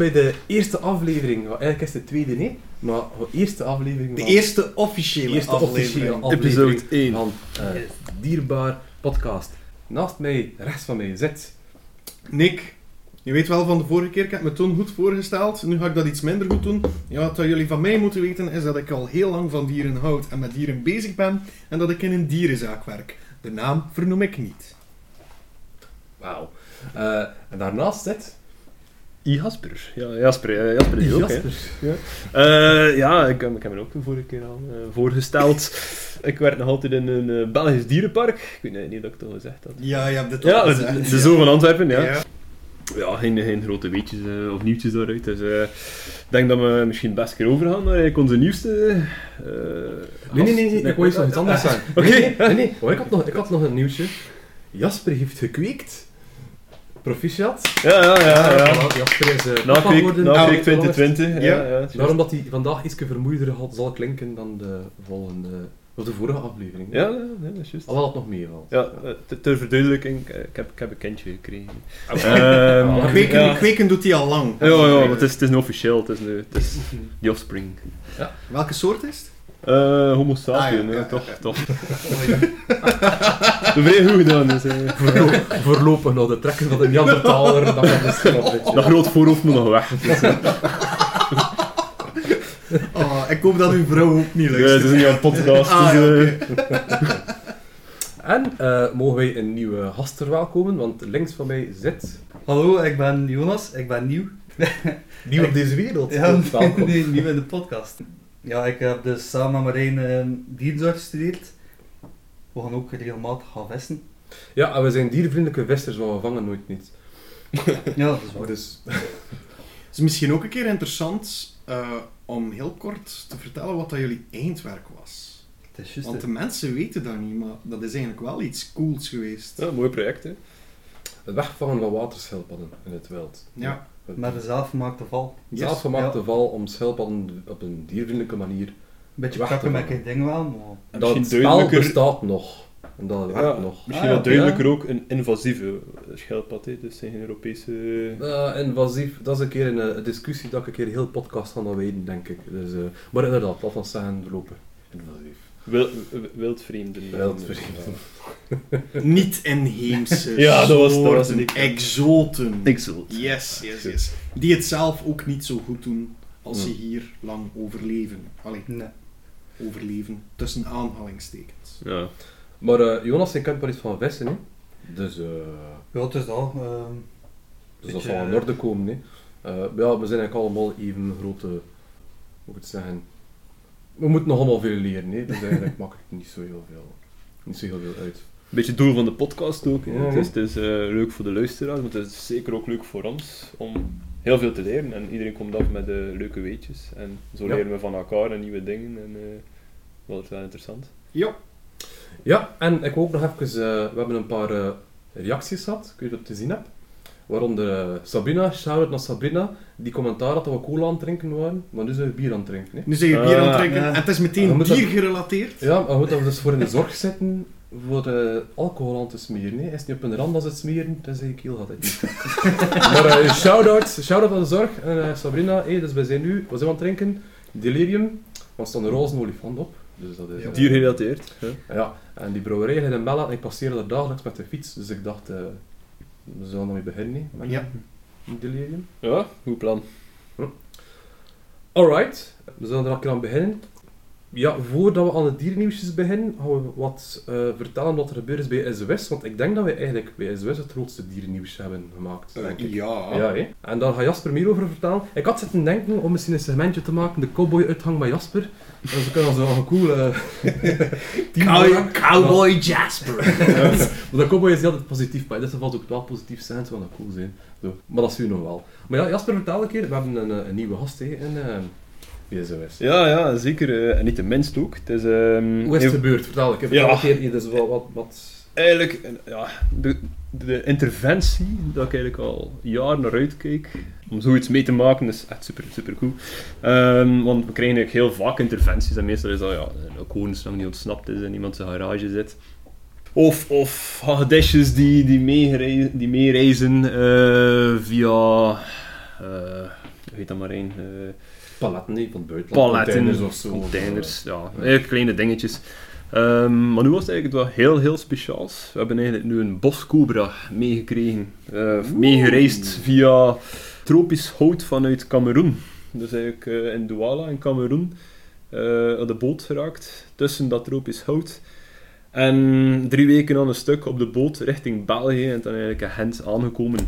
bij de eerste aflevering. Eigenlijk is het de tweede, nee. Maar de eerste aflevering De van... eerste officiële eerste aflevering. officiële aflevering Episode 1. van eh, Dierbaar Podcast. Naast mij, rechts van mij, zit... Nick, je weet wel van de vorige keer, ik heb me toen goed voorgesteld. Nu ga ik dat iets minder goed doen. Ja, wat jullie van mij moeten weten is dat ik al heel lang van dieren houd en met dieren bezig ben. En dat ik in een dierenzaak werk. De naam vernoem ik niet. Wauw. Eh, en daarnaast zit... Jasper. Ja, Jasper, eh, Jasper is ook. Jasper. Ja. Eh, ja, ik, ik heb me ook de vorige keer al eh, voorgesteld. ik werk nog altijd in een eh, Belgisch dierenpark. Ik weet niet, niet dat ik het al gezegd had. Ja, je hebt al de, gezegd. de Zoo van Antwerpen, ja. Ja. Ja, geen, geen grote weetjes eh, of nieuwtjes daaruit. Dus eh, ik denk dat we misschien best keer overgaan naar eigenlijk onze nieuwste... eh, Nee, nee, nee, nee, ik wou iets anders zeggen. Oké. Nee, nee, nee, nee. Oh, ik, had nog, ik had nog een nieuwtje. Jasper heeft gekweekt. Proficiat. Ja, ja, ja. ja. Voilà, uh, Na week, geworden. na Nou, week zolang het- 2020. Ja, Ja. ja, Daarom dat hij vandaag iets vermoeider had, zal klinken dan de volgende... Of de vorige aflevering. Ja, ja, ja, dat is juist. Alhoewel het nog meevalt. Ja, eh, ter- ter verduidelijking, eh, ik heb, ik heb een kindje gekregen. Ah, Ehm, Ah, Kweken, ja. kweken doet hij al lang. Ja, ja, maar het is, het is een officieel, het is, een, het is die offspring. Welke soort is het? Eh homo sapien, Ah, ja, hè, ja, toch, ja. toch. Vrij goed gedaan, dus, eh. Voorlo- Voorlopig nog de trekken van de Neandertaler. Dat beetje. Dat groot voorhoofd moet nog weg. Dus, eh, Oh, ik hoop dat uw vrouw ook niet ja, het is niet aan een podcast, Ah, dus, eh, oké. En eh, mogen wij een nieuwe gast verwelkomen, want links van mij zit... Hallo, ik ben Jonas, ik ben nieuw. Nieuw op deze wereld. Ja, Welkom. nee, nieuw in de podcast. Ja, ik heb dus samen met Marijn eh, dierzorg gestudeerd. We gaan ook regelmatig gaan vissen. Ja, en we zijn diervriendelijke vissers, want we vangen nooit niet. Ja, dat is waar. Dus, Het is misschien ook een keer interessant eh, om heel kort te vertellen wat dat jullie eindwerk was. Het is juist, Want de mensen weten dat niet, maar dat is eigenlijk wel iets cools geweest. ja, mooi project, hè. het wegvangen van waterschildpadden in het wild. Ja. Met een zelfgemaakte val. Yes. Zelfgemaakte Ja. val om schildpadden op een diervriendelijke manier. Een beetje Weg te pakken met een ding wel, maar... Dat misschien spel bestaat nog. En dat werkt Ja, nog. Misschien Ah, wat ja. duidelijker ook een invasieve schildpad, hè. dus geen Europese... Eh, invasief, dat is een keer een, discussie dat ik een keer heel podcast ga wijden, denk ik. Dus, eh, maar inderdaad, laat ons zeggen, lopen. Invasief. Wil, wildvreemden. Wildvreemden. Niet inheemse Ja, dat was- dat was soorten, niet- exoten. Het. Yes, yes, yes. Die het zelf ook niet zo goed doen als ze hier lang overleven. Allee, Nee. overleven tussen aanhalingstekens. Ja. Maar eh, Jonas, je kent wel iets van vissen, hè? Dus, eh, Ja, het is dat. ehm, dus dat zal in orde komen, hè? Eh, ja, we zijn eigenlijk allemaal even grote... Hoe moet ik het zeggen? We moeten nog allemaal veel leren, hè? Dus eigenlijk maakt het niet zo heel veel, niet zo heel veel uit. Een beetje het doel van de podcast ook. hè. Het is, het is eh, leuk voor de luisteraars, maar het is zeker ook leuk voor ons om heel veel te leren. En iedereen komt af met eh, leuke weetjes. En zo Ja. leren we van elkaar en nieuwe dingen. En uh, dat is wel interessant. Ja. Ja, en ik wil ook nog even... eh, we hebben een paar eh, reacties gehad, ik weet niet of je het gezien hebt. Waaronder eh, Sabrina, shout-out naar Sabrina, die commentaar had dat we cola aan het drinken waren, maar nu zijn we bier aan het drinken. Hè. Nu zijn je bier aan het Ah, drinken en het is meteen we bier gerelateerd. Ja, maar goed dat we dus voor in de zorg zitten voor eh, alcohol aan te smeren. Hè. Is het niet op een rand als het smeren, tenzij je keel gaat het niet. maar eh shout-out, shout-out aan de zorg. En eh, Sabrina, hey, dus wij zijn nu, wat zijn we aan het drinken? Delirium, want er staat een roze olifant op. Dus dat is, Ja. eh, Diergerelateerd. hè. Ja, en die brouwerij in Mella en ik passeerde daar dagelijks met de fiets, dus ik dacht, eh, we zullen ermee beginnen, hè, met Ja. Delirium. Ja, goed plan. Alright, we zullen er een keer aan beginnen. Ja, voordat we aan de diernieuwsjes beginnen, gaan we wat eh, vertellen wat er gebeurd is bij SOS. Want ik denk dat we eigenlijk bij SOS het grootste diernieuws hebben gemaakt. Denk ik. Ja. Ja, hè? En daar gaat Jasper meer over vertellen. Ik had zitten denken om misschien een segmentje te maken, de cowboy-uithang bij Jasper. En ze kunnen zo een coole Cow-. Cowboy Jasper. Maar de cowboy is altijd positief, maar in dit geval ook wel positief zijn, zou dat cool zijn. Zo. Maar dat is u nog wel. Maar ja, Jasper, vertel een keer, we hebben een, eh, een nieuwe gast hè, in uh. Ja, ja, zeker. eh, en niet de minst ook. Het is, ehm, Hoe is het gebeurd? Vertel ik. heb Ja. een keer dus wat, wat, wat... Eigenlijk, ja, de, de interventie, dat ik eigenlijk al jaren naar uitkijk, om zoiets mee te maken, is echt super, super cool. Ehm, want we krijgen eigenlijk heel vaak interventies en meestal is dat ja, een koningslang die ontsnapt is en iemand zijn garage zit. Of, of hagedisjes die, die, meereizen, die meereizen eh, via... hoe heet dat maar één? eh, Paletten nee, van buitenland. paletten, Containers of zo. containers, ja, kleine dingetjes. Ehm, maar nu was het eigenlijk wel heel, heel speciaals. We hebben eigenlijk nu een boscobra meegekregen. eh, meegereisd via tropisch hout vanuit Cameroen. Dus eigenlijk eh, in Douala in Cameroen op de boot geraakt, tussen dat tropisch hout. En drie weken aan een stuk op de boot richting België en dan eigenlijk in Gent aangekomen.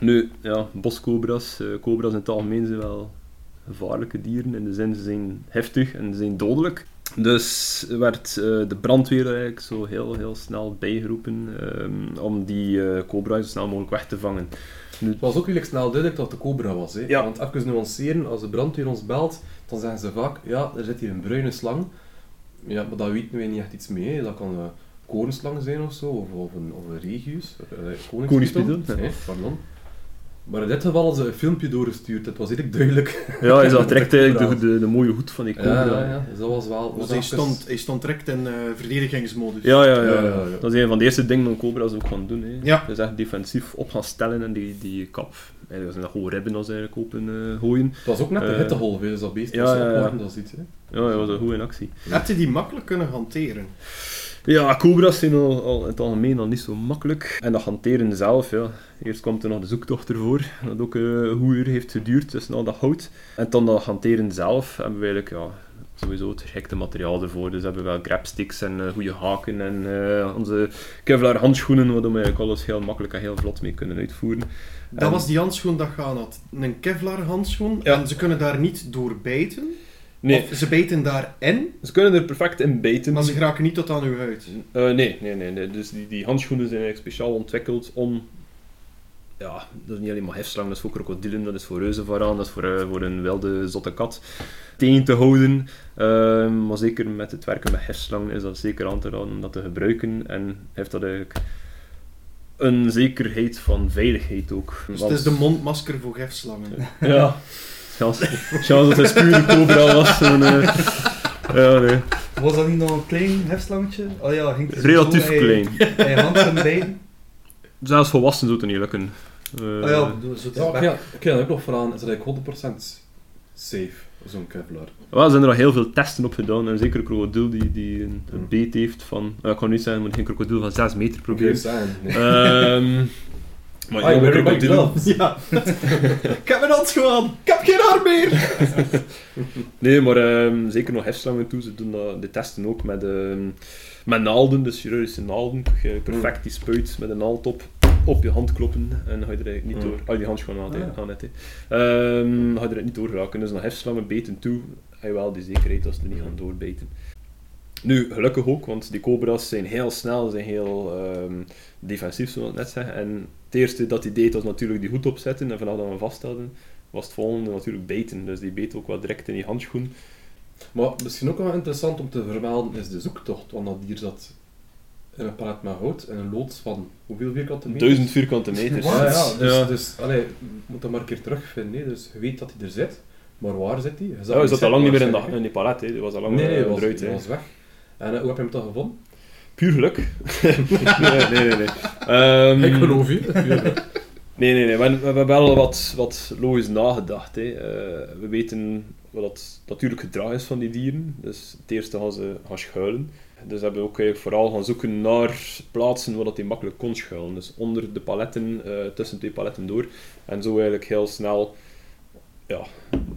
Nu, ja, boscobra's, eh cobra's in het algemeen zijn wel gevaarlijke dieren. In de zin, ze zijn heftig en ze zijn dodelijk. Dus werd eh, de brandweer eigenlijk zo heel, heel snel bijgeroepen ehm, om die eh cobra zo snel mogelijk weg te vangen. Het was ook redelijk snel duidelijk dat het de cobra was. Hè. Ja. Want even nuanceren, als de brandweer ons belt, dan zeggen ze vaak, ja, er zit hier een bruine slang. Ja, maar daar weten wij niet echt iets mee. hè. Dat kan een korenslang zijn of zo, of, of een, of een regius. Uh, Koningspython, ja. Nee, pardon. Maar in dit geval hadden ze een filmpje doorgestuurd, het was redelijk duidelijk. Ja, je zag direct eigenlijk de, de, de mooie hoed van die cobra. Ja, ja, ja, dus dat was wel... Dus hij stond, hij stond direct in eh, verdedigingsmodus. Ja, ja, ja, Ja, ja. ja, ja. Dat is een van de eerste dingen dat cobra's ook gaan doen. Hè. Ja. Dus echt defensief op gaan stellen en die, die kap, eigenlijk zijn dat gewoon ribben als eigenlijk open eh, gooien. Het was ook net de Eh, hittegolf, hè, dus dat beest ja, was ja, ja. dat is iets. Hè. Ja, dat was een goede actie. Heb je die makkelijk kunnen hanteren? Ja, cobra's zijn al, al in het algemeen al niet zo makkelijk. En dat hanteren zelf, ja. Eerst komt er nog de zoektocht ervoor, dat ook eh, een uur heeft geduurd tussen al dat hout. En dan dat hanteren zelf hebben we eigenlijk ja, sowieso het geschikte materiaal ervoor. Dus we hebben wel grabsticks en eh, goede haken en eh, onze Kevlar handschoenen, waardoor we eigenlijk alles heel makkelijk en heel vlot mee kunnen uitvoeren. Dat En- was die handschoen dat gaan had. Een Kevlar handschoen. Ja. En ze kunnen daar niet door bijten. Nee, Of ze bijten daarin, ze kunnen er perfect in bijten. maar ze geraken niet tot aan uw huid. Eh, nee, nee, nee, nee. Dus die, die handschoenen zijn eigenlijk speciaal ontwikkeld om... Ja, dat is niet alleen maar hefslang, dat is voor krokodillen, dat is voor reuzenvaraan, dat is voor, eh, voor een wilde zotte kat tegen te houden. Ehm, maar zeker met het werken met hefslang is dat zeker aan te raden om dat te gebruiken. En heeft dat eigenlijk een zekerheid van veiligheid ook. Dus Want- het is de mondmasker voor gifslangen. Ja. Chance, chance dat het een pure cobra was. En, eh, ja, nee. Was dat niet nog een klein hefslangetje? Oh ja, ging het Relatief zo, hij- klein. Hij hand en been. Zelfs volwassen zou het niet lukken. Eh, Oh ja, zo Ja, kan dat ook nog vragen, is dat eigenlijk 100% safe, zo'n Kevlar? Wel, er zijn er al heel veel testen op gedaan. En zeker een krokodil die, die een, een beet heeft van... eh, ik kan niet zeggen, maar geen krokodil van 6 meter proberen. zijn. Nee. Ehm maar Ah, my gloves. Ja. ik heb mijn handschoen aan. Ik heb geen arm meer. Nee, maar ehm, zeker nog hefslangen toe. Ze doen dat, de testen ook met, ehm, met naalden, dus chirurgische naalden. Je perfect die spuit met een naald op, op je hand kloppen en dan ga je er eigenlijk niet Mm. door. Al die handschoenen aan, Ah, ja. aan het. Ehm, dan ga je er niet door geraken. Dus nog hefslangen beten toe, heb je wel die zekerheid dat ze er niet gaan doorbijten. Nu, gelukkig ook, want die cobra's zijn heel snel, zijn heel ehm, defensief, zoals ik net zeg. En het eerste dat hij deed was natuurlijk die hoed opzetten en vanaf dat we hem vasthouden, was het volgende natuurlijk bijten. Dus die beet ook wel direct in die handschoen. Maar misschien ook wel interessant om te vermelden is de zoektocht, want dat dier zat in een palet met hout en een loods van hoeveel vierkante meter? Duizend vierkante meters. Ja, ja, dus, Ja. dus allee, je moet hem maar een keer terugvinden. Hè. Dus je weet dat hij er zit, maar waar zit hij? Ja, hij zat al lang niet meer in, dat de, in die palet, hè. die was al lang Nee, nee, eh, hij was, eruit. hij hè. was weg. En eh, hoe heb je hem toch gevonden? Puur geluk. nee, nee, nee. nee. Ehm, Ik geloof je. Nee, nee, nee. We, we hebben wel wat, wat logisch nagedacht. Hè. Eh, we weten wat het natuurlijk gedrag is van die dieren. Dus het eerste gaan ze gaan schuilen. Dus hebben we ook eigenlijk vooral gaan zoeken naar plaatsen waar dat die makkelijk kon schuilen. Dus onder de paletten, eh, tussen twee paletten door. En zo eigenlijk heel snel ja,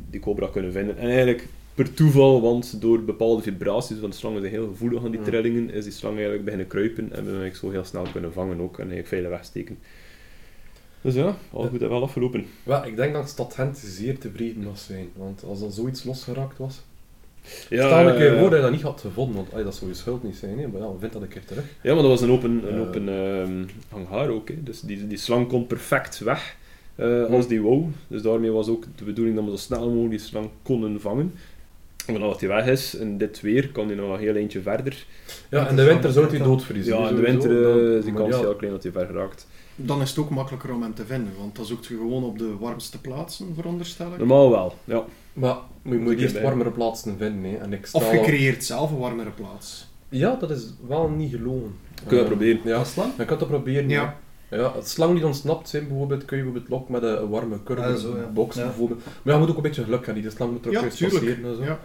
die cobra kunnen vinden. En eigenlijk per toeval, want door bepaalde vibraties, want slangen zijn heel gevoelig aan die Ja. trillingen, is die slang eigenlijk beginnen kruipen en we hem eigenlijk zo heel snel kunnen vangen ook en eigenlijk veilig wegsteken. Dus ja, al goed en wel afgelopen. Wel, ik denk dat Stad Gent zeer tevreden was zijn. Want als er zoiets losgeraakt was... Ja, Stel een keer eh, voor dat je dat niet had gevonden, want allee, dat zou je schuld niet zijn. Hè. Maar ja, vind dat een keer terug. Ja, maar dat was een open, een open ehm, hangaar ook. Hè. Dus die, die slang kon perfect weg eh, als die wou. Dus daarmee was ook de bedoeling dat we zo snel mogelijk die slang konden vangen. En vanaf dat hij weg is, in dit weer, kan hij nog een heel eentje verder. Ja, in de winter zou hij doodvriezen. Ja, in de sowieso. winter eh, Dan- is die maar kans ja, heel klein dat hij ver raakt. Dan is het ook makkelijker om hem te vinden, want dan zoekt je gewoon op de warmste plaatsen, veronderstel ik. Normaal wel, ja. Maar je moet eerst ik warmere plaatsen vinden. Hè. En ik Of je creëert zelf een warmere plaats. Ja, dat is wel niet gelogen. Kun je Eh, proberen. Ja, Als je kunt dat proberen. Ja. Ja, het slang die ontsnapt zijn, bijvoorbeeld, kun je bijvoorbeeld lokken met een warme curve zo, ja. box Ja. bijvoorbeeld. Maar ja, je moet ook een beetje geluk hebben, die slang moet er ook Ja, passeren en zo.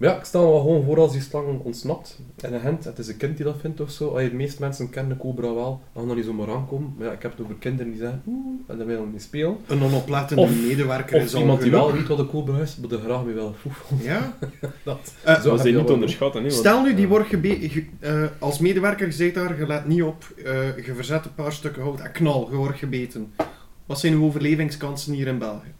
Ja. Maar ja, ik stel me wel gewoon voor als die slang ontsnapt in een hent, het is een kind die dat vindt of zo. Allee, de meeste mensen kennen de cobra wel, dan gaan er niet zomaar aankomen. Maar ja, ik heb het over kinderen die zeggen, oeh, en daar willen niet spelen. Een onoplettende Of- medewerker Of is al iemand die wel weet wat een cobra is, maar er graag mee wel. Ja? Dat. Eh, Zo je niet onderschatten. Stel nu, die wordt gebe- ge- eh, als medewerker, je zit daar, je let niet op, eh, je verzet een paar stukken hout en knal, je wordt gebeten. Wat zijn uw overlevingskansen hier in België?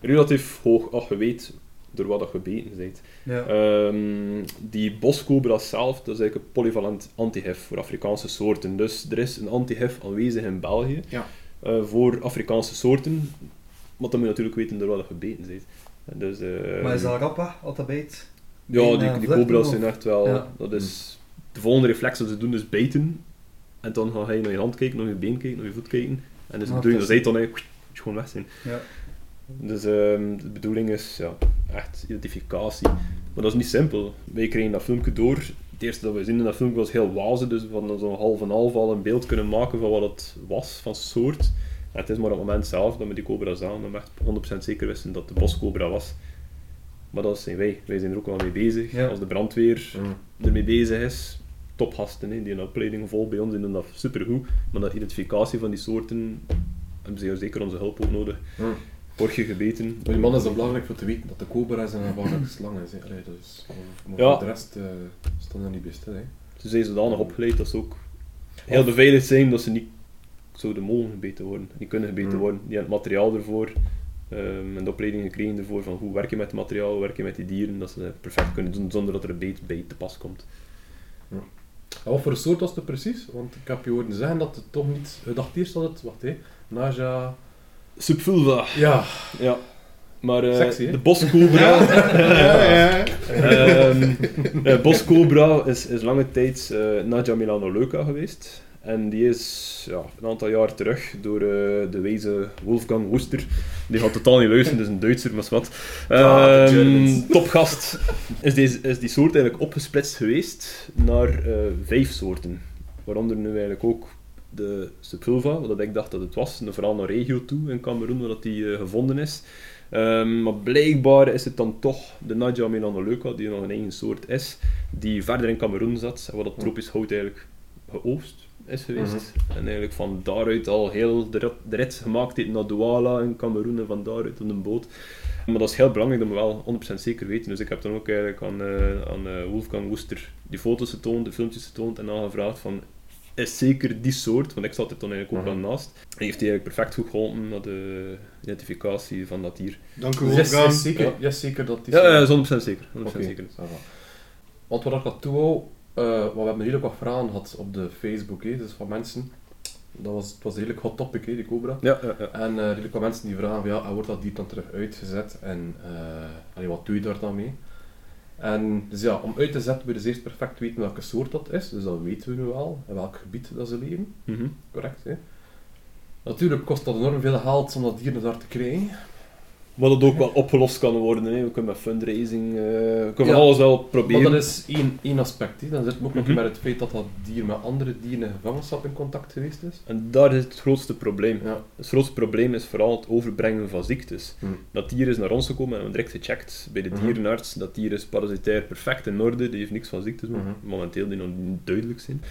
relatief hoog als je weet door wat dat gebeten bent. Ja. Ehm, die boscobra zelf, dat is eigenlijk een polyvalent antihef voor Afrikaanse soorten. Dus er is een antihef aanwezig in België Ja. eh, voor Afrikaanse soorten. Maar dan moet je natuurlijk weten door wat je gebeten bent. En Dus, eh, Maar is dat rap als dat bijt? Ja, die, die cobra's zijn echt wel... Ja. Dat is, de volgende reflex dat ze doen is bijten. En dan ga je naar je hand kijken, naar je been kijken, naar je voet kijken. En dus de Ah, bedoeling dat zij dan eigenlijk gewoon weg zijn. Ja. Dus ehm, de bedoeling is ja, echt identificatie. Maar dat is niet simpel. Wij kregen dat filmpje door. Het eerste dat we zien in dat filmpje was heel wazig, dus we hadden zo'n half en half al een beeld kunnen maken van wat het was, van soort. En het is maar op het moment zelf dat we die cobra zagen, dat we echt 100% zeker wisten dat de boscobra was. Maar dat zijn wij. Wij zijn er ook wel mee bezig. Ja. Als de brandweer Mm. ermee bezig is, topgasten hè, die een opleiding vol bij ons die doen dat supergoed. Maar dat identificatie van die soorten hebben ze zeker onze hulp ook nodig. Mm. Word je gebeten? Maar die man is dan belangrijk voor te weten dat de cobra is en een belangrijke slang is. hè. Allee, dus, maar Ja. voor de rest uh, staan er niet bij stil. Hè. Ze zijn zodanig opgeleid dat ze ook heel beveiligd zijn dat ze niet zouden mogen gebeten worden. Niet kunnen gebeten Mm. worden. Die hebben het materiaal ervoor. ehm, en de opleiding gekregen ervoor van hoe werk je met het materiaal, hoe werk je met die dieren, dat ze dat perfect kunnen doen zonder dat er een beet bij te pas komt. En wat voor een soort was het precies? Want ik heb je horen zeggen dat het toch niet... Je dacht eerst dat het... Wacht hé. Naja... Subvulva. Ja. Ja. Maar eh, Sexy, de boscobra... Ja, ja. Ehm, eh, Boscobra is, is lange tijd eh Nadia Milanoleuca geweest. En die is ja, een aantal jaar terug door de wijze Wolfgang Woester. Die gaat totaal niet luisteren, dus een Duitser, maar wat. Ehm, topgast. Is, deze, is die soort eigenlijk opgesplitst geweest naar vijf soorten. Waaronder nu eigenlijk ook de Subvulva, wat ik dacht dat het was. En vooral naar regio toe in Cameroen, waar dat die eh, gevonden is. Ehm, maar blijkbaar is het dan toch de Nadia melanoleuca, die nog een eigen soort is, die verder in Cameroen zat, en waar dat tropisch hout eigenlijk geoogst is geweest. En eigenlijk van daaruit al heel de rit, de rit gemaakt heeft naar Douala in Cameroen en van daaruit op een boot. Maar dat is heel belangrijk dat we wel 100% zeker weten. Dus ik heb dan ook eigenlijk aan, eh, aan eh, Wolfgang Woester die foto's getoond, de filmpjes getoond en dan gevraagd van is zeker die soort, want ik zat er dan eigenlijk ook Mhm. wel naast. En heeft hij eigenlijk perfect goed geholpen naar de identificatie van dat dier. Dank u Dus wel, yes, Gaan. yes, zeker, Ja. yes, zeker dat die... Ja, ja, 100% zeker. 100% Oké, zeker. Want wat ik dat toe wou, eh, want we hebben redelijk wat vragen gehad op de Facebook, hè, dus van mensen. Dat was, het was een redelijk hot topic, hè, die cobra. Ja, ja, ja. En eh redelijk wat mensen die vragen, van, ja, wordt dat dier dan terug uitgezet? En eh, allee, wat doe je daar dan mee? En dus ja, om uit te zetten je dus eerst perfect weten welke soort dat is, dus dat weten we nu al, in welk gebied dat ze leven. Mhm. Correct, hè? Natuurlijk kost dat enorm veel geld om dat dier daar te krijgen. Maar dat ook wel opgelost kan worden. Hè. We kunnen met fundraising, eh, we kunnen Ja, alles wel Maar proberen. dat is één, één aspect. Hè. Dan zit het ook nog Mhm. met het feit dat dat dier met andere dieren in gevangenschap in contact geweest is. En daar is het grootste probleem. Ja. Het grootste probleem is vooral het overbrengen van ziektes. Hm. Dat dier is naar ons gekomen en we hebben direct gecheckt bij de Mhm. dierenarts. Dat dier is parasitair perfect in orde, die heeft niks van ziektes, Mhm. momenteel die nog niet duidelijk zijn.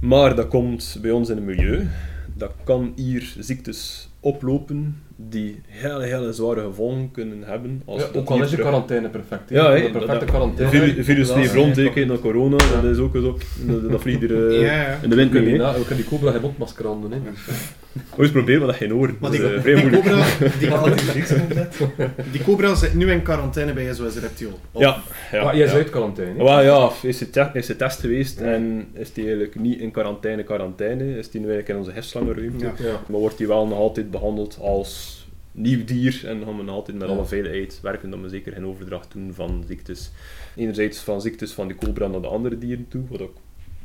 Maar dat komt bij ons in het milieu. Dat kan hier ziektes oplopen die hele, hele zware gevolgen kunnen hebben. Als Ja, ook al is je terug- quarantaine perfect. hè. Ja, de perfecte dat- quarantaine. virus, ja, rond, kijk naar corona, Ja. dat is ook zo. Dat, dat vliegt er eh, Ja, ja. in de wind kunnen mee. die we kunnen die cobra geen mondmasker aan doen. Hè. Ooit proberen, maar dat geen oren. Maar die, is eh, die, cobra, die, Die die die cobra zit nu in quarantaine bij SOS Reptiel. Ja, ja. maar jij is ja. uit quarantaine. Wel ja, is het, te- is test geweest Ja. en is die eigenlijk niet in quarantaine, quarantaine, is die nu eigenlijk in onze. Ja. Maar wordt die wel nog altijd behandeld als nieuw dier en gaan we altijd met Ja. alle veiligheid werken dat we zeker geen overdracht doen van ziektes. Enerzijds van ziektes van die cobra naar de andere dieren toe, wat ik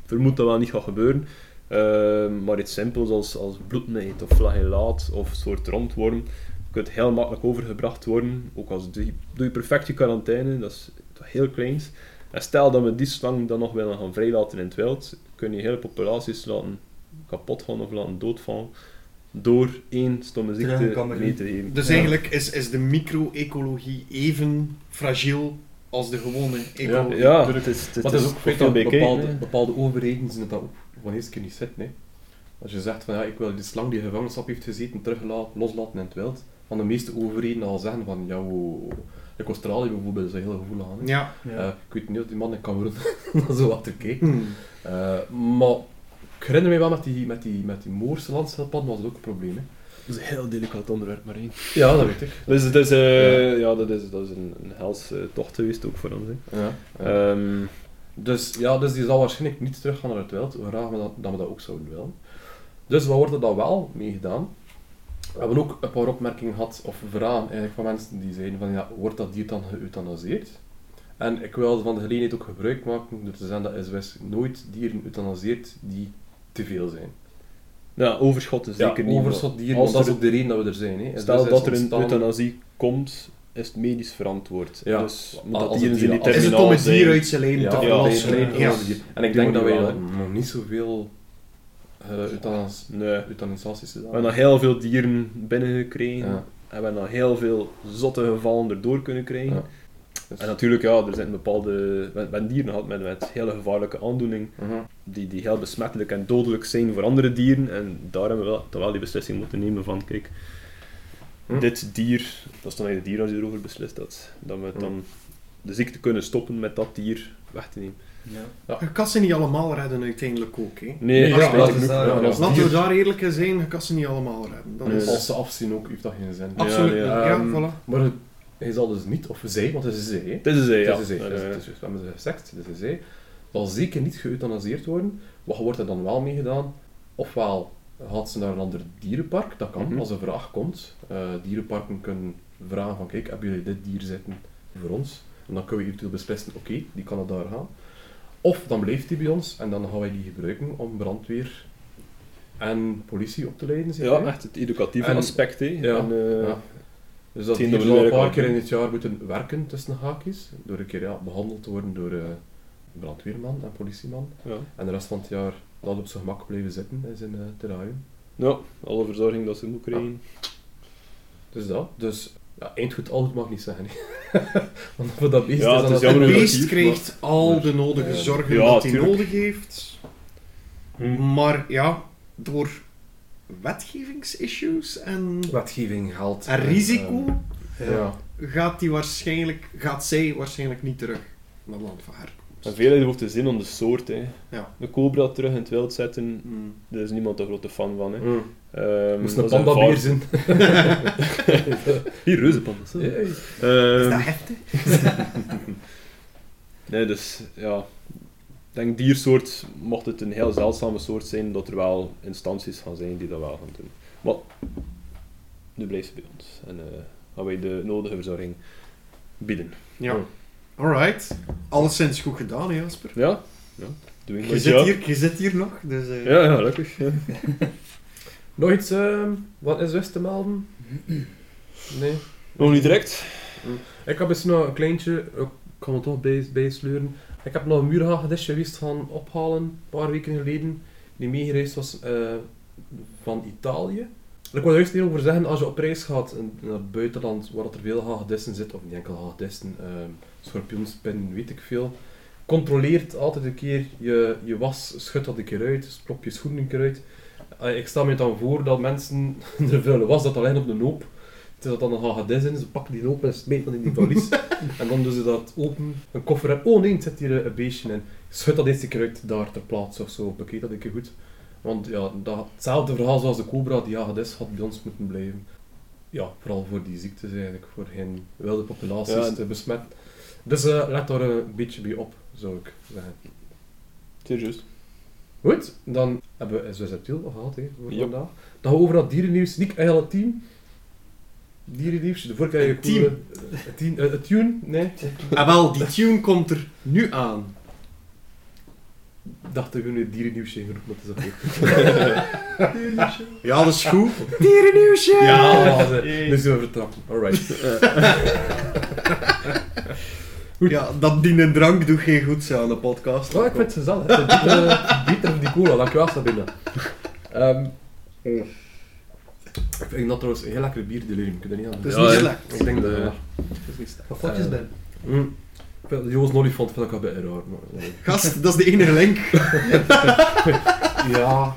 vermoed dat wel niet gaat gebeuren. Ehm, maar iets simpels als, als bloedneet of flagellaat of een soort rondworm kunt heel makkelijk overgebracht worden. Ook als doe je, doe je perfect je quarantaine, dat is heel kleins. En stel dat we die slang dan nog willen gaan vrijlaten in het wild, kun je hele populaties laten kapot gaan of laten doodvallen door één stomme ziekte mee in. te geven. Dus Ja. eigenlijk is, is de micro-ecologie even fragiel als de gewone ecologie. Ja, Tuurlijk. het is, het is, Maar het is ook feit dat bepaalde, bepaalde overheden zien het dat ook van eerste keer niet zitten. Hè. Als je zegt van ja, ik wil die slang die gevangenschap heeft gezeten teruggelaten, loslaten in het wild, van de meeste overheden al zeggen van ja, like Australië bijvoorbeeld is een heel gevoelig aan. hè. Ja. Eh, ik weet niet of die man in Cameroen zo achter keek. Hmm. Eh, maar ik herinner me wel met die, met die, met die Moorse landschildpadden was het ook een probleem. Hè. Dat is een heel delicaat onderwerp, maar één. Ja, dat weet ik. Dus is, eh, Ja. ja. dat is, dat is een, een hels eh, tocht geweest ook voor ons. Hè. Ja, ja. Ehm, Dus ja, dus die zal waarschijnlijk niet teruggaan naar het wild, hoe graag we dat, dat we dat ook zouden willen. Dus wat wordt er dan wel mee gedaan? We hebben ook een paar opmerkingen gehad, of vragen eigenlijk van mensen die zeiden van ja, wordt dat dier dan geëuthanaseerd? En ik wil van de gelegenheid ook gebruik maken door te zeggen dat SWS nooit dieren euthanaseert die te veel zijn. ja, overschot is zeker ja, niet. overschot dieren, want dat is ook de reden dat we er zijn. Hè. maar Stel dat er een euthanasie komt, is het medisch verantwoord. Ja, Dus maar dat dieren dier- die als- Is het om terminaal het dier zijn. uit zijn Ja, te verlossen? En ik denk we dat wij dat nog niet zoveel euthanas- Nee. euthanisaties gedaan We hebben nog heel veel dieren binnengekregen. En we hebben nog heel veel zotte gevallen erdoor kunnen krijgen. Ja. Dus- En natuurlijk, ja, er zijn bepaalde... Hebben dieren gehad met, met hele gevaarlijke aandoeningen, Mhm. die, die heel besmettelijk en dodelijk zijn voor andere dieren. En daar hebben we wel, toch wel die beslissing moeten nemen van, kijk, Hm. dit dier, dat is dan eigenlijk de dierarts die erover beslist dat, dat we het Hm. dan de ziekte kunnen stoppen met dat dier weg te nemen. Ja. Je kan ze niet allemaal redden uiteindelijk ook. Hè. Nee, ja, ja, dat is daar, ja, ja. ja. Als Laten we dier- daar eerlijk in zijn, je kan ze niet allemaal redden. Dat Nee. is Als ze afzien ook, heeft dat geen zin. Ja, absoluut nee, niet. ja. Ja, Ehm, voilà. Maar het- hij zal dus niet, of zij, want het is een zij, hè. Het is een zee, ja. Het is een ja. het is het is een zij. Zal zeker niet geëuthanaseerd worden. Wat wordt er dan wel mee gedaan? Ofwel gaat ze naar een ander dierenpark, dat kan, Mhm. als een vraag komt. Eh, dierenparken kunnen vragen van, kijk, hebben jullie dit dier zitten voor ons? En dan kunnen we eventueel beslissen, oké, die kan het daar gaan. Of dan blijft die bij ons en dan gaan wij die gebruiken om brandweer en politie op te leiden. zeg Ja, echt het educatieve En- aspect. Hè. Ja, En, eh, ja. Dus dat zal een paar keer in het jaar moeten werken tussen de haakjes. Door een keer ja, behandeld te worden door een brandweerman en politieman. ja. En de rest van het jaar dat op zijn gemak blijven zitten in zijn uh, terrarium. ja, alle verzorging dat ze moet krijgen. Dus dat. Dus ja, eindgoed al goed mag ik niet zeggen. Want voor dat beest Ja, is het jammer Het beest dat krijgt al de nodige zorgen Ja, dat hij tuurlijk. nodig heeft. Maar ja, door wetgevingsissues en, Wetgeving haalt. en risico eh, ja. gaat, die waarschijnlijk, gaat zij waarschijnlijk niet terug naar het land van herkomst. En veel heeft te zin om de soort. Hè. Ja. De cobra terug in het wild zetten, Hmm. daar is niemand een grote fan van. Hè. Mm. Ehm, Moest dat een is panda beer zijn. Hier, reuzenpandas. hè. Ja, Ehm, Is dat heftig? nee, dus ja. Ik denk diersoort, mocht het een heel zeldzame soort zijn, dat er wel instanties gaan zijn die dat wel gaan doen. Maar nu blijft ze bij ons en eh, gaan wij de nodige verzorging bieden. Ja. Alright. Alleszins goed gedaan, hè, Jasper. Ja? Ja. Doe ik Je zit, hier, je zit hier nog, dus... eh, Ja, ja, gelukkig. Ja. Nog iets ehm, wat is West te melden? Nee. Nog niet direct. Ik heb eens nog een kleintje, ik kan het toch bij, bijsleuren. Ik heb nog een muurhagedisje geweest gaan ophalen, een paar weken geleden, die meegereisd was eh, van Italië. Ik wil er juist hierover zeggen, als je op reis gaat naar het buitenland, waar er veel hagedissen zitten, of niet enkel hagedissen, uh, schorpioenspinnen, weet ik veel, controleert altijd een keer je, je was, schud dat een keer uit, plop je schoenen een keer uit. Eh, ik stel me dan voor dat mensen er vuile was dat alleen op de is dat dan een hagedis in, ze pakken die open en smeten dat in die valies. en dan doen ze dat open, een koffer en oh nee, het zit hier een, beestje in. Schud dat eens een keer uit daar ter plaatse of zo, bekijk dat een keer goed. Want ja, dat, hetzelfde verhaal zoals de cobra, die hagedis had bij ons moeten blijven. Ja, vooral voor die ziektes eigenlijk, voor geen wilde populaties Ja. te besmetten. Dus eh, let daar een beetje bij op, zou ik zeggen. Zeer juist. Goed, dan hebben we SWS Reptiel gehad hè, voor vandaag. Dan gaan we over dat dierennieuws. Niet eigenlijk het team. Dierennieuws, de vorige keer Het team. eh, het tune? Nee. Ah, wel, die tune komt er nu aan. Ik dacht dat we nu het dierennieuwsje roepen, maar het is oké. Ja, dat is goed. Dierennieuwsje! Ja, dus we vertrappen. Alright. Goed. Ja, dat die een drank doet geen goed aan de podcast. Oh, ik vind het gezellig. Is beter, beter dan die cola. Dankjewel, Sabine. Ehm ik vind dat trouwens een heel lekker bier, delirium. Ik kan er niet aan Het is Ja, niet slecht. Ik denk dat... Ja. Het is niet slecht. Wat fotjes Eh, ben. Mm. Joost Olifant vind ik wel. Maar, ja. Gast, dat is de enige link. ja...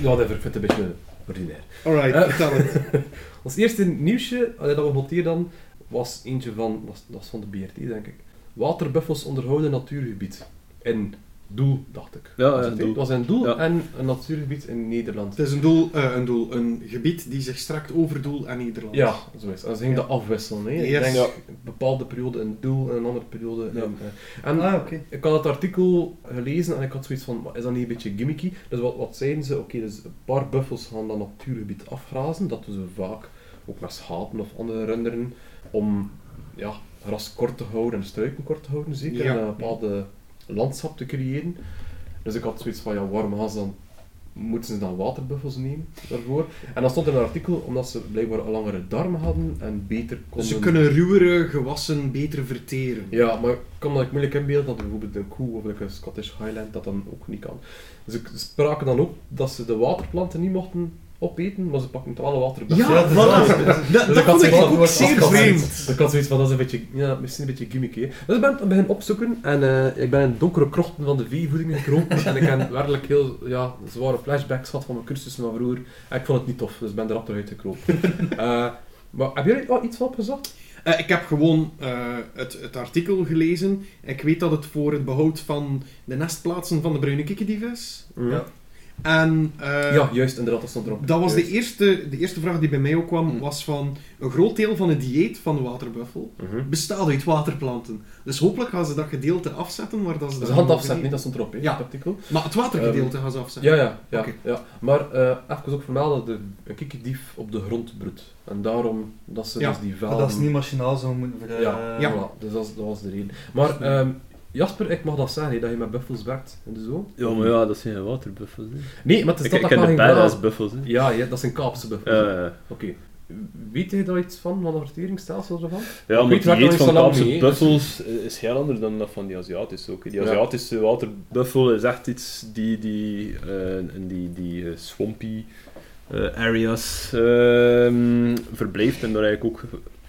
Ja, whatever. Ik vind het een beetje ordinair. Alright, Eh. vertel het. Ons eerste nieuwsje dat we noteerden dan, was eentje van, dat dat is van de BRT denk ik. Waterbuffels onderhouden natuurgebied. In Doel, dacht ik. Ja, Was het, hè? Doel. Het was in Doel Ja. en een natuurgebied in Nederland. Het is een doel, eh, een doel, een gebied die zich strakt over Doel en Nederland. Ja, zo is het. En ze gingen dat afwisselen. Hè. Ik Yes. denk Ja. een bepaalde periode in Doel en een andere periode. Ja. eh, en Ah, oké. ik had het artikel gelezen en ik had zoiets van, "Maar is dat niet een beetje gimmicky? Dus wat, wat zeiden ze? Oké, dus een paar buffels gaan dat natuurgebied afgrazen. Dat doen ze vaak, ook met schapen of andere runderen, om ja, gras kort te houden en struiken kort te houden, zeker. Ja. En een bepaalde landschap te creëren. Dus ik had zoiets van, ja, waarom gaan ze dan... Moeten ze dan waterbuffels nemen daarvoor? En dan stond er een artikel, omdat ze blijkbaar een langere darm hadden en beter konden... Dus ze kunnen ruwere gewassen beter verteren. Ja, maar ik kan me like, moeilijk inbeelden dat bijvoorbeeld een koe of een Scottish Highland dat dan ook niet kan. Dus ze spraken dan ook dat ze de waterplanten niet mochten opeten, maar ze pakken het wel water bij. Ja, dat is- Dat, Dus dat ik vond ook zeer vreemd. Ik had zoiets van, dat is een beetje, ja, misschien een beetje gimmicky. Dus ik ben het beginnen opzoeken en eh, ik ben in donkere krochten van de veevoeding gekropen en ik heb werkelijk heel ja, zware flashbacks gehad van mijn cursussen van vroeger. En ik vond het niet tof, dus ik ben er rap eruit gekropen. Eh, maar heb jij er iets van opgezocht? Eh, ik heb gewoon eh, het, het artikel gelezen. Ik weet dat het voor het behoud van de nestplaatsen van de bruine kikkerdief is. Ja. En eh, Ja, juist, inderdaad, dat stond erop. dat was de eerste, de eerste vraag die bij mij ook kwam, Mm. was van een groot deel van het dieet van de waterbuffel Mhm. bestaat uit waterplanten. Dus hopelijk gaan ze dat gedeelte afzetten waar dat ze Dus hand niet afzetten, niet, dat stond erop, hè, Ja. artikel. Maar het watergedeelte gaan ze afzetten. Ja, ja, ja. Ja. Maar eh even ook vermelden dat de een kikkerdief op de grond broedt. En daarom dat ze Ja, dus die Maar velden... dat is niet machinaal zo moeten ver... Ja, eh, Ja. voilà. dus dat, is- dat was de reden. Maar ehm, Jasper, ik mag dat zeggen, hè, dat je met buffels werkt en zo. Ja, maar ja, dat zijn waterbuffels. Hè. Nee, maar het is Ik, dat ik dat ken de badass buffels. Hè. Ja, ja, dat zijn Kaapse buffels. Oké. Weet je daar iets van, van de verteringsstelsel ervan? ja, maar het dieet van Kaapse buffels is heel anders dan dat van die Aziatische ook. Die Ja. Aziatische waterbuffel is echt iets die, die, eh, in die, die eh, swampy eh, areas ehm, verblijft en daar eigenlijk ook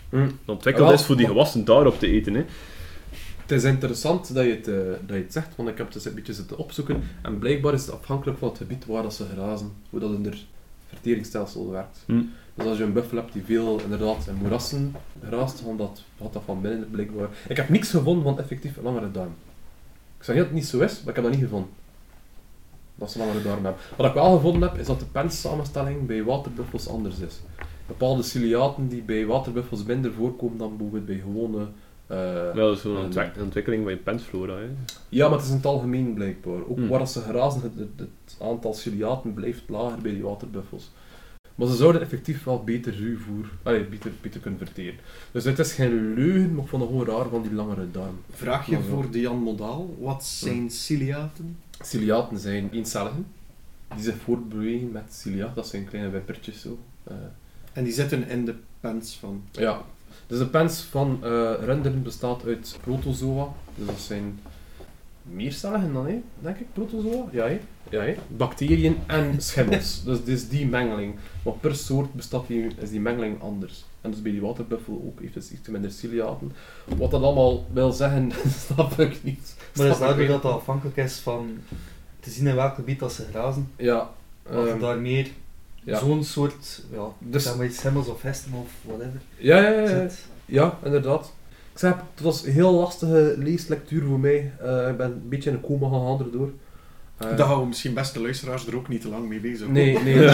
Hm. ontwikkeld is voor die gewassen daarop te eten. Hè. Het is interessant dat je het, eh, dat je het zegt, want ik heb het dus een beetje zitten opzoeken. En blijkbaar is het afhankelijk van het gebied waar dat ze grazen, hoe dat in hun verteringsstelsel werkt. Hm. Dus als je een buffel hebt die veel inderdaad in moerassen graast, dan dat, gaat dat van binnen blijkbaar. Ik heb niks gevonden van effectief een langere darm. Ik zeg niet dat het niet zo is, maar ik heb dat niet gevonden. Dat ze een langere darm hebben. Wat ik wel gevonden heb, is dat de penssamenstelling bij waterbuffels anders is. Bepaalde ciliaten die bij waterbuffels minder voorkomen dan bijvoorbeeld bij gewone... eh, Ja, dat is zo'n eh, ontwik- ontwikkeling van je pensflora. Hè. ja, maar het is in het algemeen blijkbaar. Ook Hmm. waar ze grazen, het, het, het aantal ciliaten blijft lager bij die waterbuffels. Maar ze zouden effectief wel beter ruwvoer, allee, beter, beter kunnen verteren. Dus het is geen leugen, maar ik vond het gewoon raar van die langere darm. Vraag je voor de Jan Modaal, wat zijn ciliaten? Ciliaten zijn eencelligen, die zich voortbewegen met cilia, dat zijn kleine wimpertjes zo. Eh, En die zitten in de pens van. ja, dus de pens van eh runderen bestaat uit protozoa, dus dat zijn meercelligen dan, hè, denk ik, protozoa? Ja, hè? Ja, hè? Bacteriën en schimmels. dus het is die mengeling. Maar per soort bestaat die, is die mengeling anders. En dus bij die waterbuffel ook heeft het iets minder ciliaten. Wat dat allemaal wil zeggen, snap ik niet. Maar is niet. dat dat afhankelijk is van te zien in welk gebied dat ze grazen. Ja. Of ehm, daar meer ja. zo'n soort, ja, Dus- zeg maar iets of hesten of whatever Ja, ja, ja, ja. inderdaad. Ik zeg, het was een heel lastige leeslectuur voor mij. Eh, ik ben een beetje in een coma gegaan erdoor. Eh, Daar houden we misschien beste luisteraars er ook niet te lang mee bezig. Nee, nee, nee, nee,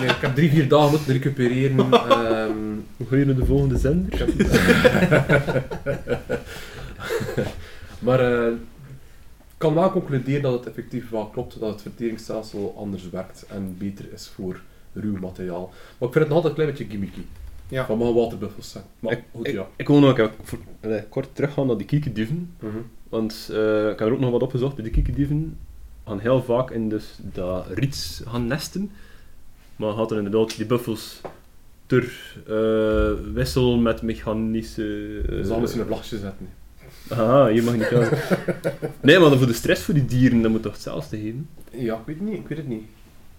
nee. Ik heb drie, vier dagen moeten recupereren. Ehm, Hoe ga je naar de volgende zender? ik heb- maar eh, ik kan wel concluderen dat het effectief wel klopt dat het verteringsstelsel anders werkt en beter is voor ruw materiaal. Maar ik vind het nog altijd een klein beetje gimmicky. Ja. Van mijn waterbuffels zijn. Maar Ik, goed, ik, ja. ik wil nog even voor- kort teruggaan naar die kiekendieven. Mhm. Want eh, ik heb er ook nog wat opgezocht. De kiekendieven gaan heel vaak in dus dat riets gaan nesten. Maar gaat er inderdaad die buffels ter eh, wissel met mechanische... eh, Dus zal misschien een vlagje zetten. Ah, hier mag je niet gaan. Nee, maar dan voor de stress voor die dieren, dat moet toch hetzelfde geven? Ja, ik weet het niet. Ik weet het niet.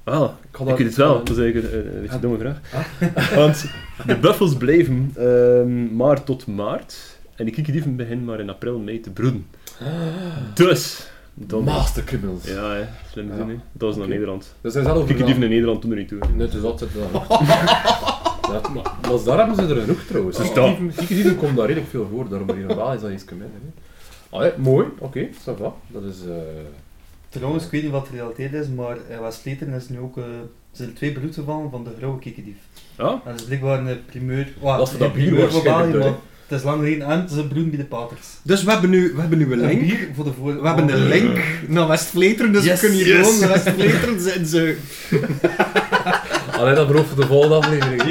Ah, Ik, dat- weet het wel. Dat is eigenlijk een, een beetje Ah. een domme vraag. Want de buffels blijven ehm, maar tot maart. En die kiekerdieven beginnen maar in april, mei te broeden. Dus... Dan, Master criminals. ja, hè, slim Ja. zin. Dat is naar Oké. Nederland. Dus zijn zelf Kiekerdieven in Nederland doen er niet toe. hè. Nee, dus dat zit dan. Ja, maar, maar daar hebben ze er genoeg trouwens. Dus kiekerdieven komen daar redelijk veel voor, daarom hier normaal is dat iets minder. hè. Allee, mooi, oké, ça va. Dat is... eh Trouwens, ik weet niet wat de realiteit is, maar in West-Vleteren is nu ook, eh, zijn twee bloedgevallen van de grauwe kikkerdief. Ja? En dat is blijkbaar een primeur. Wow, Dat is voor dat bier primeur voor België, maar het is lang geleden en ze broeden bij de paters. Dus we hebben nu, we hebben nu een Een link. voor de voor... We hebben een link naar West-Vleteren, dus Yes, we kunnen hier yes. gewoon naar West-Vleteren zijn ze... Allee, dat belooft voor de volgende aflevering.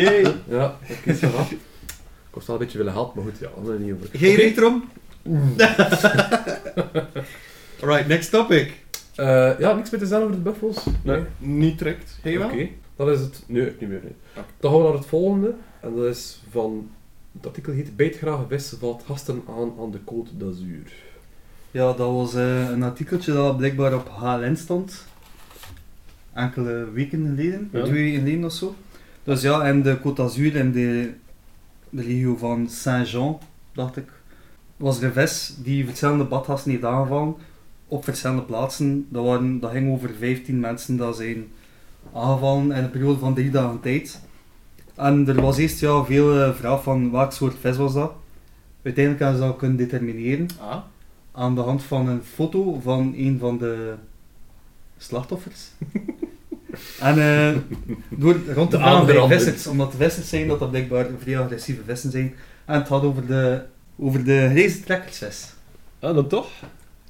Ja, oké, ça va. Ik was wel een beetje willen helpen, maar goed, ja, is niet over. Geen Oké. reet erom? Alright, next topic. Eh, ja, niks meer te zeggen over de buffels? Nee, niet direct. Hey wel? Oké, dat is het. Nee, niet meer. Nee. Dan gaan we naar het volgende. En dat is van... Het artikel heet Bijtgrage vis valt gasten aan aan de Côte d'Azur. Ja, dat was eh, een artikeltje dat blijkbaar op HLN stond. Enkele weken geleden, Ja. twee weken geleden of zo. Dus ja, en de Côte d'Azur en de, de regio van Saint-Jean, dacht ik, was een vis die verschillende badgasten heeft aangevallen op verschillende plaatsen. Dat, waren, dat ging over 15 mensen dat zijn aangevallen in een periode van drie dagen tijd. En er was eerst ja, veel eh, vraag van welk soort vis was dat. Uiteindelijk hebben ze dat kunnen determineren Ah. aan de hand van een foto van een van de slachtoffers. en eh, door rond te De gaan bij vissers, omdat de vissers zijn dat dat blijkbaar vrij agressieve vissen zijn. En het had over de, over de reizetrekkersvis. Ah, dan toch?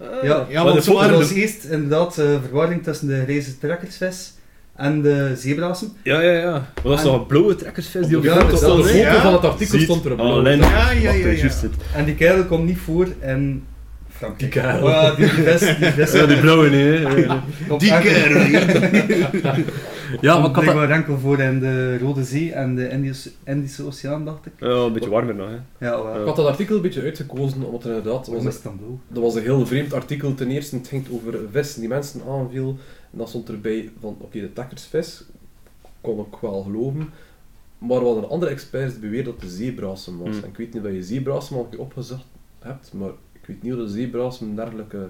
Ah, Ja, ja, maar want ze Er waren was de- eerst inderdaad eh, verwarring tussen de reizetrekkersvis en de zebrassen. Ja, ja, ja. Maar dat is En- toch een blauwe trekkersvis die op de Ja, foto Op de van het artikel Ziet. stond er een Ah, blauw. Len. Ja, ja, ja. En die kerel komt niet voor in Frankrijk. Die kerel. Ja, die, vis, die vis Ja, die blauwe niet, hè. Die kerel. Ja, komt blijkbaar enkel voor in de Rode Zee en de Indische, Indische Oceaan, dacht ik. Ja, een beetje warmer nog, hè. Ja, wel. Ik had dat artikel een beetje uitgekozen, omdat er inderdaad... Was is het dan blauw? dat was een heel vreemd artikel. Ten eerste, het ging over een vis die mensen aanviel. En dat stond erbij van, oké, de takkersvis. Kon ik wel geloven. Maar er waren andere experts die beweerden dat de zeebrasem was. Hmm. En ik weet niet of je zeebrasem al opgezocht hebt, maar ik weet niet of de zeebrasem dergelijke...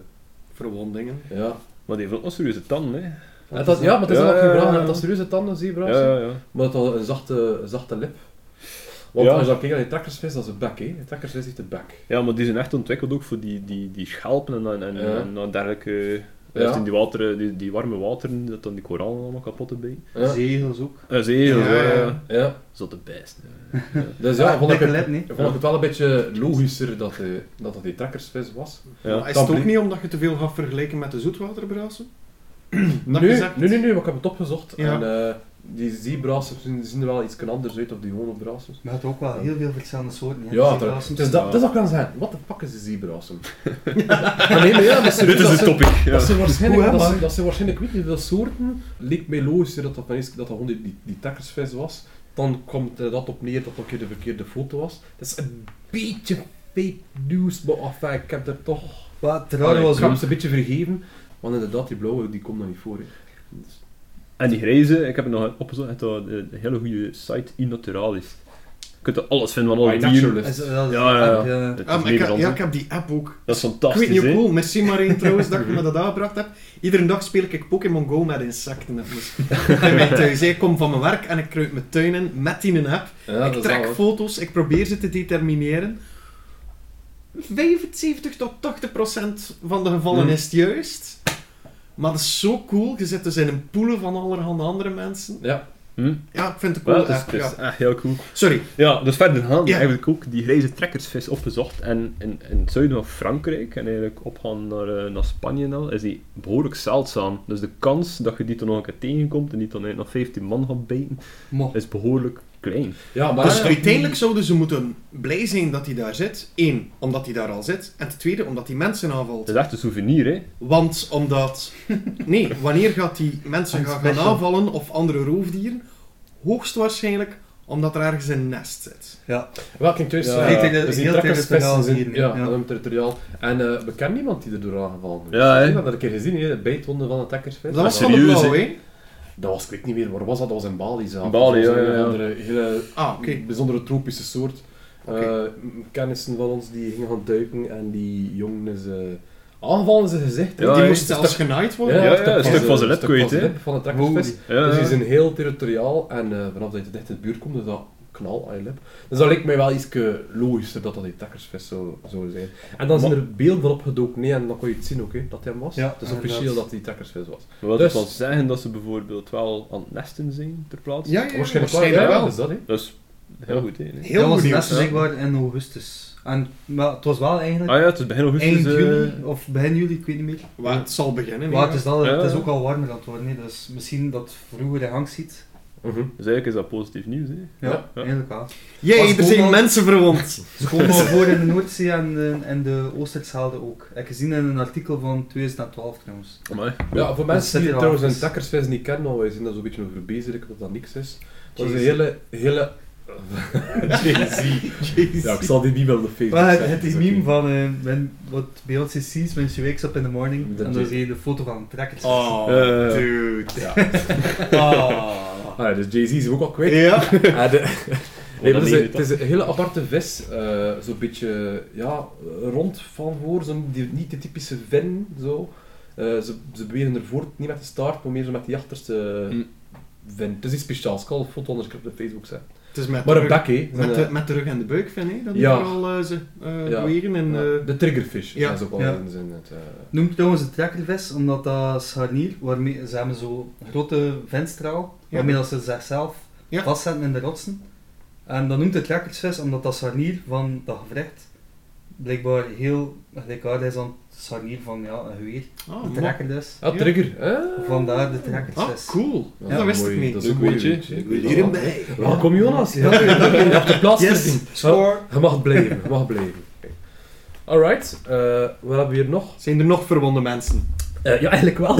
Verwondingen. Ja, Maar die heeft ook nog serieuze tanden, hè. En dat, ja maar het is Ja, wel ja, geen vraag. ja. Dat serieuze tanden, zeebrasem? Ja, ja, ja. Maar het had een zachte, een zachte lip. Want Ja. als je dan kijkt naar die trekkersvis, dat is een bek, hè. De trekkersvis heeft een bek. Ja, maar die zijn echt ontwikkeld ook voor die, die, die schelpen en, en, Ja. en, en dergelijke... Ja. Ja. in die, wateren, die, die warme wateren, dat dan die korallen allemaal kapot erbij. Ja. Zegels ook. En zeeën, Ja, ja, ja. ja. ja. Zo de best. Dus ja, Ah, vond ik, het, lip, nee. vond ik het wel een beetje logischer dat, hij, dat het die trekkersvis was. Ja. Maar is het ook niet omdat je te veel gaat vergelijken met de zoetwaterbrazen? Dat Nee, nee, nee, nee, maar ik heb het opgezocht. Ja. En eh, die zeebrassers zien, zien er wel iets anders uit, of die gewone brassers. Maar het ook wel heel veel verschillende soorten. hè. Ja, is dat, dat is wat ik kan zeggen. Wat de fuck is een nee, maar ja, dat Dit is dat het zijn- topic. Ja. Dat zijn waarschijnlijk, dat, zijn- dat zijn waarschijnlijk, ik weet niet hoeveel soorten, leek mij logischer dat dat, van eerst- dat, dat gewoon die, die, die tekkersvis was. Dan komt er dat op neer dat dat een keer de verkeerde foto was. Dat is een beetje fake news, maar enfin, ik heb er toch... Maar het was ik heb ook... ze een beetje vergeven, want inderdaad, die blauwe, die komt dan niet voor. hè. Dus- En die grijze, ik heb het nog opgezocht, het is een hele goede site, iNaturalis. Je kunt er alles vinden van alle dieren. Is- is Ja, ja, ja. eh, Ah, maar ik, heb- ja, ik heb die app ook. Dat is Ik fantastisch, weet niet hoe cool. Merci Marijn trouwens dat je me dat aangebracht hebt. Iedere dag speel ik Pokémon Go met insecten. Dus in mijn thuis. Ik kom van mijn werk en ik kruip mijn tuin in met die een app. Ja, ik trek foto's, ik probeer ze te determineren. 75 tot 80 procent van de gevallen Hmm. is het juist. Maar dat is zo cool. Je zit dus in een poelen van allerhande andere mensen. Ja, Hm? Ja, ik vind het Ja, cool. het is, ja. echt heel cool. Sorry. Ja, dus verder gaan Ja. eigenlijk ook die grijze trekkersvis opgezocht. En in, in het zuiden van Frankrijk, en eigenlijk opgaan naar, eh, naar Spanje en al, is die behoorlijk zeldzaam. Dus de kans dat je die dan nog een keer tegenkomt en die dan nog 15 man gaat bijten, mo. is behoorlijk klein. ja maar... dus ja, uiteindelijk zouden ze moeten blij zijn dat hij daar zit. Eén, omdat hij daar al zit. En ten tweede, omdat hij mensen aanvalt. Het is echt een souvenir, hè. Want omdat... Nee, wanneer gaat die mensen gaan, aanvallen of andere roofdieren? Hoogstwaarschijnlijk omdat er ergens een nest zit. Ja. Wel, kijk, thuis, Ja, eh, heel dus die heel territoriaal zijn- hier, Ja, ja. territoriaal. En eh we kennen niemand die er door aangevallen is. Ja, hè? Ik heb dat een keer gezien, hè, de bijtwonden van een trekkersvest. Dat was van de blauw, hè? Dat was, ik weet niet meer, waar was dat? Dat was in Bali zelf. In Bali, dat was ja, een ja, ja. andere hele Ah, oké. bijzondere tropische soort. Eh, m- kennissen van ons die gingen gaan duiken en die jongen is eh, aangevallen in zijn gezicht. Ja, die moest zelfs genaaid worden. Ja, ja, een stuk van zijn lip stuk kwijt, van zijn hè. lip van. Ja, Dus die zijn heel territoriaal en eh, vanaf dat je dicht in de buurt komt, is dat knal aan je lip. Dus dat lijkt mij wel iets logischer dat dat die trekkersvest zou, zou zijn. En dan zijn er beelden van opgedoken, nee, en dan kon je het zien ook, hè, dat hij hem was. Ja, het is officieel dat die trekkersvest was. Maar wat Dus- wil zeggen dat ze bijvoorbeeld wel aan het nesten zijn ter plaatse? Ja, ja, Waarschijnlijk, waarschijnlijk wel. wel. is dat, hè. Dat is heel goed, hè? nee. Heel dat was nieuws. zichtbaar in augustus. En, maar het was wel eigenlijk Ah ja, het is begin augustus. eind eh, juli of begin juli, ik weet niet meer. Waar het zal beginnen. Maar het is, al, Ja. het is ook al warmer aan het worden, dus misschien dat vroeger in gang ziet. Mhm. Dus eigenlijk is dat positief nieuws, hè? Ja, Ja. eigenlijk wel. Jee, er zijn mensen verwond. Ze komen al voor in de Noordzee en de, en de Oosterschelde ook. Ik heb gezien in een artikel van 2012 trouwens. Amai. Ja, voor mensen zit die trouwens een even. trekkersvest niet kennen, want wij zijn daar zo'n beetje over bezig, dat dat niks is. Dat is een hele... hele Jay-Z. Ja, ik zal die niet wel op Facebook Maar het, het is meme van eh, when, what Beyoncé sees when she wakes up in the morning. Dat en dan zie je de foto van een trekker. Oh, Eh, dude. Ja. Ah. Ah, dus Jay-Z is ook al kwijt. Ja. Ja, de, nee, het, is, het is een hele aparte vis. eh zo'n beetje ja, rond van voor, zo, die, niet de typische vin. Zo. Eh, ze, ze bewegen ervoor, niet met de staart, maar meer zo met die achterste Hm. vin. Het is iets speciaals. Ik zal een foto op Facebook zetten. Het is met Maar de een rug- bek, hè. Met de, met de rug en de buik, vind ik. Dat Ja. vooral eh, ze eh, Ja. bewegen. En, ja, eh, de triggerfish, ja, dat is ook wel ja. in zijn het. eh, Noemt trouwens een trekkervis, omdat dat scharnier, waarmee ze hebben zo'n grote ventstraal, Ja. waarmee dat ze zichzelf Ja. vastzetten in de rotsen. En dat noemt het trekkersvis, omdat dat scharnier van dat gewricht blijkbaar heel gelijkaardig is aan het scharnier van ja, een geweer. ah, ma- trekker dus. Ah, Ja. trigger. hè? Vandaar de ah, trekkersvis. cool. Ja, dat is wist ik niet. Dat is een. Ik wil hierin bij. Welkom Jonas. Ja, je hebt de plaats Yes, score. Je mag blijven, je mag blijven. Oké. Alright, eh, wat hebben we hier nog? Zijn er nog verwonde mensen? Eh, ja, eigenlijk wel.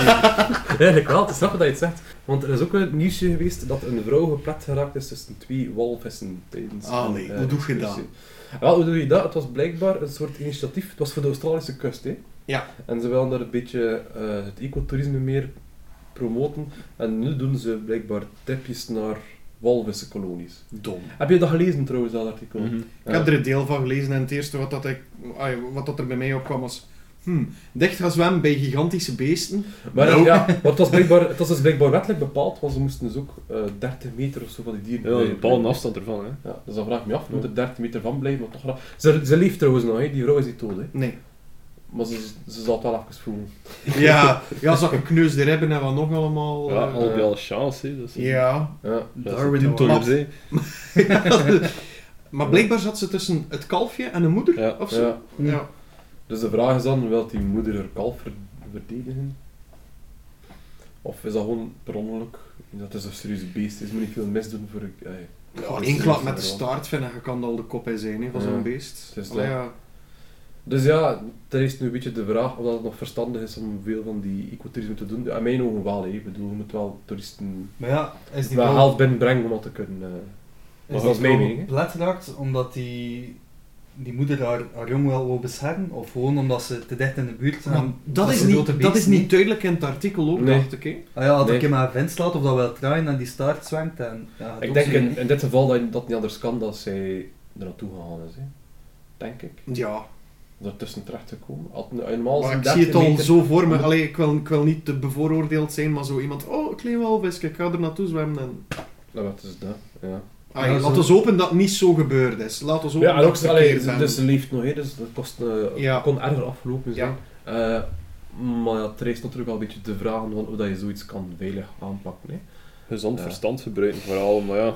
eigenlijk wel, het is grappig dat je het zegt. Want er is ook een nieuwsje geweest dat een vrouw geplet geraakt is tussen twee walvissen tijdens Allee, een, eh, hoe doe je dat? Wel, hoe doe je dat? Het was blijkbaar een soort initiatief. Het was voor de Australische kust, hè. Ja. En ze wilden daar een beetje eh, het ecotourisme meer promoten. En nu doen ze blijkbaar tripjes naar walvissenkolonies. Dom. Heb je dat gelezen trouwens, dat artikel? Mhm. Ik heb er een deel van gelezen en het eerste wat, dat ik, wat dat er bij mij opkwam was... Hmm, dicht gaan zwemmen bij gigantische beesten. Maar Nou. ja, maar het was, blijkbaar, het was dus blijkbaar wettelijk bepaald, want ze moesten dus ook eh 30 meter of zo van die dieren Ja, een bepaalde afstand ervan, hè? Ja, dus dan vraag ik me af, moet er 30 meter van blijven, maar toch graag. Ze, ze leeft trouwens nog, hè. die vrouw is niet dood, hè. Nee. maar ze, ze zal het wel even voelen. Ja, ja zag een kneusde ribben en wat nog allemaal. Ja, eh, al alle chance, hè. Is, ja. Ja. maar blijkbaar zat ze tussen het kalfje en de moeder, Ja. of zo. Ja. Ja. Dus de vraag is dan, wil die moeder haar kalf ver- verdedigen? Of is dat gewoon per ongeluk? Dat is een serieus beest, is moet niet veel misdoen voor... eh, Ja, één klap met de staart vind ik, je kan al de kop in zijn hè, van Ja. zo'n beest. Is Allee, ja. Dus ja, er is nu een beetje de vraag of dat het nog verstandig is om veel van die ecotourisme te doen. Ja, in mijn ogen wel, hè. ik bedoel, je moet wel toeristen Maar ja, is die wel binnenbrengen om dat te kunnen... eh, is dat mijn mening, omdat die, die moeder haar, haar jong wel wil beschermen? Of gewoon omdat ze te dicht in de buurt zijn? Maar dat, is niet, dat is niet duidelijk in het artikel ook, Nee. dacht ik. Hè. Ah ja, dat Nee. ik maar vent slaat of dat wel draaien en die staart zwengt. En, ja, Ik denk in, in dit geval dat dat niet anders kan, dat zij er naartoe gegaan is. Hè. Denk ik. Ja, Daartussen terecht. Had, normaal maar ik zie het 30 al meter- zo voor me. Allee, ik, wil, ik wil niet te bevooroordeeld zijn, maar zo iemand... Oh, een klein walvis, ik ga er naartoe zwemmen. En... Nou, wat is dat? Ja. Ah, Ja, laat ons hopen dat het niet zo gebeurd is. Laat ons hopen Ja, en dat het allee, ben. dus ze leeft nog, hè, dus dat kost, eh, Ja. kon erger afgelopen zijn. Ja. Eh, maar ja, het rijst natuurlijk wel een beetje de vragen van hoe dat je zoiets kan veilig aanpakken. Hè. Gezond Ja. verstand gebruiken vooral, maar ja,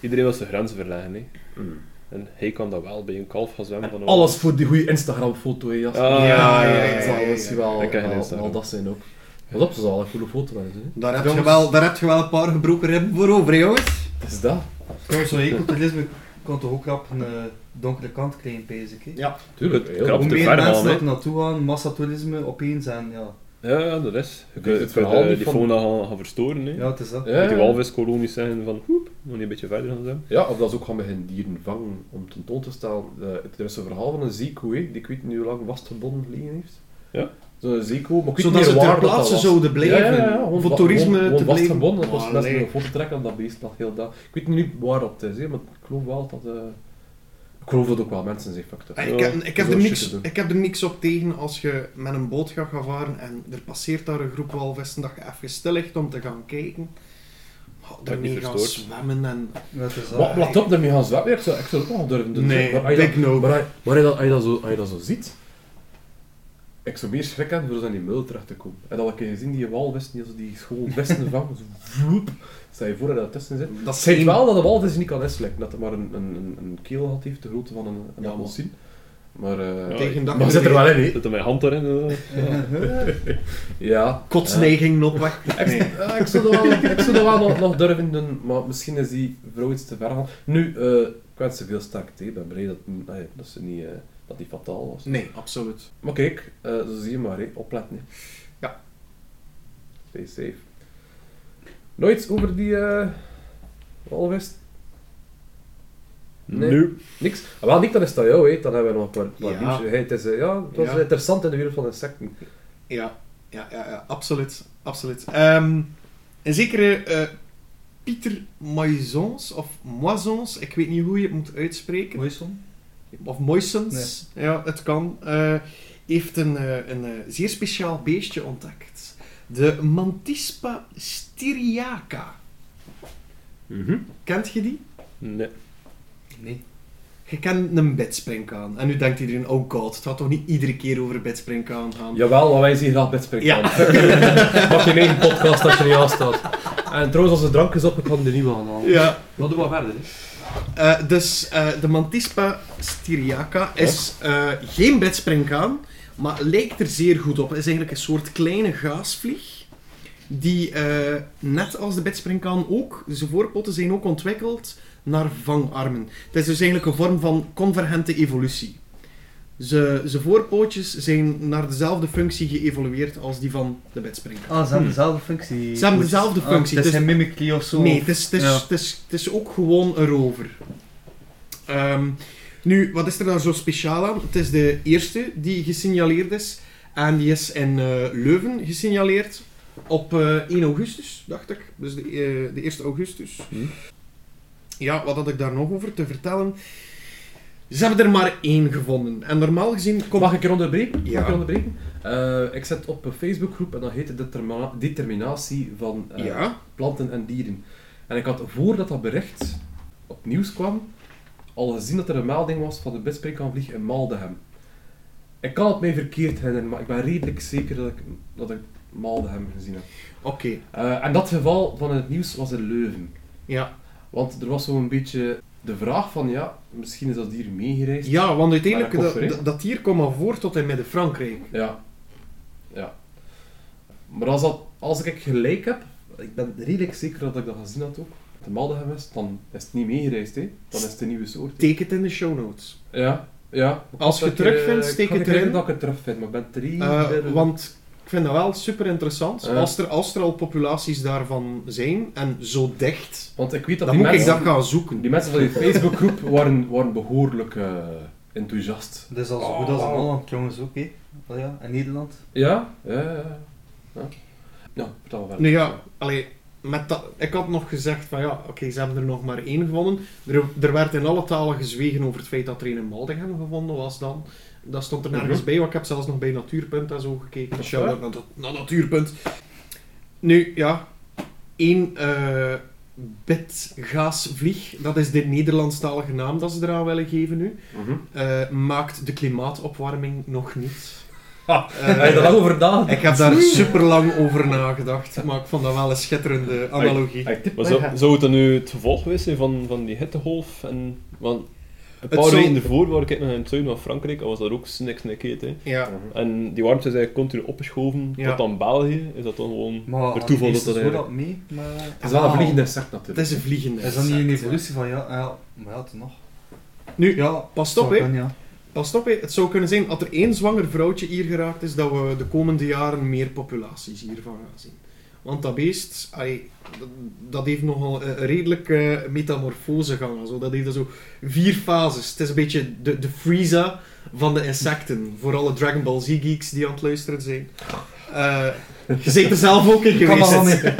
iedereen wil zijn grenzen verleggen, hè. mm. En hij kan dat wel bij een kalf gaan zwemmen. En van alles voor die goede Instagram-foto. Ah, ja, ja, ja, Dat misschien wel, Ik ken geen wel, dat zijn ook. Wat op, ze zal een goede foto hebben. Hè. Daar heb, je wel, daar heb je wel een paar gebroken ribben voor over, jongens. Het is dat. Trouwens, zo'n ecotourisme kan toch ook rap een eh, donkere kant krijgen, basic. hè? Ja. Tuurlijk. Heel Hoe meer ver mensen dat er naartoe gaan, massatoerisme opeens en ja, Ja, ja, dat is. Je Het kunt het je verhaal eh, niet die van- fauna gaan, gaan verstoren, hè. ja het is dat. Ja, Met die walviskolonies zeggen van, hoep, Nog niet een beetje verder gaan zijn. Ja, of dat ze ook gaan beginnen dieren vangen om tentoon te stellen. Uh, er is een verhaal van een zeekoe, hè, die ik weet niet hoe lang vastgebonden liggen heeft. Ja. Maar ik weet Zodat ze ter dat plaatse zouden blijven. Ja, ja, ja, gewoon voor toerisme gewoon, gewoon te blijven. dat was best een aan dat beest lag heel dag. Ik weet niet waar dat is, hè, maar ik geloof wel dat... eh, ik geloof dat ook wel mensen zich up. Ah, Ik heb, ik, heb er niks, ik heb er niks op tegen als je met een boot gaat gaan varen en er passeert daar een groep walvissen dat je even stil ligt om te gaan kijken. Oh, Dat daarmee niet gaan zwemmen en... Dat dat. Wat, wat op, daarmee gaan zwemmen? Ik zou, ik zou het ook nog durven doen. Nee, maar dat- dat, als, je dat zo, als je dat zo ziet, ik zou meer schrik hebben voor zo in die mul terecht te komen. En dat ik gezien die walvis, die, als die schoon vesten vangen, zo vloep, stel je voor dat je daar tussen zit. Dat zegt wel dat de walvis niet kan inslikken, dat het maar een, een, een, een keel had heeft, de grootte van een, een Ja, appelsien. Maar, eh Ja, Tegen dat maar je zit er wel in, hè. Zit er mijn hand erin? eh. Ja. kotsneiging nog weg. Ik, ja, ik zou dat wel, ik zou dat wel nog, nog durven doen, maar misschien is die vrouw iets te ver gaan. Nu, eh ik wens ze veel sterkte, ik ben blij dat, dat ze niet, eh, dat die fataal was. Nee, absoluut. Maar kijk, eh, zo zie je maar, hè. opletten. Ja. Stay safe. Nooit over die eh walvis? Nee. Nu. Niks? Ah, wel, niet, dan is dat jou, hè. dan hebben we nog een paar, paar Ja. Hey, het, is, eh, ja, het was Ja. interessant in de wereld van insecten. Ja, ja, ja, ja absoluut. absoluut. Ehm, een zekere eh, Pieter Moisons, of Moisons, ik weet niet hoe je het moet uitspreken. Moison? Of Moisons, ja, het kan. eh, heeft een, eh, een eh, zeer speciaal beestje ontdekt. De Mantispa styriaca. Kent je die? Nee. Nee. Je kent een bedspringkaan. En nu denkt iedereen, oh god, het gaat toch niet iedere keer over bedspringkaan gaan? Jawel, maar wij zien graag bedspringen. Ja. Mag je een eigen podcast als je niet aanstaat. En trouwens, als de drank is op, ik kan er niet aan halen. Ja. Maar doe maar verder. hè. Eh, dus eh, de Mantispa styriaca is eh, geen bedspringkaan, maar lijkt er zeer goed op. Het is eigenlijk een soort kleine gaasvlieg. Die, net als de bedspringkaan ook, zijn voorpoten zijn ook ontwikkeld naar vangarmen. Het is dus eigenlijk een vorm van convergente evolutie. Ze- Zijn voorpootjes zijn naar dezelfde functie geëvolueerd als die van de bedspringkaan. Ah, ze hebben dezelfde functie. Ze hebben dezelfde Ah, functie, het is dus- geen mimicry of zo. Nee, het is, het, is, Ja. het, is, het is ook gewoon een rover. Ehm, nu, wat is er daar zo speciaal aan? Het is de eerste die gesignaleerd is. En die is in eh, Leuven gesignaleerd op eh, 1 augustus, dacht ik. Dus de, eh, de 1 augustus. Hm. Ja, wat had ik daar nog over te vertellen? Ze hebben er maar één gevonden. En normaal gezien komt... Mag ik er onderbreken? Ja. Mag ik er onderbreken? Eh, ik zit op een Facebookgroep en dat heet determina- Determinatie van eh, Ja, planten en dieren. En ik had voordat dat bericht op nieuws kwam, al gezien dat er een melding was van de bedspringkaanvlieg in Maldegem. Ik kan het mij verkeerd herinneren, maar ik ben redelijk zeker dat ik, dat ik gezien heb. oké. Eh, en dat geval van het nieuws was in Leuven. Ja. Want er was zo'n beetje de vraag van, ja, misschien is dat dier meegereisd. ja, want uiteindelijk, dat, koffer, dat, dat hier komt maar voor tot in Midden-Frankrijk. Ja. Ja. Maar als, dat, als ik gelijk heb, ik ben redelijk zeker dat ik dat gezien had ook, de Maldegem is, dan is het niet meegereisd, hè. Dan is het een nieuwe soort. hè. Teken het in de show notes. Ja, ja. Als je Dat het ik, terugvindt, eh, steek ik het erin. dat ik het terugvind, maar ik ben drie... Eh, de- want ik vind dat wel super interessant. Ja. Als, er, als er al populaties daarvan zijn en zo dicht, Want ik weet dat dan die moet ik dat gaan zoeken. die mensen van die Facebookgroep waren, waren behoorlijk eh, enthousiast. Dat is al zo goed als in Holland, jongens, ook. Oh ja, in Nederland. Ja? Ja, ja, ja. Ja, vertel maar verder. Nu ja, allee, met dat, ik had nog gezegd van ja, oké, ze hebben er nog maar één gevonden. Er, er werd in alle talen gezwegen over het feit dat er een in Maldegem gevonden was dan. Dat stond er nergens Mhm. bij, want ik heb zelfs nog bij Natuurpunt en zo gekeken. Shout-out naar, naar Natuurpunt. Nu, ja, één eh bitgaasvlieg, dat is de Nederlandstalige naam dat ze eraan willen geven nu, Mhm. eh, maakt de klimaatopwarming nog niet. Ha, Eh, heb je daar lang over nagedacht? ik heb daar super lang over nagedacht, maar ik vond dat wel een schitterende analogie. Hey, tip Maar zou het dan nu het gevolg geweest zijn van, van die hittegolf? En, want een Het paar zou- weken ervoor waar ik nog in het zuiden van Frankrijk, was dat ook niks niks heet. Hè. Ja. En die warmte is eigenlijk continu opgeschoven Ja. tot aan België. Is dat dan gewoon Maar per toeval dat is dat dat eigenlijk... mee? Maar... Het is wel een Ah. vliegende insect het natuurlijk. is een vliegende. Is dat niet een evolutie van ja, ja, maar ja, het nog. Nu, Ja, pas op, hè. ja. Pas op, hè. Het zou kunnen zijn, als er één zwanger vrouwtje hier geraakt is, dat we de komende jaren meer populaties hiervan gaan zien. Want dat beest, dat, dat heeft nogal een een redelijke metamorfosegang. Zo. Dat heeft zo vier fases. Het is een beetje de, de Frieza van de insecten. Voor alle Dragon Ball Z geeks die aan het luisteren zijn. Eh, je zit er zelf ook in Ik kan geweest. niet.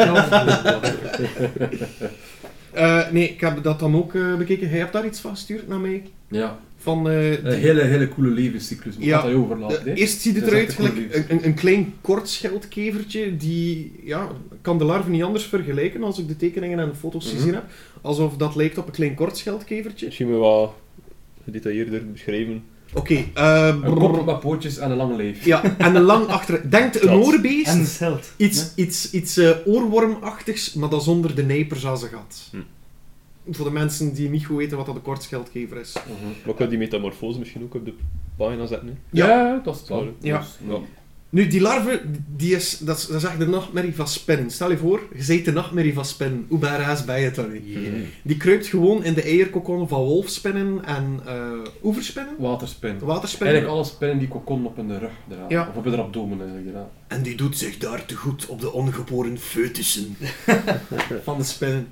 Eh, nee, ik heb dat dan ook eh, bekeken. Jij hebt daar iets van gestuurd naar mij? Ja, Van, eh, een hele, hele coole levenscyclus. Maar Ja, dat je overlaat. Eh, eerst ziet het Dat eruit een gelijk een, een, een klein kort scheldkevertje die, ja, ik kan de larve niet anders vergelijken als ik de tekeningen en de foto's Mhm. gezien heb. Alsof dat lijkt op een klein kort scheldkevertje. Misschien wel wat gedetailleerder beschrijven. Oké, eh, Een brrr. kop met pootjes en een lang lijf. ja, en een lang achter... Denkt een Dat. oorbeest, En scheld. iets, iets, iets eh, oorwormachtigs, maar dan zonder de nijpers aan zijn gat. Hm. Voor de mensen die niet goed weten wat dat een kort scheldkever is. Mhm. Maar ik wil die metamorfose misschien ook op de pagina zetten. Hè. Ja. Ja, dat is het wel. Ja. Dus, ja. Nu, die larve, die is, dat, is, dat is echt de nachtmerrie van spinnen. Stel je voor, je ziet de nachtmerrie van spinnen. Hoe badass ben je dan niet? Die kruipt gewoon in de eierkokon van wolfspinnen en eh oeverspinnen, Waterspin. waterspinnen. Eigenlijk alle spinnen die kokon op hun rug dragen. Ja. Of op hun abdomen eigenlijk. En die doet zich daar te goed op de ongeboren foetussen van de spinnen.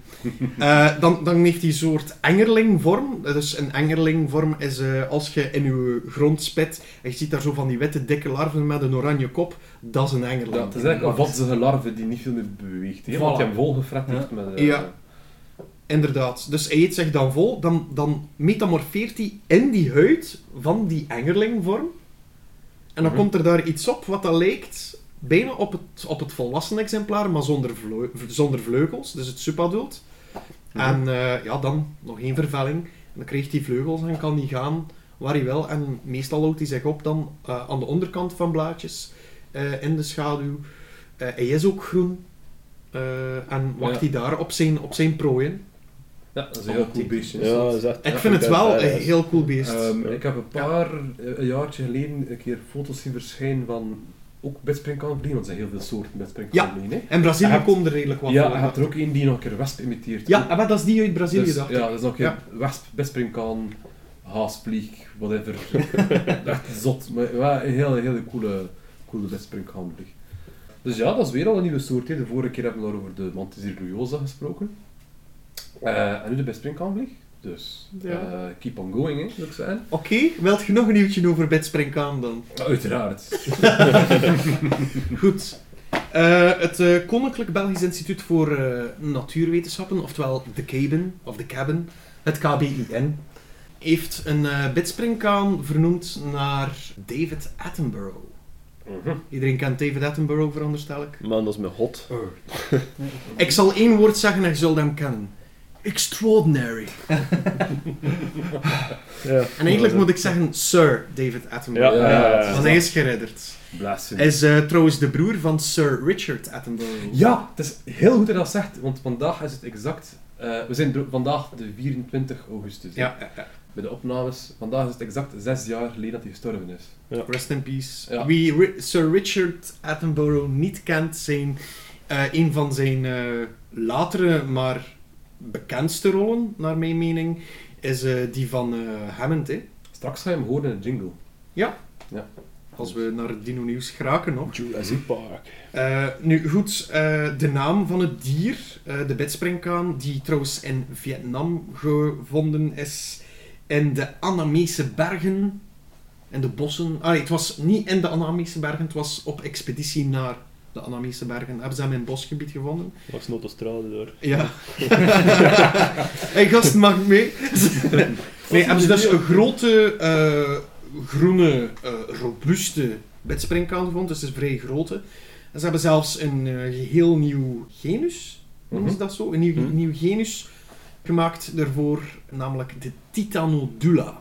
Eh, dan, dan heeft die een soort engerlingvorm. Dus een engerlingvorm is eh, als je in je grond spit en je ziet daar zo van die witte dikke larven met een oranje kop. Dat is een engerling. Ja, het is eigenlijk een vatzige larve die niet veel meer beweegt. Hè, want Voilà. je hem volgefret heeft met... eh, Ja. Inderdaad. Dus hij eet zich dan vol, dan, dan metamorfeert hij in die huid van die engerlingvorm. En dan Mhm. komt er daar iets op wat dat lijkt bijna op het, op het volwassen exemplaar, maar zonder, zonder vleugels, dus het subadult. En eh, ja, dan nog één vervelling. En dan krijgt hij vleugels en kan hij gaan waar hij wil. En meestal houdt hij zich op dan eh, aan de onderkant van blaadjes, eh, in de schaduw. Eh, hij is ook groen. Eh, en wacht Ja. hij daar op zijn, op zijn prooien. Ja, dat is een heel cool beestje. Ja, dat. dat is echt... Ik vind het wel een heel cool beest. Ehm, Ja. ik heb een paar, een jaartje geleden, een keer foto's zien verschijnen van ook bedspringkanvliegen, want er zijn heel veel soorten bedspringkanvliegen. hè. en Brazilië komt er redelijk wat Ja, je hebt er ook één die nog een keer wesp imiteert. Ja, maar dat is die uit Brazilië, dus, dacht Ja, dat is nog een Ja. wesp, haasvlieg, whatever. Echt zot, maar ja, een hele, hele coole, coole bedspringkaanvlieg. Dus ja, dat is weer al een nieuwe soort. Hè. De vorige keer hebben we nog over de Mantis gesproken. Eh, en nu de bedspringkaanvlieg. Dus Ja. eh, keep on going, hè, zou ik zeggen. Oké, wilt je nog een nieuwtje over bedspringkaan dan? Ja, uiteraard. Goed. Eh, het eh, Koninklijk Belgisch Instituut voor eh, Natuurwetenschappen, oftewel de Cabin, of de Cabin, het KBIN, heeft een eh bedspringkaan vernoemd naar David Attenborough. Mhm. Iedereen kent David Attenborough, veronderstel ik. Man, dat is me hot. Ik zal één woord zeggen en je zult hem kennen. Extraordinary. Ja. En eigenlijk moet ik zeggen Sir David Ja, Attenborough. ja, ja, ja. Want hij is geredderd. Hij is eh, trouwens de broer van Sir Richard Attenborough. Ja, het is heel goed dat je dat zegt, want vandaag is het exact... eh, we zijn vandaag de 24 augustus. Ja, ja, ja. Bij de opnames. Vandaag is het exact zes jaar geleden dat hij gestorven is. Rest in peace. Ja. Wie Ri- Sir Richard Attenborough niet kent, zijn eh, een van zijn eh, latere, maar bekendste rollen, naar mijn mening, is eh, die van eh, Hammond. Hè. Straks ga je hem horen in een jingle. Als we naar het Dino Nieuws geraken nog. Jurassic Park. Eh, nu goed, eh, de naam van het dier, eh, de bedspringkaan, die trouwens in Vietnam gevonden is, in de Annamese bergen, in de bossen. Ah, nee, het was niet in de Annamese bergen, het was op expeditie naar de Annamese bergen. Hebben ze hem in het bosgebied gevonden? Dat is een autostrade daar. Ja. hey, gast, mag ik mee? nee, hebben ze dus een grote, eh, groene, eh, robuuste bedspringkaan gevonden, dus het is een vrij grote. En ze hebben zelfs een eh, geheel nieuw genus, noemen ze Mhm. dat zo? Een nieuw, Mhm. nieuw genus gemaakt daarvoor, namelijk de Titanodula.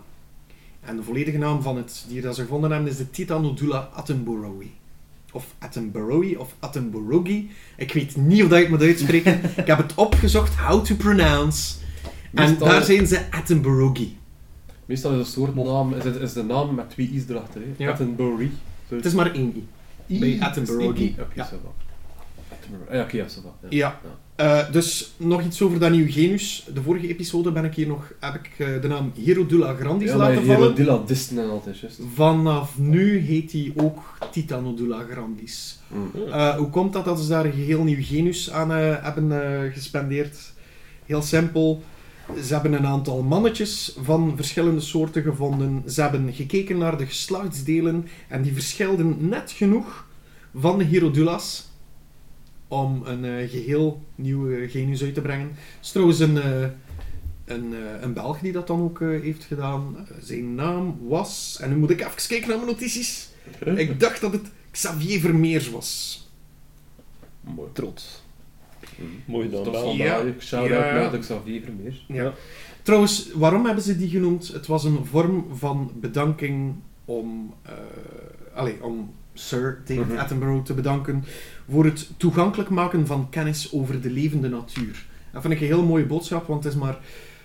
En de volledige naam van het dier dat ze gevonden hebben is de Titanodula attenboroughi. Of Attenboroughi of Attenboroughi. Ik weet niet of dat je het moet uitspreken. ik heb het opgezocht, how to pronounce. En daar zijn ze Attenboroughi. Meestal is een soort naam, is, het, is de naam met twee i's erachter. Hè. Ja. Attenborough. Zo- Het is maar één i. I, bij Attenborough. Oké, Ja. Attenborough. Ah, ja, oké, ja, ça va. Ja. Ja. Eh, dus nog iets over dat nieuwe genus. De vorige episode ben ik hier nog, heb ik eh, de naam Herodula grandis Ja, laten vallen. Herodilla disten en altijd, juist. Vanaf nu heet hij ook Titanodula grandis. Mm. Eh, hoe komt dat dat ze daar een geheel nieuw genus aan hebben gespendeerd? Heel simpel. Ze hebben een aantal mannetjes van verschillende soorten gevonden. Ze hebben gekeken naar de geslachtsdelen en die verschilden net genoeg van de Herodullas om een eh, geheel nieuw eh, genus uit te brengen. Het is trouwens een, eh, een, eh, een Belg die dat dan ook heeft gedaan. Zijn naam was... En nu moet ik even kijken naar mijn notities. Ik dacht dat het Xavier Vermeers was. Mooi. Trots. Mooi Dat dan wel. Ja. vandaag. Shout-out Ja. naar de Xavier Vermeer. Ja. Trouwens, waarom hebben ze die genoemd? Het was een vorm van bedanking om, eh allee, om Sir David Mhm. Attenborough te bedanken voor het toegankelijk maken van kennis over de levende natuur. Dat vind ik een heel mooie boodschap, want het is maar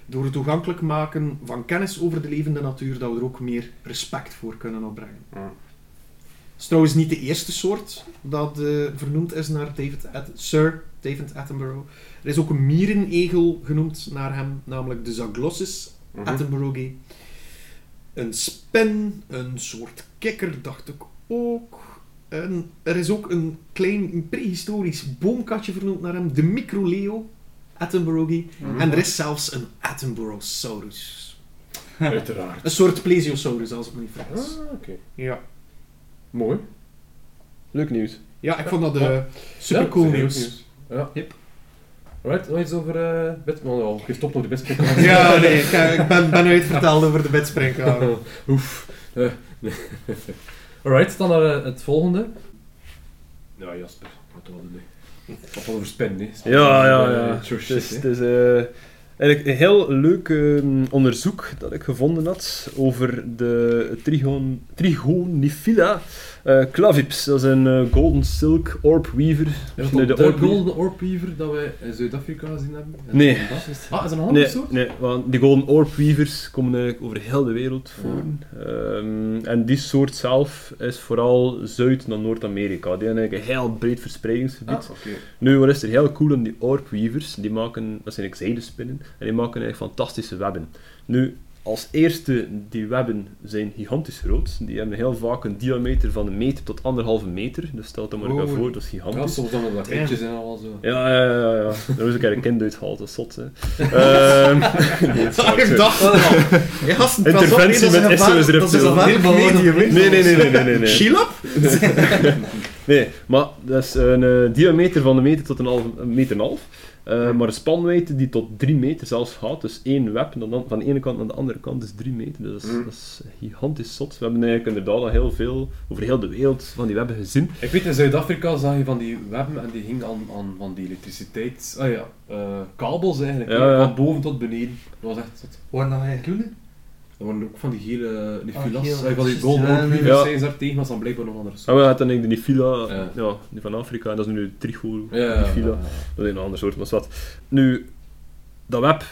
door het toegankelijk maken van kennis over de levende natuur dat we er ook meer respect voor kunnen opbrengen. Mm. Het is trouwens niet de eerste soort dat eh, vernoemd is naar David At- Sir David Attenborough. Er is ook een mierenegel genoemd naar hem, namelijk de Zaglossus. Attenborough. Een spin, een soort kikker, dacht ik ook. Er is ook een klein prehistorisch boomkatje vernoemd naar hem, de Microleo Attenborough. Mhm. En er is zelfs een Attenborosaurus. Uiteraard. Een soort plesiosaurus, als ik me niet vergis. Ah, oké. Ja. Mooi. Leuk nieuws. ja, ik vond dat Ja. eh, super Ja, cool heel nieuws. Ja. Yep. Alright, nog iets over uh, bed... Oh, ja, geef op nog de bedspek. Ja, nee, ik, eh, ik ben, ben uitverteld over de bedspringkaan. Oef. Eh. Alright, dan naar eh, het volgende. Ja, Jasper. Wat hadden we? Wat hadden we spin, hè? Ja, ja, eh, ja. sure Het is, het is eh, eigenlijk een heel leuk ehm, onderzoek dat ik gevonden had over de trigon, Trigonifila eh, clavips. Dat is een eh, golden silk orb weaver. Is dat de, de orb- golden orb weaver dat wij in Zuid-Afrika gezien hebben? En Nee. dat? Ah, is dat een andere Nee, soort? nee, want die golden orb weavers komen eigenlijk over heel de wereld Ja. voor. Ehm, en die soort zelf is vooral Zuid- naar Noord-Amerika. Die hebben eigenlijk een heel breed verspreidingsgebied. Ah. Nu, wat is er heel cool aan die orb-weavers? Die maken, dat zijn zijdespinnen, en die maken eigenlijk fantastische webben. Nu, als eerste, die webben zijn gigantisch groot. Die hebben heel vaak een diameter van een meter tot anderhalve meter. Dus stel dat maar Oh. even voor, dat is Ja, gigantisch. soms dan wat ritjes en al zo. Ja, ja, ja, ja. Daar is een keer een kind uitgehaald, dat is zot, hè. Ehm, nee, waar, ik dacht al. Ja, Interventie nee, dat met SOS Dat is een medium. Nee, nee, nee, nee, nee, nee. Nee, maar dat is een eh, diameter van een meter tot een, half, een meter en een half. Eh, maar een spanwijdte die tot 3 meter zelfs gaat. Dus één web dan van de ene kant naar de andere kant is 3 meter. Dus dat is, Mm. dat is gigantisch zot. We hebben eigenlijk inderdaad al heel veel over heel de wereld van die webben gezien. Ik weet, in Zuid-Afrika zag je van die webben en die hingen aan, aan van die elektriciteit... Ah ja, eh, kabels eigenlijk. Ja, hè, ja. Van boven tot beneden. Dat was echt zot. Waar dan wij groene? Dat waren ook van die gele die Ah, filas. Ah, van die golden ja, zijn ze daar tegen, maar ze dan blijkbaar nog andere soort. En we hadden dan die Nifila, Ja. ja. die van Afrika, en dat is nu de Trigo Ja, Nifila. ja. Dat is een ander soort, maar wat. Nu, dat web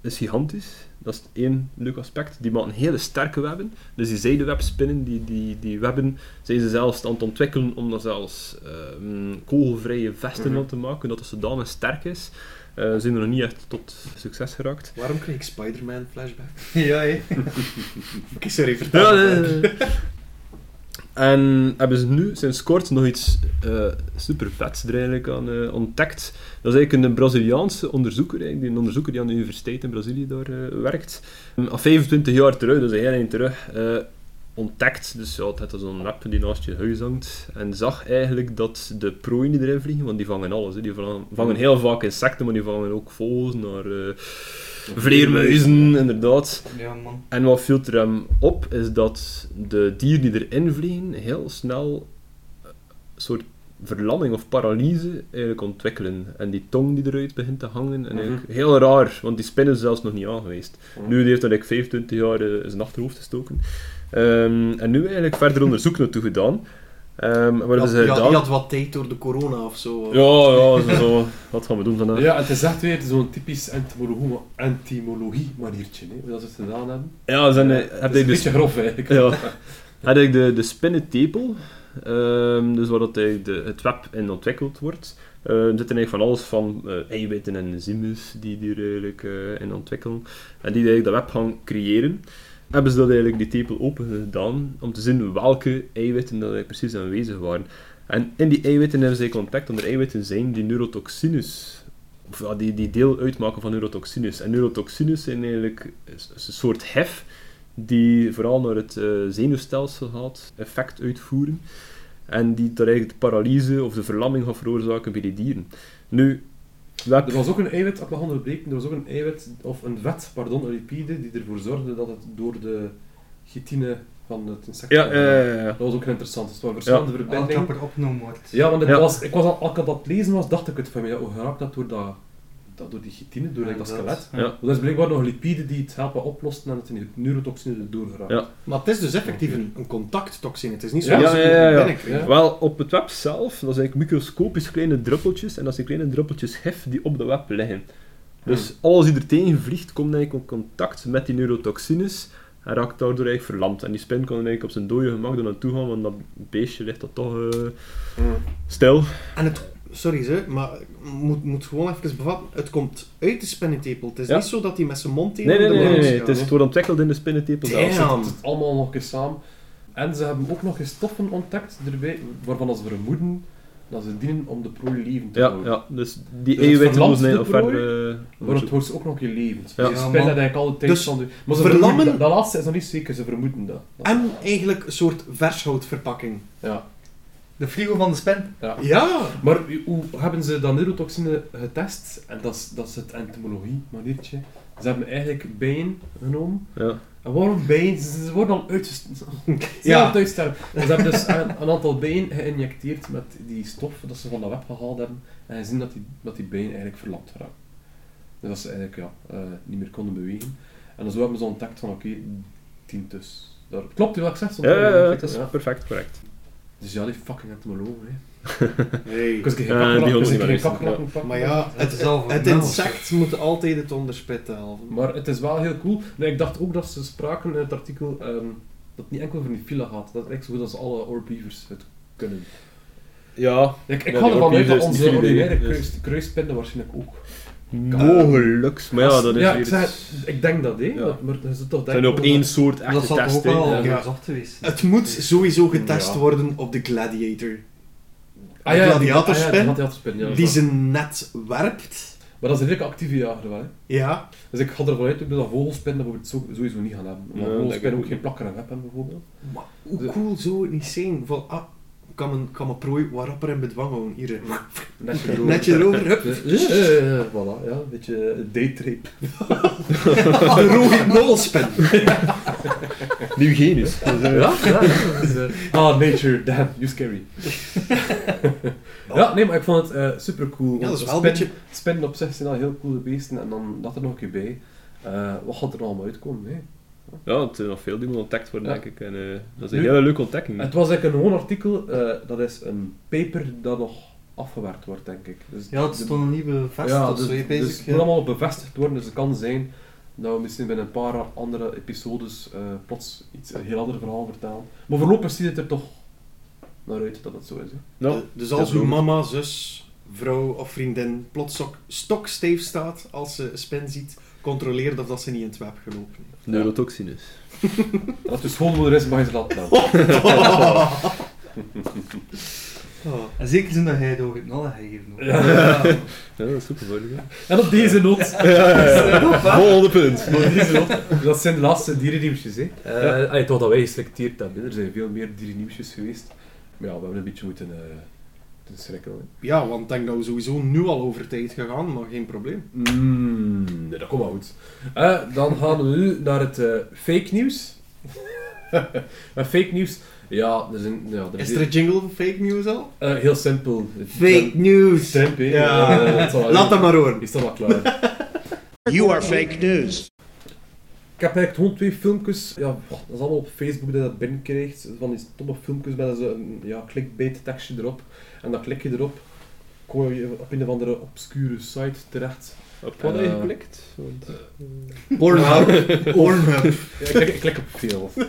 is gigantisch. Dat is één leuk aspect. Die maken hele sterke webben. Dus die zijdewebspinnen, die, die, die webben, zijn ze zelfs aan het ontwikkelen om daar zelfs ehm, kogelvrije vesten aan te maken, dat het zodanig sterk is. Eh, zijn er nog niet echt tot succes geraakt. Waarom kreeg ik Spider-Man flashback? Ja, hè. Oké, sorry, vertel. Ja, nee. En hebben ze nu sinds kort nog iets eh super vets er eigenlijk aan eh, ontdekt. Dat is eigenlijk een Braziliaanse onderzoeker, eigenlijk, die een onderzoeker die aan de universiteit in Brazilië daar eh, werkt. Um, Al 25 jaar terug, dus een heel eind terug, eh, ontdekt. Dus ja, het had zo'n web die naast je huis hangt. En zag eigenlijk dat de prooien die erin vliegen, want die vangen alles. Hè. Die vangen, vangen heel vaak insecten, maar die vangen ook vogels, naar eh, vleermuizen, inderdaad. Ja, man. En wat viel er hem op, is dat de dieren die erin vliegen heel snel eh, een soort verlamming of paralyse eigenlijk ontwikkelen. En die tong die eruit begint te hangen. En eigenlijk heel raar, want die spinnen is zelfs nog niet aangeweest. Mhm. Nu die heeft eigenlijk 25 jaar eh, in zijn achterhoofd gestoken. Ehm, en nu eigenlijk verder onderzoek naartoe gedaan. Ehm, wat hebben ze Ja, die had wat tijd door de corona of zo. Ja, ja, zo, zo. Wat gaan we doen vandaag? Ja, het is echt weer zo'n typisch entomologie, maniertje, hè, dat ze het gedaan hebben. Ja, zijn, eh, Het heb is ik een dus beetje grof eigenlijk. Ja. Had ik de, de spinnentepel, ehm, dus waar dat eigenlijk de, het web in ontwikkeld wordt. Eh, er zit eigenlijk van alles van eh, eiwitten en enzymes die die er eigenlijk eh, in ontwikkelen. En die eigenlijk dat web gaan creëren. Hebben ze dat eigenlijk die tepel open gedaan om te zien welke eiwitten dat precies aanwezig waren. En in die eiwitten hebben ze eigenlijk ontdekt dat er eiwitten zijn die neurotoxines, of die, die deel uitmaken van neurotoxines. En neurotoxines zijn eigenlijk een soort hef die vooral naar het eh, zenuwstelsel gaat effect uitvoeren. En die daar de paralyse of de verlamming gaat veroorzaken bij die dieren. Nu, web... Er was ook een eiwit, ik mag onderbreken, er was ook een eiwit, of een vet, pardon, een lipide, die ervoor zorgde dat het door de chitine van het insect Ja, kon ja, gaan. ja, ja. Dat was ook interessant. Dus het waren verschillende Als verbindingen. dat er opgenomen wordt. Ja, want het Ja. was, ik was al, als ik dat lezen was, dacht ik het van, ja, hoe geraakt dat door, dat, dat door die chitine, door dat skelet? Ja. Want dat is blijkbaar nog een lipide die het helpen oplossen en het in de neurotoxine erdoor geraakt. Ja. Maar het is dus effectief een, een contacttoxine. Het is niet zo Ja, dat ja, je ja, ja. binnenkrijgt. Ja. Wel, op het web zelf, dat eigenlijk microscopisch kleine druppeltjes, en dat zijn kleine druppeltjes gif die op de web liggen. Dus alles die er tegen vliegt, komt eigenlijk in contact met die neurotoxines en raakt daardoor eigenlijk verlamd. En die spin kan eigenlijk op zijn dode gemak er naartoe gaan, want dat beestje ligt dat toch eh, stil. En het, sorry ze, maar moet, moet gewoon even bevatten. Het komt uit de spinnentepel. Het is Ja. niet zo dat hij met zijn mond tegen Nee, nee, de nee, nee, Het, is, het wordt ontwikkeld in de spinnentepel zelf. Damn. Het zit allemaal nog eens samen. En ze hebben ook nog eens stoffen ontdekt erbij, waarvan ze vermoeden dat ze dienen om de prooi levend te Ja, houden. ja, dus die Dus het verlamt de prooi, verder... eh, Maar het ze ook nog een keer levend. Ja. Ja, ze spinnen man. eigenlijk altijd Dus van de... Maar ze verlammen- vermoeden dat, dat laatste is nog niet zeker, ze vermoeden dat. Dat- En eigenlijk een soort vershoutverpakking. Ja. De frigo van de spin. ja. Ja! Maar hoe hebben ze dat neurotoxine getest? En dat is, dat is het entomologie maniertje. Ze hebben eigenlijk bijen genomen. Ja. En waarom bijen? Ze, worden al uitgesteld. Ze Ja. ja. Ze hebben dus een, een aantal bijen geïnjecteerd met die stof dat ze van dat web gehaald hebben. En gezien dat die, dat die bijen eigenlijk verlamd waren. Dus dat ze eigenlijk ja, eh, niet meer konden bewegen. En zo hebben ze ontdekt van oké, tien dus. Daar, klopt wat ik zeg? Ja, ja, de ja, het is perfect correct. Dus ja, die fucking entomologen. hè. Hey. Ik was geen honden geen pakken. Maar ja, Het het, het insect moet altijd het onderspit helpen. Maar het is wel heel cool. Nee, ik dacht ook dat ze spraken in het artikel ehm, dat het niet enkel over die file gaat. Dat is echt zo goed als alle oorbeavers het kunnen. Ja, Ik, ik Ja, die ervan uit dat onze ordinaire kruis, kruispinnen waarschijnlijk ook. Mogelijk. Maar ja, dat is ja, weer ik, zei- iets- ik denk dat, hè. Ja. Dat, maar dat is het toch Het zijn denk op ik één dat- soort Dat echte zal toch ook wel ja. geweest. Het moet sowieso getest Ja. worden op de gladiator. Ah gladiatorspin, ah gladiatorspin, ja, dat die ze net werpt. Maar dat is een redelijk actieve jager wel, hè. Ja. Dus ik ga ervan uit dat vogelspinnen dat we het sowieso niet gaan hebben. Dat denk vogelspinnen ik ook geen plakker web hebben, bijvoorbeeld. Maar hoe De- cool zou het niet zijn? Van, ah, kan mijn, kan mijn prooi wat rapper in bedwang houden. Hier. Netje erover. Netje erover, hup. Ja, voilà, ja, een beetje daytrip. De rode molspin. Nieuw genus. Ja, ja. dus, eh, ah, nature, damn, you scary. ja, nee, maar ik vond het eh super cool. Ja, dat is wel een beetje... Spinnen op zich zijn al heel coole beesten en dan dat er nog een keer bij. Eh, wat gaat er allemaal uitkomen? Hè? Ja, het zijn nog veel die moeten ontdekt worden, Ja. denk ik. En, eh, dat is een Nu- hele leuke ontdekking. Het was eigenlijk een gewoon artikel, eh, dat is een paper dat nog afgewerkt wordt, denk ik. Dus Ja, het stond nog niet bevestigd ja, dus, zo. je dus bezig, het moet allemaal bevestigd worden, dus het kan zijn dat we misschien binnen een paar andere episodes eh, plots iets, een heel ander verhaal vertellen. Maar voorlopig ziet het er toch naar uit dat het zo is. Dus als uw mama, zus, vrouw of vriendin plots stok, stokstijf staat als ze een spin ziet, controleer of dat ze niet in het web gelopen heeft. Neurotoxines. Als je schoonmoeder is, mag je ze laten. Oh. En zeker zijn dat hij het ook knallen gegeven ook. Ja. Ja, dat is super En op deze noot, Volgende punt. op deze noot, dat zijn de laatste dierennieuwsjes. Hè. Eh, allee, toch dat wij geselecteerd hebben. Er zijn veel meer dierennieuwsjes geweest. Maar ja, we hebben een beetje moeten, eh schrikken. Ja, want ik denk dat we sowieso nu al over tijd gegaan, maar geen probleem. Mm, nee, dat komt wel goed. Eh, dan gaan we nu naar het eh, fake nieuws. Fake nieuws, ja, er zijn, ja, er Is er een jingle voor fake news al? Eh, heel simpel. Fake news! Hè. Ja. Laat dat maar horen. Is dat wel klaar. You are fake news. Ik heb eigenlijk gewoon twee filmpjes. Ja, dat is allemaal op Facebook dat je dat binnenkrijgt. Van die stomme filmpjes met zo'n ja, clickbait tekstje erop. En dan klik je erop. Kom je op een of andere obscure site terecht. Op wat heb je Eh, geklikt? Want, Pornhub. Pornhub. Ja, ik, klik, ik klik op veel.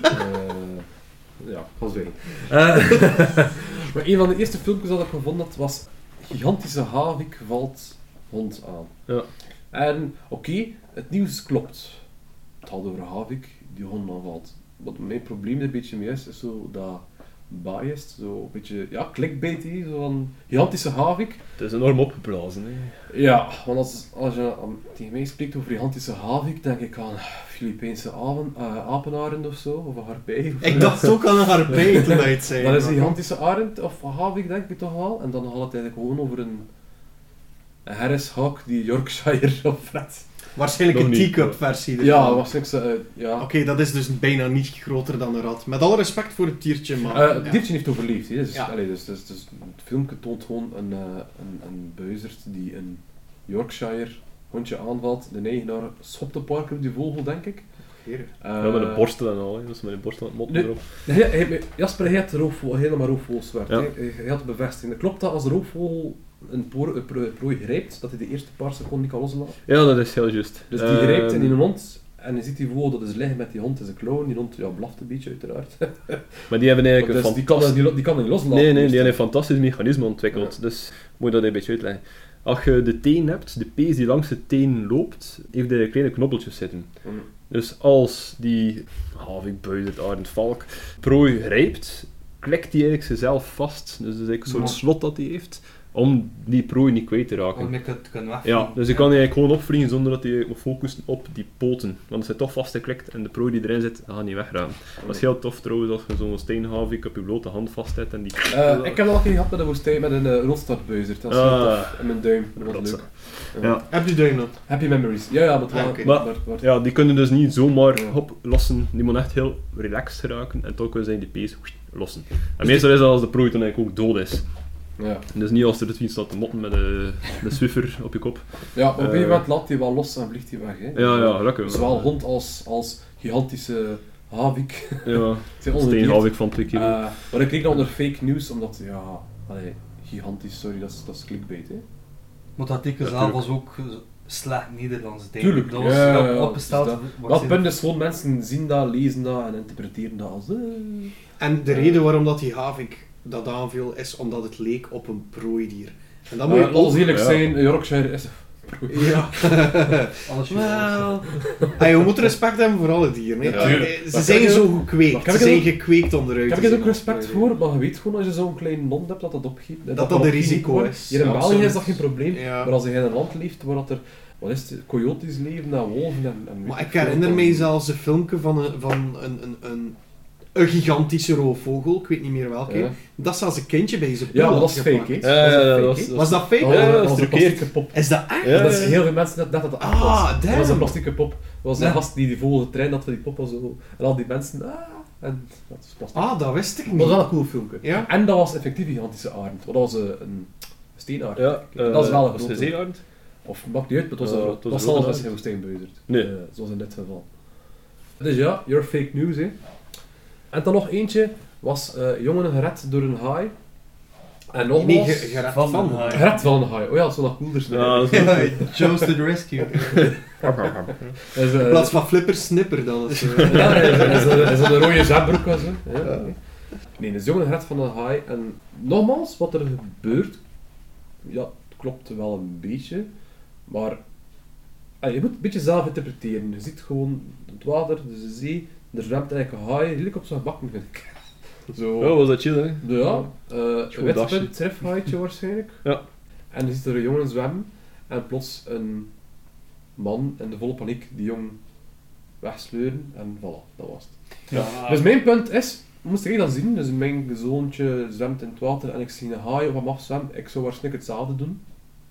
Eh, ja, zweren. Eh, maar een van de eerste filmpjes dat ik gevonden had was... gigantische havik valt hond aan. Ja. En oké, het nieuws klopt. Het gaat over havik die hond aanvalt. Wat mijn probleem er een beetje mee is, is zo dat biased, zo een beetje, ja, clickbaity, zo van gigantische havik. Het is enorm opgeblazen. Hè. Ja, want als, als je tegen mij spreekt over gigantische havik, denk ik aan Filipijnse aven, eh, apenarend of zo, of een harpij. of Ik dacht ook aan een harpij toen hij het zei. Dan is een gigantische arend, of havik denk ik toch wel, en dan gaat het eigenlijk gewoon over een, een Harris Hawk die Yorkshire opfret. Waarschijnlijk Nog een niet. teacup versie ervan. Ja, waarschijnlijk zo, eh, ja. Oké, dat is dus bijna niet groter dan een rat. Met alle respect voor het diertje, maar... Eh, het ja. diertje heeft overleefd. Hè. Dus, Ja. allee, dus, dus, dus het filmpje toont gewoon een, eh, een, een buizerd die een Yorkshire hondje aanvalt. De eigenaar schopt een paar keer op die vogel, denk ik. Heerlijk. Eh, ja, met een borstel en al. Hè. Dus met een borstel en het Nee. erop. hij- hij- Jasper, hij had roofvogel, helemaal roofvogels werkt. Ja. hè. Hij, hij had bevestiging. Klopt dat als de roofvogel een, pro- prooi grijpt, dat hij de eerste paar seconden niet kan loslaten? Ja, dat is heel juist. Dus die Ehm, grijpt in een hond en je ziet die vogel dat is liggen met die hond in zijn klauwen. Die hond ja, blaft een beetje, uiteraard. Maar die hebben eigenlijk Dus een die, kan, die, die kan niet loslaten. Nee, nee, die hebben een fantastisch mechanisme ontwikkeld. Dus moet je dat een beetje uitleggen. Als je de teen hebt, de pees die langs de teen loopt, heeft hij kleine knobbeltjes zitten. Mm. Dus als die havik, buizerd, arend, valk prooi grijpt, klikt hij eigenlijk zichzelf vast. Dus dat is eigenlijk Ja. slot dat hij heeft, om die prooi niet kwijt te raken. Om je te kunnen wegvliegen. Ja, dus je kan eigenlijk gewoon opvliegen zonder dat je moet focussen op die poten. Want als hij toch vastgeklikt en de prooi die erin zit, gaat niet wegraken. Dat is heel tof trouwens als je zo'n steenhavik op je blote hand vast hebt en die... Eh, ik heb dat al een keer gehad met een woestijn met een uh. Dat is heel Ah. tof. In mijn duim. Dat was leuk. Ja. Heb je duim nog? Happy memories. Ja, ja, maar Ah, wel-. Maar- maar- maar- Ja, die kunnen dus niet zomaar Ja. oplossen. Die moeten echt heel relaxed geraken en toch kunnen zij die pees lossen. En meestal is dat als de prooi dan eigenlijk ook dood is. Ja. Dus niet als er iets staat te motten met de, de swiffer op je kop. ja, op een gegeven moment laat hij wel los en vliegt hij weg. Hè. Ja, ja, lekker. Zowel hond als, als gigantische havik. Ja, steenhavik van twee kilo. Eh, maar ik kreeg dan onder fake news, omdat, ja, allee, gigantisch, sorry, dat is, dat is clickbait, hè. Maar dat artikel Ja, zelf was ook slecht Nederlands. denk ik. Tuurlijk, Dat was ja, ja, rap ja, opgesteld. dus Dat zin- punt is gewoon, mensen zien dat, lezen dat en interpreteren dat als... eh. En de reden waarom dat die havik dat aanviel, is omdat het leek op een prooidier. En dan moet je ons eerlijk ja. zijn, Yorkshire is... Ja. Alles Wel... Hey, we moeten respect hebben voor alle dieren. Ja, Eh. Ze Maar zijn je- zo gekweekt. Ze je zijn ook- gekweekt om eruit Ik heb te er ook respect voor, maar je weet gewoon als je zo'n klein hond hebt dat dat opgeeft. Dat dat kan een risico is. Hier in Ja, België is dat geen probleem, Ja. maar als je in een land leeft waar dat er, wat is het, coyotes leven en wolven en... en Maar ik herinner mij zelfs een filmpje van een, van een, een, een, een gigantische roofvogel, ik weet niet meer welke. Ja. Dat is als een kindje bij zijn Ja, dat is fake, hè. Ja, Dat dat was- Was dat fake? Ja, dat dat was een plastieke pop. Is dat echt? Ja, dat is heel veel mensen dat, dat echt Ah, was. Dat was een plastieke pop. Dat was een Ja. gast die die vogel getraind had voor die pop en zo. En al die mensen, ah, en dat is plastic. Ah, dat wist ik dat niet. was wel een cool filmpje. Ja. En dat was effectief een gigantische arend. Dat was eh, een steenarend. Ja, dat is wel een was grote. een zeearend? Of maakt niet uit, maar het was, Ja, een- het was was een woestijnbuizerd. Nee. Eh, zoals in dit geval. Dus ja, your fake news, hè. En dan nog eentje, was eh jongen gered door een haai. En nogmaals... Nee, ge- gered Van van. een haai. Gered van een haai. Oh ja, dat is wel nog cooler. Ja, dat is Ja, Joe's to the rescue. Dus, eh, In plaats van flipper snipper dan. Is, eh, Ja, hij is- een- rode zwembroek was hè. Ja. Nee, dus jongen gered van een haai. En nogmaals, wat er gebeurt, ja, het klopt wel een beetje. Maar je moet een beetje zelf interpreteren. Je ziet gewoon het water, de zee, er zwemt eigenlijk een haai, redelijk op zijn bakken, vind ik. Zo. Oh, was dat chill, hè? Ja, eh dasje. witpunt, trefhaaitje waarschijnlijk. Ja. En je ziet er een jongen zwemmen en plots een man in de volle paniek die jong wegsleuren en voilà, dat was het. Ja. Dus mijn punt is, moest ik dat zien, dus mijn zoontje zwemt in het water en ik zie een haai op hem afzwemmen, ik zou waarschijnlijk hetzelfde doen.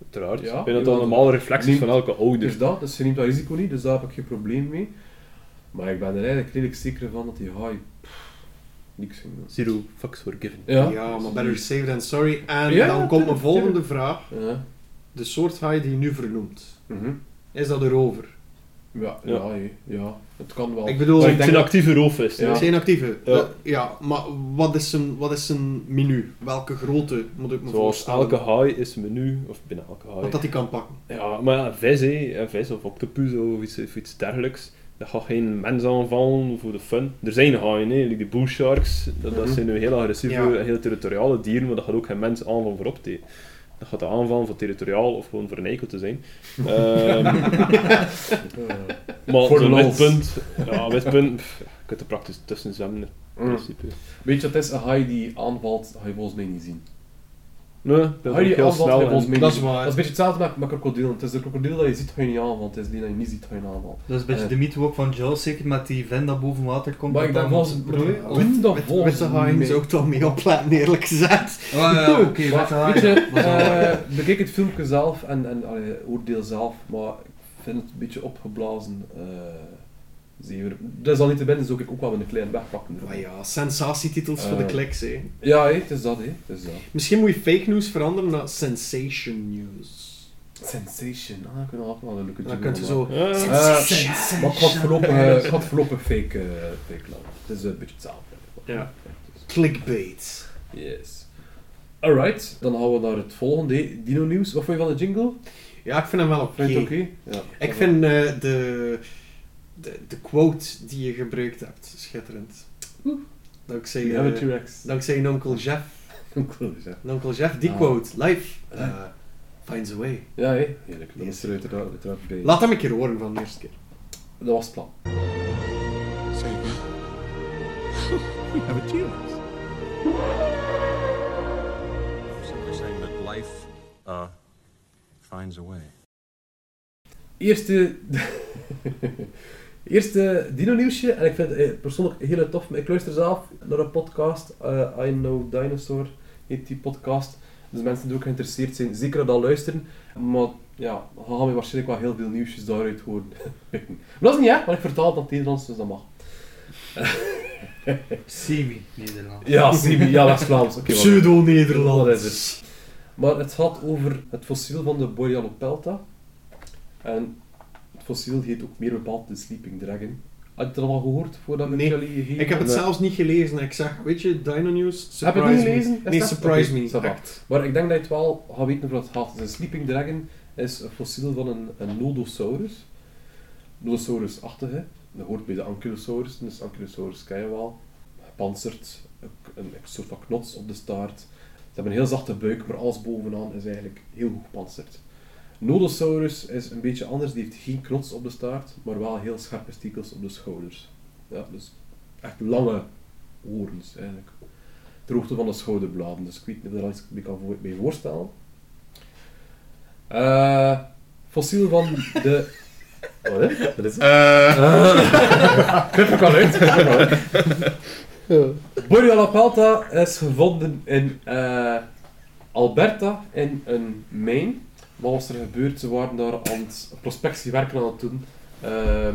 Uiteraard. Ja, ik denk dat ja, een normale reflectie van elke ouder. Dus dat, dus je neemt dat risico niet, dus daar heb ik geen probleem mee. Maar ik ben er eigenlijk redelijk zeker van dat die haai pff, niks ging doen. Zero fucks forgiven. Ja, ja, maar better safe than sorry. En Ja, dan komt mijn volgende vraag. Ja. De soort haai die je nu vernoemt. Mhm. Is dat erover? Ja, ja, Ja. hé, ja, het kan wel. Ik bedoel, Maar Het een actieve roofvis. Ja. Ja. Zijn actieve? Ja. Ja, maar wat is, zijn, wat is zijn menu? Welke grootte moet ik me Zoals voorstellen? elke haai is een menu, of binnen elke haai. Wat dat hij kan pakken. Ja, maar ja, vis, een vis of octopus of iets, of iets dergelijks. Dat gaat geen mens aanvallen voor de fun. Er zijn haaien, hè, like de bull sharks. Dat, dat Mhm. zijn nu heel agressieve, Ja. heel territoriale dieren, maar dat gaat ook geen mens aanvallen voor op te. Dat gaat aanvallen voor territoriaal of gewoon voor een eikel te zijn. Ehm, maar Voor de zo'n witpunt, ja, witpunt, pff, je kunt er praktisch tussen zwemmen in Mm. principe. Weet je, het is een haai die aanvalt, ga je volgens mij niet zien. Nee, dat is ook heel snel. Dat is waar. Dat is een beetje hetzelfde met, met krokodillen. Het is de krokodil dat je ziet, ga je niet aanvallen. Het is die dat je niet ziet, ga je aanvallen. Dat is een beetje Eh. de mythe ook van Jaws, zeker met die vent dat boven water komt. Maar dat ik broeien. Of- Toen dat met de haaien zou ik toch mee opletten, eerlijk gezegd. Ah, ja, oké, met de Maar, haaien. Dat eh, bekijk het filmpje zelf en, en allee, oordeel zelf, maar ik vind het een beetje opgeblazen. eh zeker. Desalniettemin zou ik ook wel een klein wegpakken. Maar ja, sensatietitels voor de Eh. kliks, hè. Ja, hé, het is dat, hé. Het is dat. Misschien moet je fake news veranderen naar sensation news. Sensation, ah, dan kunnen we ook wel een leuke Dan kun je zo... Ja, Eh, maar ik het voorlopig, eh, fake, eh, fake. Het is een beetje hetzelfde. Ja. Clickbait. Yes. Alright, dan gaan we naar het volgende. hè. Dino nieuws. Wat vond je van de jingle? Ja, ik vind hem wel oké. Het oké? Ja. Ik vind eh, de, de, de quote die je gebruikt hebt schitterend. Dankzij, Ja, eh, met T-Rex. dankzij een onkel Jeff. Hè. Een onkel Jeff, die Ah. quote. Life eh, finds a way. Ja, hé. Heerlijk. Dat is er uiteraard, uiteraard bij. Laat hem een keer horen van de eerste keer. Dat was het plan. We have a T-Rex. Simply saying that life uh, finds a way. Eerste... Eerste dino-nieuwsje. En ik vind het eh, persoonlijk heel tof. Ik luister zelf naar een podcast. eh, I Know Dinosaur heet die podcast. Dus mensen die ook geïnteresseerd zijn, zeker dat luisteren. Maar ja, dan gaan we waarschijnlijk wel heel veel nieuwsjes daaruit horen. maar dat is niet echt, want ik vertaal het naar Nederlands, dus dat mag. Semi-Nederland. Ja, Sibi, ja, West-Vlaams. Oké, wat- Pseudo-Nederland. Wat is het? Maar het gaat over het fossiel van de Borealopelta. En fossiel heet ook meer bepaald de Sleeping Dragon. Had je het al gehoord voordat Nee, jullie gegeven? Ik heb het Nee. zelfs niet gelezen. Ik zeg, weet je, Dino News, Heb je surprise het niet me. gelezen? Is Nee, dat- surprise me. Echt. Maar ik denk dat je het wel gaat weten over het gaat. De Sleeping Dragon is een fossiel van een, een Nodosaurus. Nodosaurus-achtige. Dat hoort bij de Ankylosaurus. Dus Ankylosaurus ken je wel. Gepantserd. Een, een soort van knots op de staart. Ze hebben een heel zachte buik, maar alles bovenaan is eigenlijk heel goed gepantserd. Nodosaurus is een beetje anders. Die heeft geen knots op de staart, maar wel heel scherpe stekels op de schouders. Ja, dus echt lange horens eigenlijk ter hoogte van de schouderbladen. Dus ik weet niet of je er iets mee kan mee voorstellen. Eh, fossiel van de... Wat? Wat is het? Knip ik al uit. ik is gevonden in eh, Alberta in een mijn. Wat was er gebeurd? Ze waren daar aan het prospectiewerken aan het doen ehm,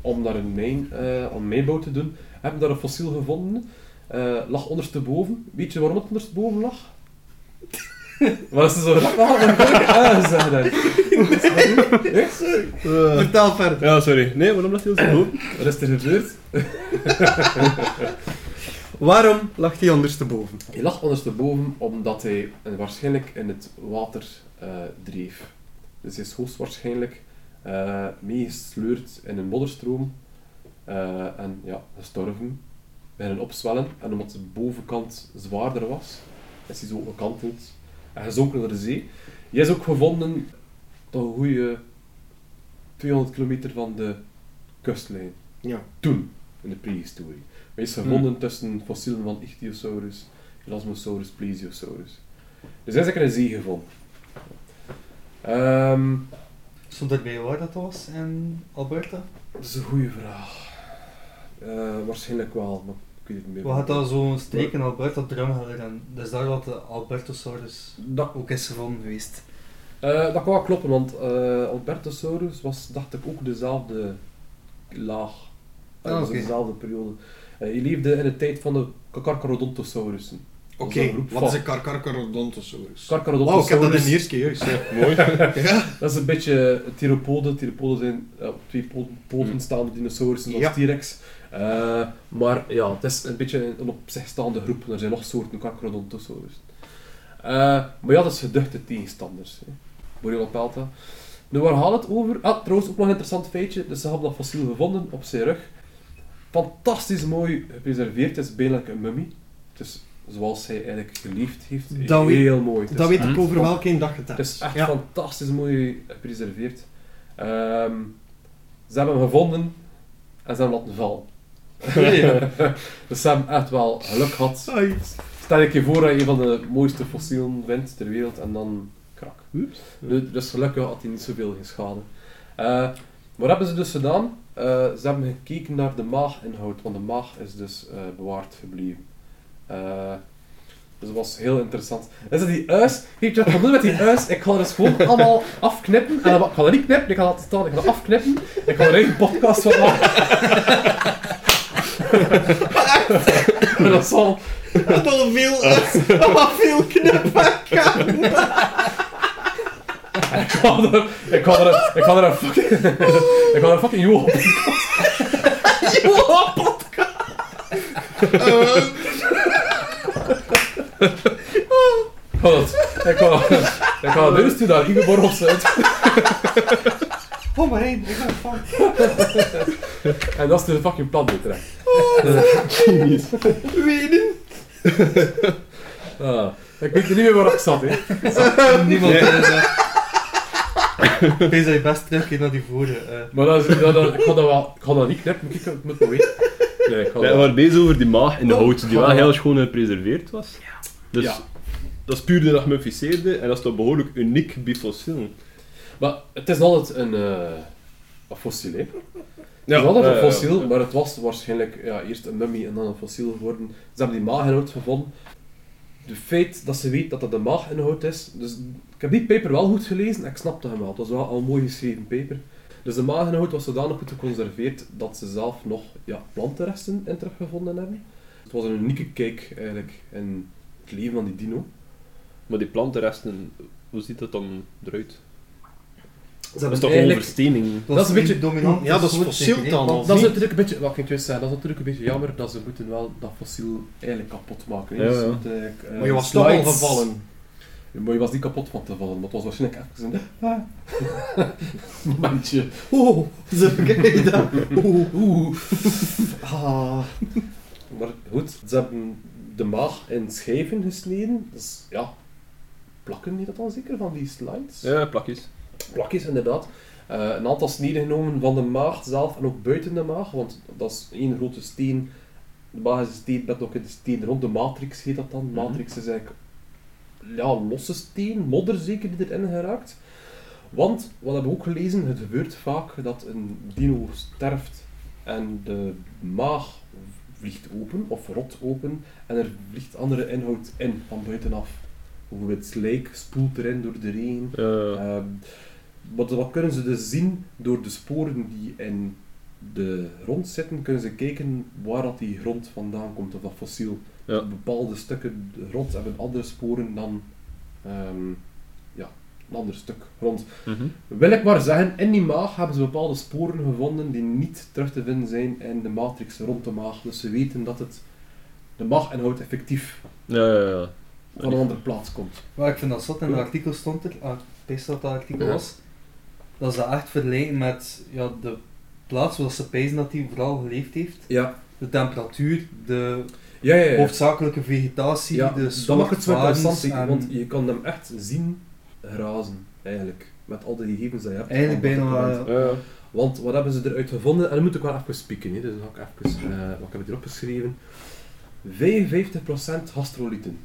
om daar een mijn, eh, aan mijnbouw te doen. Hebben daar een fossiel gevonden. eh, lag ondersteboven. Weet je waarom het ondersteboven lag? Wat is er zo rap aan? Ah, zeg dat. Vertel verder. Ja, sorry. Nee, waarom lag hij zo boven? Wat is er gebeurd? Waarom lag hij ondersteboven? Hij lag ondersteboven omdat hij waarschijnlijk in het water eh, dreef. Dus hij is hoogstwaarschijnlijk eh meegesleurd in een modderstroom eh, en ja, gestorven bij een opzwellen. En omdat de bovenkant zwaarder was, is hij zo gekanteld en gezonken naar de zee. Hij is ook gevonden tot een goede 200 kilometer van de kustlijn. Ja. Toen, in de prehistorie. Is gevonden tussen fossielen van Ichthyosaurus, Elasmosaurus, Plesiosaurus. Dus hij is een zee gevonden. Ehm, Stond erbij waar dat was in Alberta? dat is een goede vraag. Eh, waarschijnlijk wel, maar ik weet het niet meer. We hadden daar zo'n streek in Alberta, Drumheller, en dat is daar wat de Albertosaurus Dat, ook is gevonden geweest. eh, dat kan wel kloppen, want eh Albertosaurus was, dacht ik, ook dezelfde laag. Ah, dus dezelfde periode. Eh, hij leefde in de tijd van de Carcharodontosaurussen. Oké, wat is een Carcarcarodontosaurus? Carcharodontosaurus. Wauw, ik heb dat in de eerste keer juist. Ja. Mooi. Dat is een beetje theropoden. Theropoden zijn ja, op twee poten, poten staande dinosaurussen zoals Ja. T-Rex. Eh, maar ja, het is een beetje een op zich staande groep. Er zijn nog soorten Carcharodontosaurus. Eh maar ja, dat is geduchte tegenstanders. hè. Borealopelta. Nu, waar gaat het over? Ah, trouwens, ook nog een interessant feitje. Dus ze hebben dat fossiel gevonden op zijn rug. Fantastisch mooi gepreserveerd. Het is bijna een mummie. Het is zoals hij eigenlijk geleefd heeft. Dat weet- heel mooi. Het is Dat weet ik over welke een dag het Het is echt Ja. fantastisch mooi gepreserveerd. Ehm, ze hebben hem gevonden en ze hebben hem laten vallen. dus ze hebben echt wel geluk gehad. Stel je je voor dat je een van de mooiste fossielen vindt ter wereld en dan krak. Dus gelukkig had hij niet zoveel geschade. Eh wat hebben ze dus gedaan? Eh, ze hebben gekeken naar de maaginhoud, want de maag is dus eh, bewaard gebleven. Eh, dus dat was heel interessant. Is dat die uis? Weet je wat doen met die uis? Ik ga er dus gewoon allemaal afknippen. En dan, ik ga dat niet knippen, ik ga dat staan, ik ga dat afknippen. Ik ga er een podcast van maken. En dat zal... Dat al veel, al veel knipwerk. Ik ga er, ik ga er, ik ga er een fucking... Ik ga er een fucking Johan Ik ga dat... Ik ga... Ik ga dat eerst doen naar Ingeborg of zo. Kom maar heen, ik ga van. En dat is de fucking plan weer terug. Wenen. Ah, ik weet niet meer waar ik zat, hè. Niemand is dat je best terugkeert naar die vorige. eh. Maar dat is, dat, dat, ik, ga dat wel, ik ga dat niet knippen, ik, ik moet het weten. Nee, ik ga We dat... waren bezig over die maag in de hout, die wel heel schoon gepreserveerd was. Dus Ja. dat is puur de gemummificeerde en dat is toch behoorlijk uniek bij fossielen. Maar het is altijd een, eh een fossiel, hè. Ja, het is altijd ja, een ja, fossiel, maar het was waarschijnlijk ja, eerst een mummie en dan een fossiel geworden. Ze hebben die maaginhoud gevonden. De feit dat ze weet dat dat de maaginhoud is, dus ik heb die paper wel goed gelezen en ik snapte hem wel. Het was wel een mooi geschreven paper. Dus de maaginhoud was zodanig goed geconserveerd dat ze zelf nog ja, plantenresten in teruggevonden hebben. Het was een unieke kijk eigenlijk in het leven van die dino. Maar die plantenresten, hoe ziet dat dan eruit? Ze Dat is toch eigenlijk- overstening? Dat is een beetje- dominant. Ja, dat is fossiel dan, want- Dat is natuurlijk een beetje, wat ik juist zei, dat is natuurlijk een beetje jammer dat ze moeten wel dat fossiel eigenlijk kapot maken. Ja, Dus ze eh, Maar je was toch al gevallen. Ja, Maar je was niet kapot van te vallen, maar het was waarschijnlijk even een momentje. Oh, zo kijk je dat. Oeh. Oeh. Ah. Maar goed, ze hebben de maag in schijven gesneden. Dus ja, plakken die dat dan zeker van die slides? Ja, plakjes. Plakjes inderdaad. Eh, een aantal sneden genomen van de maag zelf en ook buiten de maag, want dat is één grote steen. De maag is een steen met ook een steen rond de matrix, heet dat dan. Matrix is eigenlijk ja, losse steen, modder zeker die erin geraakt. Want, wat hebben we ook gelezen, het gebeurt vaak dat een dino sterft en de maag vliegt open, of rot open, en er vliegt andere inhoud in van buitenaf. Bijvoorbeeld slijk spoelt erin door de regen. Ehm, wat, wat kunnen ze dus zien door de sporen die in de grond zitten, kunnen ze kijken waar dat die grond vandaan komt, of dat fossiel. Ja. Bepaalde stukken grond hebben andere sporen dan ehm, ja, een ander stuk grond. Mhm. Wil ik maar zeggen, in die maag hebben ze bepaalde sporen gevonden die niet terug te vinden zijn in de matrix rond de maag. Dus ze weten dat het de maaginhoud effectief ja, ja, ja. van een andere plaats komt. Maar ik vind dat zot, in het artikel stond er, ah, ik wist dat dat artikel Ja. was, dat ze dat echt vergelijken met ja, de plaats waar ze pijzen dat hij vooral geleefd heeft. Ja, De temperatuur, de ja, ja. ja. hoofdzakelijke vegetatie, Ja, de dat soort maakt het zo interessant, en want je kan hem echt zien grazen, eigenlijk. Met al die gegevens die je hebt. Eigenlijk bijna wel, ja. Ja, ja. Want wat hebben ze eruit gevonden? En dan moet ik wel even spieken, hè. dus dan ga ik even, eh, wat heb ik erop geschreven? 55% gastrolieten.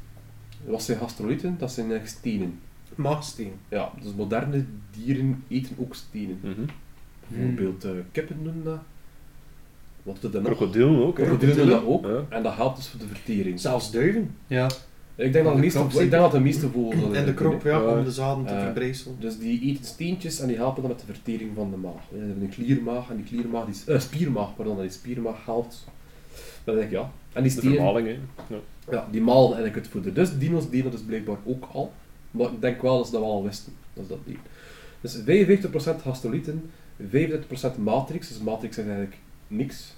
Wat zijn gastrolieten? Dat zijn stenen. Maagsteen. Ja, dus moderne dieren eten ook stenen. Mhm. Bijvoorbeeld eh, kippen doen dat. Wat doet dat nog? Krokodillen ook, hè. Krokodillen doen dat ook. Ja. En dat helpt dus voor de vertering. Zelfs duiven. Ja, Ik denk dat de De meeste, krop ik denk zeker? dat de meeste vogels dat En de krop, ja, om de zaden te Eh, verbrijzelen. Dus die eten steentjes en die helpen dan met de vertering van de maag. We hebben een kliermaag en die kliermaag, die, eh, spiermaag, pardon, dat die spiermaag helpt. Dan denk ik, ja. En die De stenen, vermaling, hè. Ja. ja, die malen eigenlijk het voeder. Dus dino's deden dat dus blijkbaar ook al. Maar ik denk wel dat ze dat wel al wisten, dat ze dat deden. Dus 55% gastrolieten, 35% matrix, dus matrix is eigenlijk niks.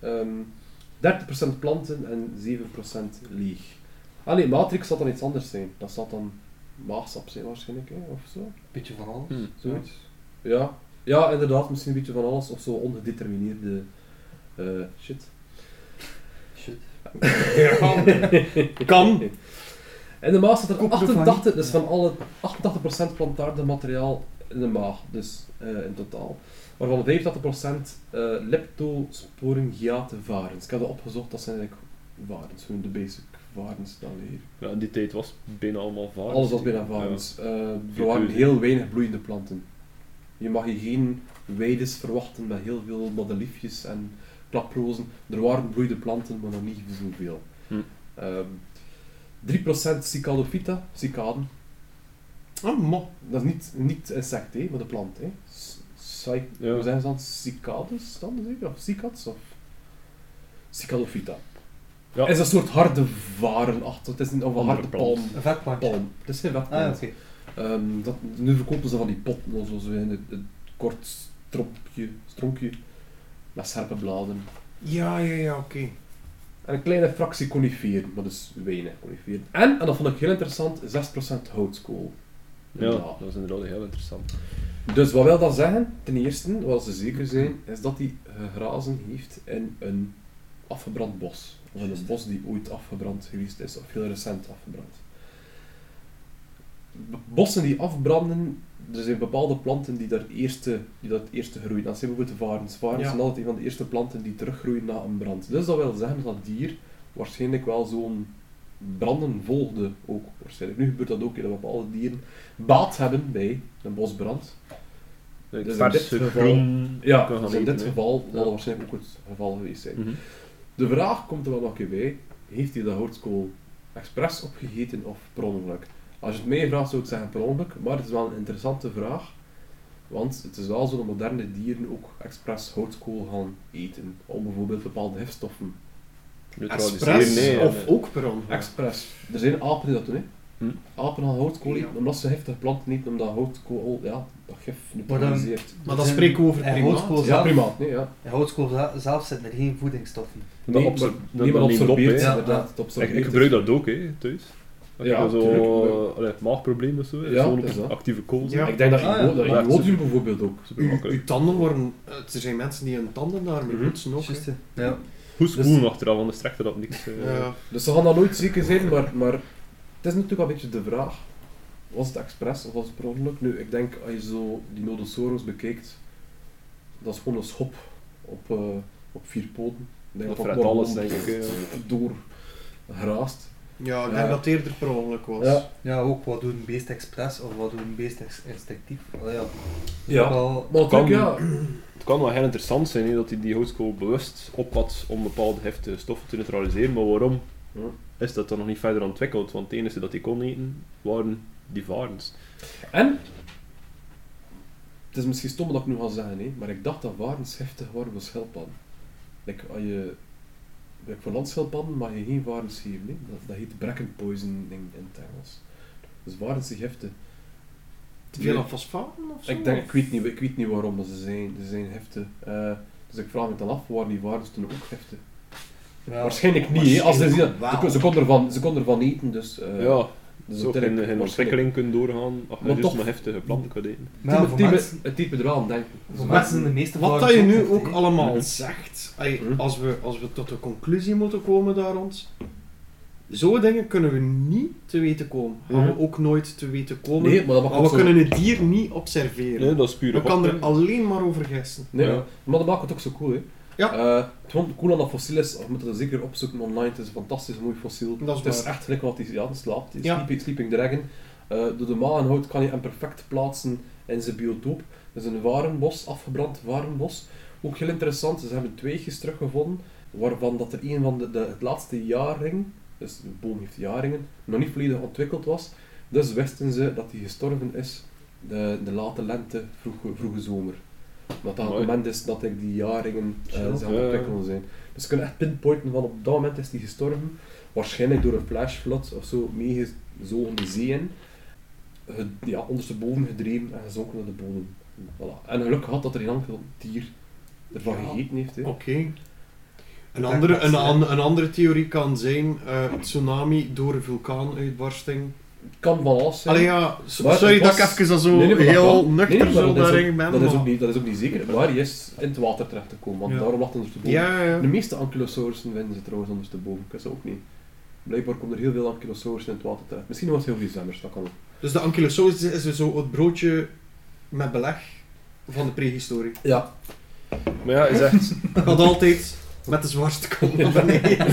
Ehm 30% planten en 7% leeg. Ah nee, matrix zal dan iets anders zijn. Dat zal dan maagsap zijn waarschijnlijk, hè, of zo. een beetje van alles. Hm. Zoiets. Ja. ja, inderdaad, misschien een beetje van alles of zo ongedetermineerde eh, shit. Shit. Kan. In de maag zit er Koek ervan 88, niet. dus van alle 88% plantaardig materiaal in de maag, dus eh, in totaal. Waarvan 85% eh leptosporingiate varens. Ik heb dat opgezocht, dat zijn eigenlijk varens, gewoon de basic varens dan hier. Ja, in die tijd was het bijna allemaal varens. Alles was bijna varens. Eh, er waren heel weinig bloeiende planten. Je mag hier geen weides verwachten met heel veel madeliefjes en klaprozen. Er waren bloeiende planten, maar nog niet zoveel. Hm. Ehm 3% cicadophyta, cicaden. Ah, mo. Dat is niet, niet insect, hè, maar de plant. Hè. C- Cy- Ja. Hoe zijn ze dan? Cicades dan zeker? Of cicats? Of cicadophyta. Ja. Het is een soort harde varenachtig. Het is niet of een harde palm. Een vetplantje. palm. Het is geen Ah, vetplant. oké. Ehm, dat, nu verkopen ze van die potten, of zo, zo in een, een kort strompje, stronkje met scherpe bladen. Ja, ja, ja, oké. En een kleine fractie coniferen, maar dus weinig coniferen. En, en dat vond ik heel interessant, 6% houtskool. Ja, dat was inderdaad heel interessant. Dus wat wil dat zeggen? Ten eerste, wat ze zeker zijn, is dat hij gegrazen heeft in een afgebrand bos. Of in een bos die ooit afgebrand geweest is, of heel recent afgebrand. Bossen die afbranden, er zijn bepaalde planten die, daar eerste, die dat eerste groeien. Dat zijn bijvoorbeeld de varens. Varens Ja. zijn altijd een van de eerste planten die teruggroeien na een brand. Dus dat wil zeggen dat dat dier waarschijnlijk wel zo'n branden volgde ook. Waarschijnlijk. Nu gebeurt dat ook, dat bepaalde dieren baat hebben bij een bosbrand. Het Dus in dit verse geval- Ja, dus in eten, dit geval zal dat waarschijnlijk ook het geval geweest zijn. Mhm. De vraag komt er wel nog een keer bij. Heeft hij de houtskool expres opgegeten of per ongeluk? Als je het mij vraagt zou ik zeggen per ongeluk, maar het is wel een interessante vraag. Want het is wel zo dat moderne dieren ook expres houtskool gaan eten. Om bijvoorbeeld bepaalde gifstoffen. Neutraliseren, Express nee. of nee. ook per ongeluk. Expres. Er zijn apen die dat doen. Hè. Hm. Apen gaan houtkool Ja. eten omdat ze giftige planten eten, omdat houtkool ja, dat gif dan- neutraliseert. Maar dan spreken we over primaat. Ja, zelf- primaat. Nee, ja. In houtskool za- zelf zitten er geen voedingsstoffen. Dat Nee, maar dat niemand neemt op. Ja, inderdaad. ja. Het Ik, ik gebruik dat ook, hè, thuis. Ja, zo tuurlijk. allee, maagprobleem of zo, Ja, ja, dat. actieve kool. Ja. Ik denk dat Ah, ja. Maar Iwodium bijvoorbeeld ook. Uw, tanden worden... Er zijn mensen die hun tanden daarmee Mhm. poetsen ook. Ja. Hoe Dus- spoelen achteraf, want de strekte dat niks. eh, Ja. Dus ze gaan dat nooit zeker zijn, maar, maar het is natuurlijk wel een beetje de vraag. Was het expres of was het per ongeluk? Nu, ik denk, als je zo die Nodosaurus bekijkt, dat is gewoon een schop op, eh, op vier poten. Ik denk Dat dat alles, denk ik, eh. Door geraast. Ja, ik Ja. denk dat het eerder per ongeluk was. Ja. ja, ook wat doet een beest expres of wat doet een beest instinctief. Allee, ja. Ja. Wel, Maar Kan- natuurlijk, ja, Het kan wel heel interessant zijn hè, dat hij die houtskool bewust oppad om bepaalde heftige stoffen te neutraliseren, maar waarom Ja. is dat dan nog niet verder ontwikkeld? Want het enige dat hij kon eten waren die varens. En, het is misschien stom dat ik nu ga zeggen, hè, maar ik dacht dat varens giftig waren voor schildpadden. Like, als je, voor landschildpadden mag je geen varens geven, hè. Dat, dat heet bracken poisoning in het Engels. Dus varens zijn giftig. Te veel aan fosfaten of zo? Ik, denk, ik, weet niet, ik weet niet waarom, maar ze zijn, ze zijn giftig. Eh, dus ik vraag me dan af, waren die varens toen ook ja. waarschijnlijk niet. Als ze, ze, wel. kon- ze, kon ervan, ze kon ervan eten, dus... eh, ja, dus zo dat in, denk ik ontwikkeling kunnen doorgaan als je Maar dus toch- maar heftige planten kan eten. Maar ja, Het mensen, me er wel aan denken. voor mensen zijn de meeste Wat dat je nu ook allemaal Mhm. zegt, Mhm. als, we, als we tot de conclusie moeten komen daar rond, zo dingen kunnen we niet te weten komen. Gaan we Mhm. ook nooit te weten komen. Nee, maar maar we zo- kunnen het dier niet observeren. Nee, dat is puur we kan er alleen maar over gissen. Nee, Ja. maar dat maakt het ook zo cool, hè. Ja. Eh, het gewoon cool aan dat fossiel is, we moeten dat zeker opzoeken online, het is een fantastisch mooi fossiel. Dat is het is echt gelijk wat hij ja, die slaapt, die Ja. sleeping, sleeping dragon. Eh, door de maanhout kan je hem perfect plaatsen in zijn biotoop. Dat is een warenbos, afgebrand warenbos. Ook heel interessant, ze hebben tweetjes teruggevonden, waarvan dat er een van de, de het laatste jaarring, dus de boom heeft jaringen, nog niet volledig ontwikkeld was. Dus wisten ze dat hij gestorven is de, de late lente, vroege, vroege zomer. Dat dat het Mooi. moment is dat ik die jaringen eh, het Ja. ontwikkelen zijn. Dus ze kunnen echt pinpointen van op dat moment is hij gestorven. Waarschijnlijk door een flashflood of zo meegezogen de zee in. Ge- ja, ondersteboven gedreven en gezonken naar de bodem. Voilà. En geluk gehad dat er een enkel dier ervan Ja. gegeten heeft. Hè. Oké. Een, andere, een, zijn. an- een andere theorie kan zijn eh, tsunami door een vulkaanuitbarsting. Kan van alles zijn. Allee ja, Maar sorry dat ik even zo Nee, nee, maar dat heel nuchter Nee, nee, maar zo dat is ook- daarin ben. Dat is, maar- ook niet, dat is ook niet zeker, maar hij is in het water terecht te komen, want Ja. daarom lag hij ondersteboven. Ja, ja, De meeste ankylosaurussen vinden ze trouwens ondersteboven, ik wist dat ook niet. Blijkbaar komen er heel veel ankylosaurussen in het water terecht. Misschien was het heel veel zwemmers, dat kan ook. Dus de ankylosaurus is dus zo het broodje met beleg van de prehistorie. Ja. Maar ja, hij zegt... Dat altijd met de zwartste kont naar beneden.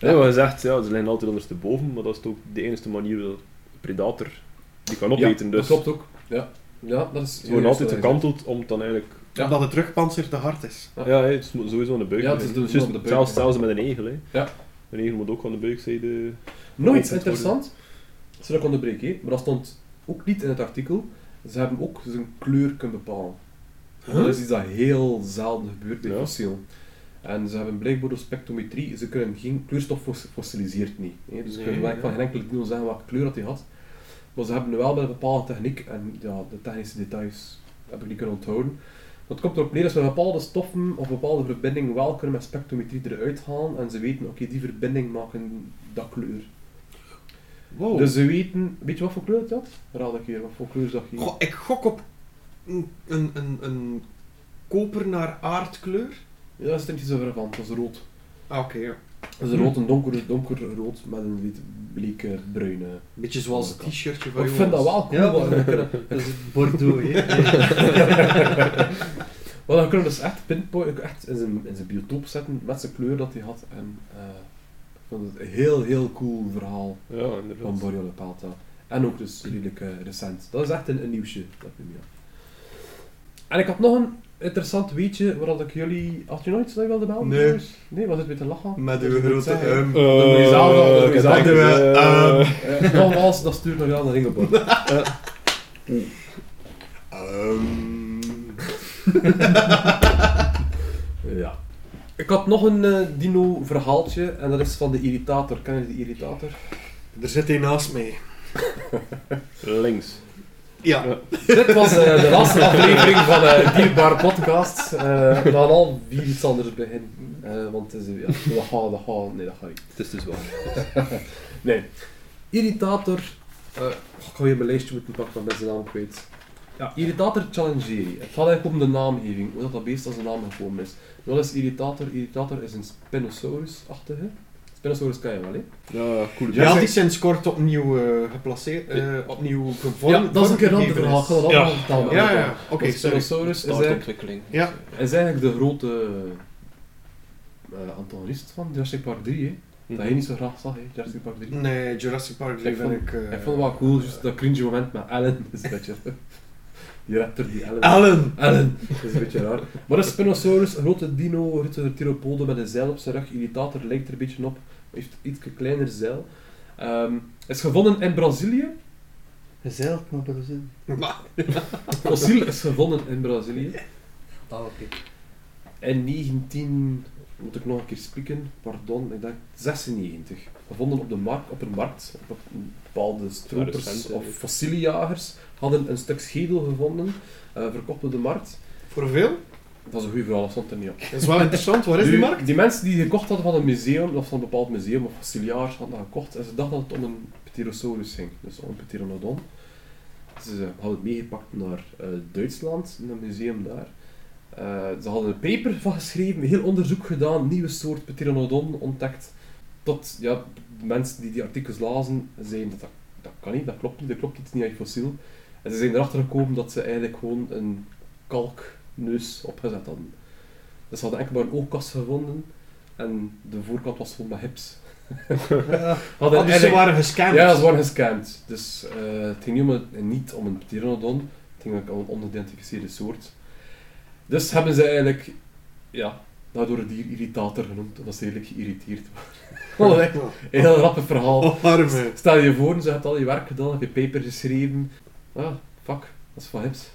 Nee, maar hij zegt, ja, ze liggen altijd ondersteboven, maar dat is ook de enige manier dat een predator die kan opeten. ja, dus dat klopt ook. Ja, ja dat is... ze worden altijd gekanteld om het dan eigenlijk... Ja. Omdat het rugpanzer te hard is. Ja, hè, het is sowieso aan de buik. Ja, het is dus aan de buik, zelfs, met een egel. Hè. Ja. Een egel moet ook aan de buikzijde... Nog iets Opgezet interessant, dat ik onderbreek, hè, maar dat stond ook niet in het artikel. Ze hebben ook zijn kleur kunnen bepalen. Dat is iets dat heel zelden gebeurt bij Ja. En ze hebben blijkbaar door spectrometrie, ze kunnen geen kleurstof fos- fossiliseert niet. Hè. Dus ze Nee, kunnen van geen enkele dino zeggen welke kleur dat hij had. Maar ze hebben wel met een bepaalde techniek, en ja, de technische details heb ik niet kunnen onthouden. Dat komt erop neer dat we bepaalde stoffen of bepaalde verbindingen wel kunnen met spectrometrie eruit halen en ze weten, oké, die verbinding maken dat kleur. Wow. Dus ze weten, weet je wat voor kleur het had? Raad ik hier, wat voor kleur zag je? Goh, ik gok op een, een, een, een koper naar aardkleur. Ja, dat is er niet zo ver van, dat is rood. Ah, oké, ja. Dat is een rood, een donker, donker rood met een wit, bleke bruine. Beetje zoals het t-shirtje van Maar ik vind dat wel cool. Ja. Dat is het Bordeaux, hè. maar dan kunnen we dus echt pinpointen, echt in zijn, in zijn biotoop zetten met zijn kleur dat hij had. En eh, ik vond het een heel, heel cool verhaal Ja, van inderdaad. Borreolopata. En ook dus redelijk eh, recent. Dat is echt een, een nieuwsje. Dat nu, ja. En ik had nog een interessant weetje waar dat ik jullie... Had je nooit dat je wilde melden? Nee. trouwens? Nee, was het weer te lachen? Met uw grote um. Dan moet je zelf wel- dan moet je zelf- nogmaals, dat stuurt nog wel naar Ingeborg. Um. Ja. Ik had nog een eh, dino-verhaaltje en dat is van de irritator. Ken je de irritator? Er zit een naast mij. Links. Ja. Dit was eh, de laatste aflevering van eh Dierbaar Podcast. Eh, we gaan al vier iets anders beginnen. Eh, want het is, ja, dat gaat, dat gaat, nee, dat gaat niet. Het is dus waar. Nee. Irritator. eh, ik ga weer mijn lijstje moeten pakken, want ik ben zijn naam kwijt. Ja, Irritator Challengeri. Het gaat eigenlijk om de naamgeving, hoe dat, dat beest als een naam gekomen is. Wat is Irritator? Irritator is een Spinosaurus-achtige. Spinosaurus kan je wel, hè? Ja, cool. Ja, die sinds kort opnieuw eh, geplaceerd, eh, opnieuw gevormd. ja, dat is een keer een ander verhaal. Dat allemaal Ja. vertellen. Ja, ja, oké, sorry. Spinosaurus is eigenlijk, Startontwikkeling. Ja. is eigenlijk de grote eh, antagonist van Jurassic Park 3, hè? Dat je niet zo graag zag, hè? Jurassic Park 3. Nee, Jurassic Park 3 Ik vind vond- ik... eh, Ik vond het wel cool, just dat cringe moment met. Dat is een beetje... Die raptor, die Ellen. Alan! Ellen. Dat is een beetje raar. Maar een Spinosaurus, een grote dino, grote theropode met een zeil op zijn rug. Irritator lijkt er een beetje op. Heeft iets kleiner zeil. Ehm, is gevonden in Brazilië. Gezeild naar Brazilië. Fossiel is gevonden in Brazilië. Ah, oké. In 19... Moet ik nog een keer spreken? Pardon, ik denk 96. Gevonden op de markt, op een markt. Op een bepaalde stropers recent, of eigenlijk. Hadden een stuk schedel gevonden. eh, verkocht op de markt. voor hoeveel? Dat is een goed verhaal, dat stond er niet op. Dat is wel interessant. Waar is die markt? Die mensen die gekocht hadden van een museum, of van een bepaald museum of fossiliaars, hadden dat gekocht en ze dachten dat het om een Pterosaurus ging, dus om een Pteranodon. Ze hadden het meegepakt naar eh, Duitsland, in een museum daar. Eh, ze hadden een paper van geschreven, heel onderzoek gedaan, nieuwe soort Pteranodon ontdekt. Tot ja, de mensen die die artikels lazen, zeiden dat, dat dat kan niet, dat klopt niet, dat klopt iets niet uit fossiel. En ze zijn erachter gekomen dat ze eigenlijk gewoon een kalkneus opgezet hadden. Dus ze hadden enkel maar een oogkast gevonden en de voorkant was vol met hips. hadden Ah, dus ze eigenlijk- waren gescamd. ja, ze waren gescamd. Dus eh, het ging niet om een, niet om een pteranodon, het ging om een onidentificeerde soort. Dus hebben ze eigenlijk, ja, daardoor het dier irritator genoemd, omdat ze redelijk geïrriteerd waren. Wat een heel grappig verhaal. Oh. Stel je voor, ze hebt al je werk gedaan, heb je paper geschreven. Ah, fuck, dat is van hips.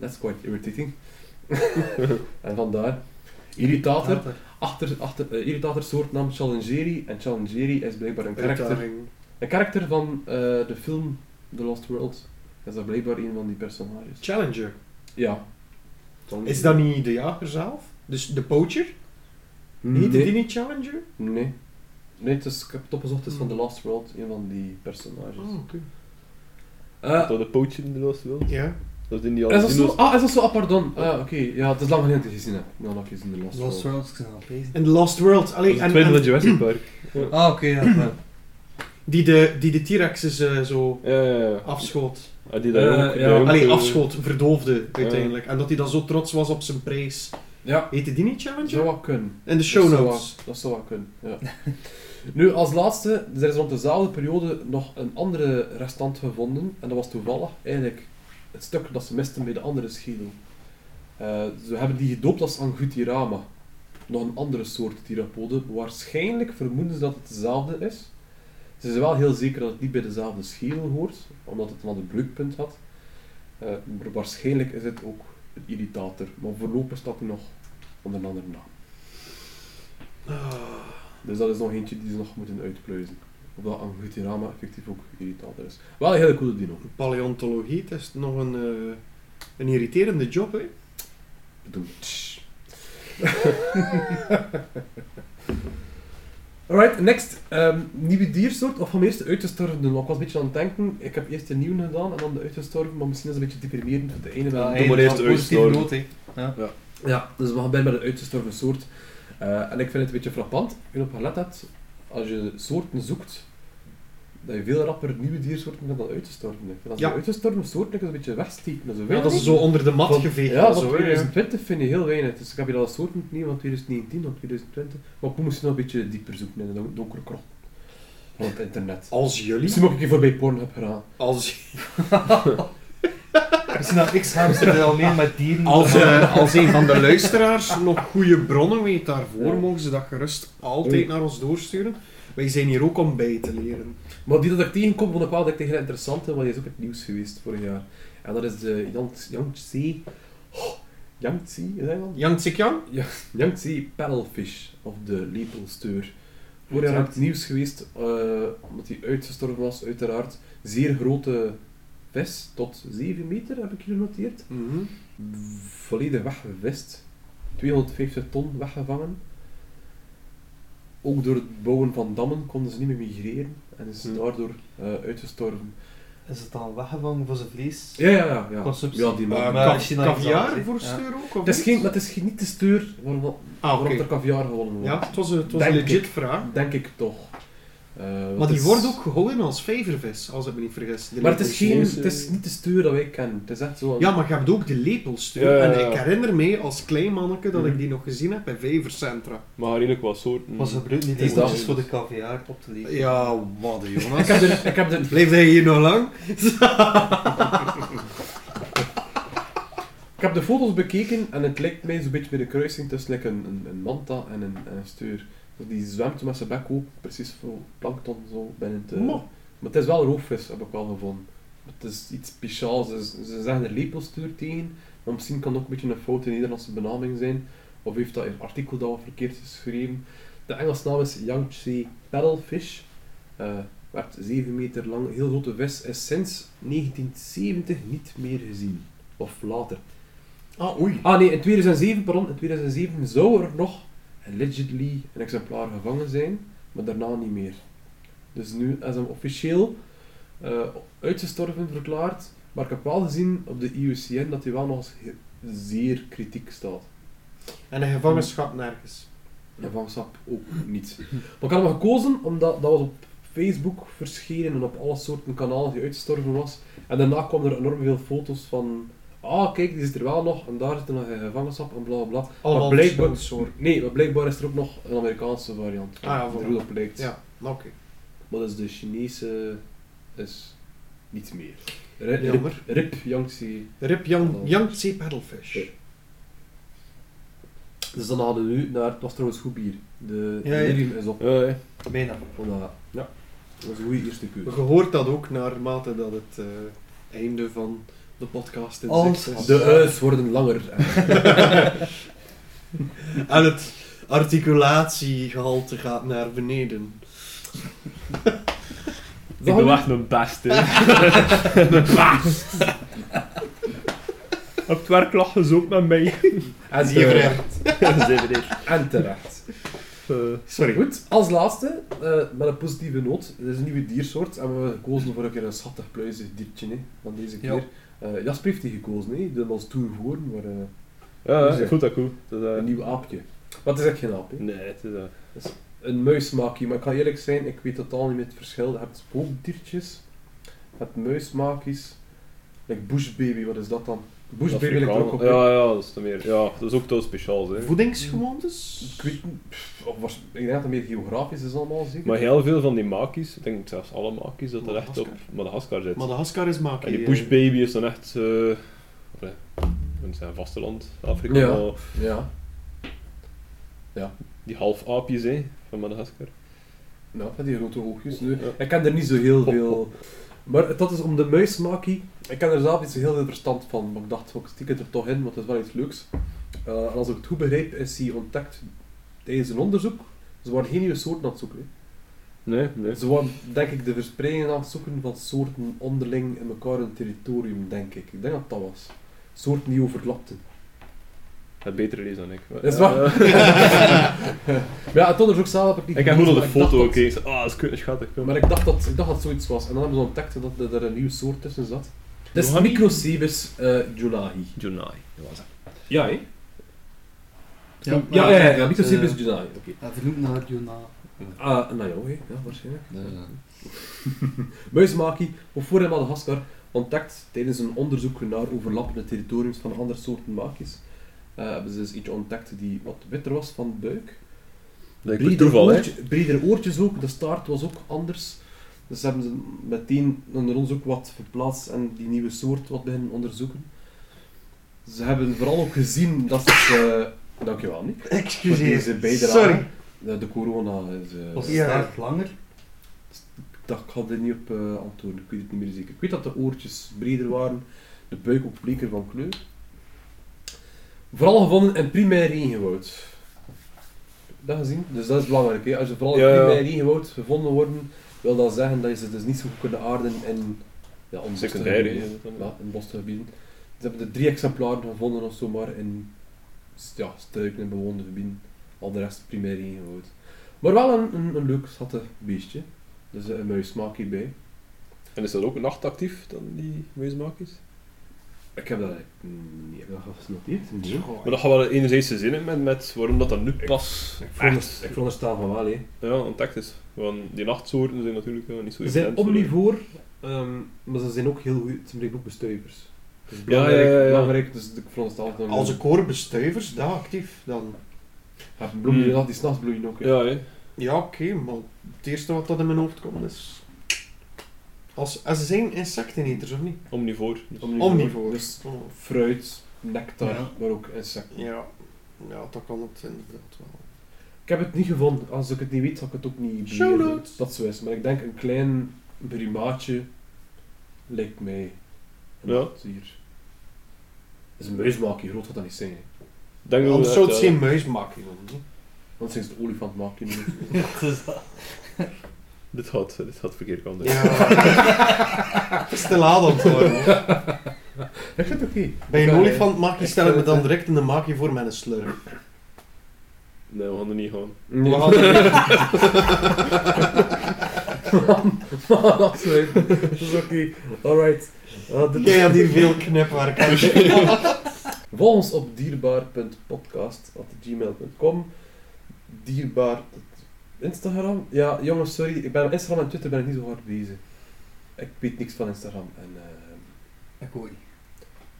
That's quite irritating. en vandaar. Irritator, achter, achter, eh, irritator soortnaam Challengeri. En Challengeri is blijkbaar een karakter, een karakter van eh, de film The Lost World. Is dat blijkbaar een van die personages. Challenger. Ja. Is dat niet de jager zelf? Dus de poacher? Nee. die niet Challenger? Nee. Nee, het is, ik heb het opgezocht, het is van The Last World, een van die personages. Oh, oké. Eh, Door de pootje in de Lost World. Ja. Dat is in die is dat zo? Lost- Ah, is dat zo? Ah, pardon. Ah, oké. Ja, het is lang geleden dat gezien heb. Ja, nog eens in The Last, Lost World. Bezig. In The Lost World. Dat Allee, is en, het tweede van en Jurassic Park. Ah, oké, ja. ja. die de, die de T-Rex is eh, zo Ja, ja, ja. afschoot. Ah, die daar Eh, ook, ja. ook, Allee, eh, afschoot, verdoofde uiteindelijk. En dat hij dan zo trots was op zijn prijs. Ja, Heette die niet dat Challenger? zou wel kunnen. In de show Dat zou notes. wel- Dat zou wel kunnen, ja. nu, als laatste, er is rond dezelfde periode nog een andere restant gevonden. En dat was toevallig eigenlijk het stuk dat ze misten bij de andere schedel. Eh, ze hebben die gedoopt als Angutirama. Nog een andere soort thyropode. Waarschijnlijk vermoeden ze dat het dezelfde is. Ze zijn wel heel zeker dat het niet bij dezelfde schedel hoort, omdat het een ander breukpunt had. Eh, waarschijnlijk is het ook een irritator. Maar voorlopig staat hij nog onder een andere naam. Dus dat is nog eentje die ze nog moeten uitpluizen. Of dat Angutirama effectief ook irritator is. Wel een hele coole dino. Paleontologie, het is nog een, eh, een irriterende job, hè? Bedoeld. Alright, next. Ehm, nieuwe diersoort, of van eerst de uitgestorven doen. Want Ik was een beetje aan het denken, ik heb eerst de nieuwe gedaan en dan de uitgestorven, maar misschien is het een beetje deprimerend de ene. Ja, maar eerst een positieve uitstoten. noot, hè. Ja, dus we gaan beginnen met de uitgestorven soort. Eh, en ik vind het een beetje frappant, ik of je gelet hebt, als je soorten zoekt, dat je veel rapper nieuwe diersoorten vindt dan uitgestorven. Vind als Ja. je uitgestorven soorten een beetje wegsteken. Zo Ja, dat is zo onder de mat Van- geveegd. Ja, zo, hè, 2020 vind je heel weinig. Dus ik heb hier al soorten niet van 2019 of 2020. Maar ik moet misschien nog een beetje dieper zoeken in de don- donkere krop van het internet. Als jullie... Misschien moet ik hier voorbij Pornhub gedaan. Als, Misschien dat x hamster al meer met dieren. als, eh, als een van de luisteraars nog goede bronnen weet daarvoor, mogen ze dat gerust altijd naar ons doorsturen. Wij zijn hier ook om bij te leren. Maar die dat ik tegenkom, vond ik wel dat ik tegen interessant want die is ook het nieuws geweest vorig jaar. En dat is de Yang- Yangtze... Oh, Yangtze, is dat dan? Yang Tsikyang? Yangtze paddlefish, of de lepelsteur. Vorig jaar het nieuws geweest, eh, omdat hij uitgestorven was, uiteraard. Zeer grote vis, tot 7 meter heb ik genoteerd. Volledig weggevist. 250 ton weggevangen. Ook door het bouwen van dammen konden ze niet meer migreren en is Hm. daardoor eh, uitgestorven. Is het dan weggevangen voor zijn vlees? Ja, ja, ja. ja. Consumptie. Ja, die man. Uh, maar caviar voor steur ook? Of het, is niet? geen, maar het is geen- niet de steur waarom, Ah, waarom oké. er caviar gewonnen wordt. Ja, het was een, het was een legit ik. vraag. Denk ik toch. Eh, Maar die is- wordt ook gehouden als vijvervis, als ik me niet vergis. De Maar het is, geen, het is niet de steur dat wij kennen. Het is echt zo... Ja, maar je hebt ook de. Ja, ja, ja. En ik herinner me als klein manneke dat Mhm. ik die nog gezien heb bij Vijvercentra. Maar eigenlijk wat soorten. Was gebruikt niet Is eens dat- dus voor de caviar op te leveren. Ja, wat Ik Jonas. heb er... Ik heb er Blijf jij hier nog lang? Ik heb de foto's bekeken en het lijkt mij zo'n beetje bij de kruising tussen like, een, een, een manta en een, en een steur. Die zwemt met zijn bek open, precies voor plankton zo binnen te... Mo. Maar het is wel een roofvis, heb ik wel gevonden. Het is iets speciaals. Ze, ze zeggen er lepelstuur tegen, maar misschien kan het ook een beetje een foute Nederlandse benaming zijn. Of heeft dat in het artikel dat wat verkeerd geschreven. De Engelse naam is Yangtze paddlefish. Eh werd 7 meter lang, heel grote vis, is sinds 1970 niet meer gezien. Of later. Ah, oei. Ah nee, in 2007, pardon, in 2007 zou er nog allegedly een exemplaar gevangen zijn, maar daarna niet meer. Dus nu is hem officieel eh, uitgestorven verklaard, maar ik heb wel gezien op de IUCN dat hij wel nog eens zeer kritiek staat. En een gevangenschap nergens. En van SAP ook niet. Maar ik had hem gekozen omdat dat was op Facebook verschenen en op alle soorten kanalen die uitgestorven was. En daarna kwamen er enorm veel foto's van. Ah, kijk, die zit er wel nog en daar zit er nog een gevangenschap en bla bla bla. Allemaal blijkbaar- soorten. Nee, maar blijkbaar is er ook nog een Amerikaanse variant. Ah ja, op lijkt. Ja, oké. Maar dus de Chinese is niet meer. Rip, Jammer. rip, Yangtze. Rip Yang, Yangtze paddlefish. Ja. Dus dan hadden we nu naar. Het was trouwens goed bier. De Ja, delirium is op. Ja, ja. Bijna. Voilà. Ja, dat was een goede eerste Je keuze. hoort dat ook naarmate dat het eh, einde van de podcast in Als- is. De u's worden langer. En het articulatiegehalte gaat naar beneden. Ik doe echt mijn best, hè. Op het werk lachen ze ook met mij. En je terecht. er. En terecht. Eh, Sorry. Goed, als laatste, eh, met een positieve noot, er is een nieuwe diersoort en we hebben gekozen voor een keer een schattig pluizig diertje hè, van deze Ja. Keer. Eh, Jasper heeft die gekozen, hè. dat was toen voor, maar eh, ja, Dus, ik voel dat goed. Dat, eh, een nieuw aapje. Maar het is echt geen aap, hè. nee, het is... een muismakie, maar ik kan eerlijk zijn, ik weet totaal niet meer het verschil. Je hebt spookdiertjes, je hebt muismakies, like bushbaby, wat is dat dan? Bushbaby lijkt er ook op. Ja, ja, dat is dan meer... Ja, dat is ook toch speciaal, hè. Voedingsgewoontes? Ik weet pff, was, ik denk dat het meer geografisch is allemaal zeker. Maar heel veel van die makies, ik denk zelfs alle makies, dat er echt op Madagaskar. Zit. Madagaskar is maki. En die eh. bushbaby is dan echt... eh allee, in zijn vasteland, Afrika. Ja. maar Ja, Die half aapjes, hè, van Madagaskar. nou, die grote oogjes. Nu, Ja. ik ken er niet zo heel veel. Maar dat is om de muismakie. Ik ken er zelf niet zo heel veel verstand van, maar ik dacht, ik stik het er toch in, want het is wel iets leuks. Eh, en als ik het goed begrijp, is hij ontdekt tijdens een onderzoek. Ze waren geen nieuwe soorten aan het zoeken. hè. Nee, nee. Ze waren, denk ik, de verspreiding aan het zoeken van soorten onderling in elkaar een territorium, denk ik. Ik denk dat dat was. Soorten die overlapten. Het beter lezen dan ik. Dat is waar. Eh, Maar ja, het onderzoek zelf heb ik niet ik heb goed op de maar foto gekeken. Ah, dat is kut, schattig. dat- Maar ik dacht, dat, ik dacht dat het zoiets was. En dan hebben ze ontdekt dat er een nieuwe soort tussen zat. Het is? Microcebus uh, junahi. Junai, dat was het. Ja, hè? Ja, Ja, ja, Microcebus eh, junahi. Oké. Hij vernoemt naar Jona. Ah, nou ja, ja, waarschijnlijk. Muismaki, of voor in Madagaskar, ontdekt tijdens een onderzoek naar overlappende territoriums van andere soorten makies. Eh, hebben ze dus iets ontdekt die wat witter was van de buik. Dat is Breder toeval, hè. oortje- Bredere oortjes ook, de staart was ook anders. Dus hebben ze meteen onder ons ook wat verplaatst en die nieuwe soort wat beginnen onderzoeken. Ze hebben vooral ook gezien dat ze... eh, dankjewel, Nick. Excuseer. deze bijdrage. Sorry. De, de corona is... eh, Was Ja. de staart langer? ik dacht, ik ga er niet op eh, antwoorden, ik weet het niet meer zeker. Ik weet dat de oortjes breder waren, de buik ook bleker van kleur. Vooral gevonden in primair regenwoud. Dat gezien? Dus dat is belangrijk. Hè? Als ze vooral in Ja, ja. primair regenwoud gevonden worden, wil dat zeggen dat je ze dus niet zo goed kunnen aarden in ja, onboste Secundair, hè. gebieden. Ja, in bosgebieden. Ze hebben er drie exemplaren gevonden of zo maar in ja, struiken en bewoonde gebieden. Al de rest primair regenwoud. Maar wel een, een, een leuk schattig beestje. Dus eh, een muismaak hierbij. En is dat ook nachtactief, dan die muismakies? Ik heb dat niet heb ik dat genoteerd. Nee. Maar dat gaat wel enerzijds te zin in met, met waarom dat dan nu pas Ik echt veronderstel, ik veronderstel van wel, hè. ja, ontdekt is. Want die nachtsoorten zijn natuurlijk ja, niet zo Ze zijn evident voor- omnivoor, ehm, maar ze zijn ook heel goed, ze zijn ook bestuivers. Dus Ja, belangrijk, ja, ja, ja. belangrijk dus ik veronderstel Als ik hoor bestuivers, dat actief, dan... Ja, bloeien, Hmm. dat die s'nachts bloeien ook. hè. Ja, hè. Ja, oké, maar het eerste wat dat in mijn hoofd komt is... Als, als ze zijn insecteneters, of niet? omnivoor. Dus. Omnivoor. Omnivoor. Dus Oh, fruit, nectar, Ja. maar ook insecten. ja. ja, dat kan het inderdaad wel. Ik heb het niet gevonden. Als ik het niet weet, zal ik het ook niet notes. Dat zo is. Maar ik denk een klein primaatje lijkt mij een Ja. Dat is een muismaakje, groot gaat dat niet zijn. hè. Denk dat Anders zou het geen muis maken. Dan, niet? Anders zijn ze de olifant maken. Dit gaat, dit gaat verkeerd. Ja. Het laat aan hoor. ik vind het oké. Bij een olifant maak je stel ik me dan direct in de maak je voor met een slurf. Nee, we gaan er niet gaan. Nee. We gaan er- dat is leuk. Dat is oké. Alright. Uh, dit- Jij hebt hier veel knipwerk aan. Volg ons op dierbaar.podcast.gmail.com Dierbaar... Instagram? Ja, jongens, sorry. Ik ben op Instagram en Twitter ben ik niet zo hard bezig. Ik weet niks van Instagram. En, eh, Ik hoor.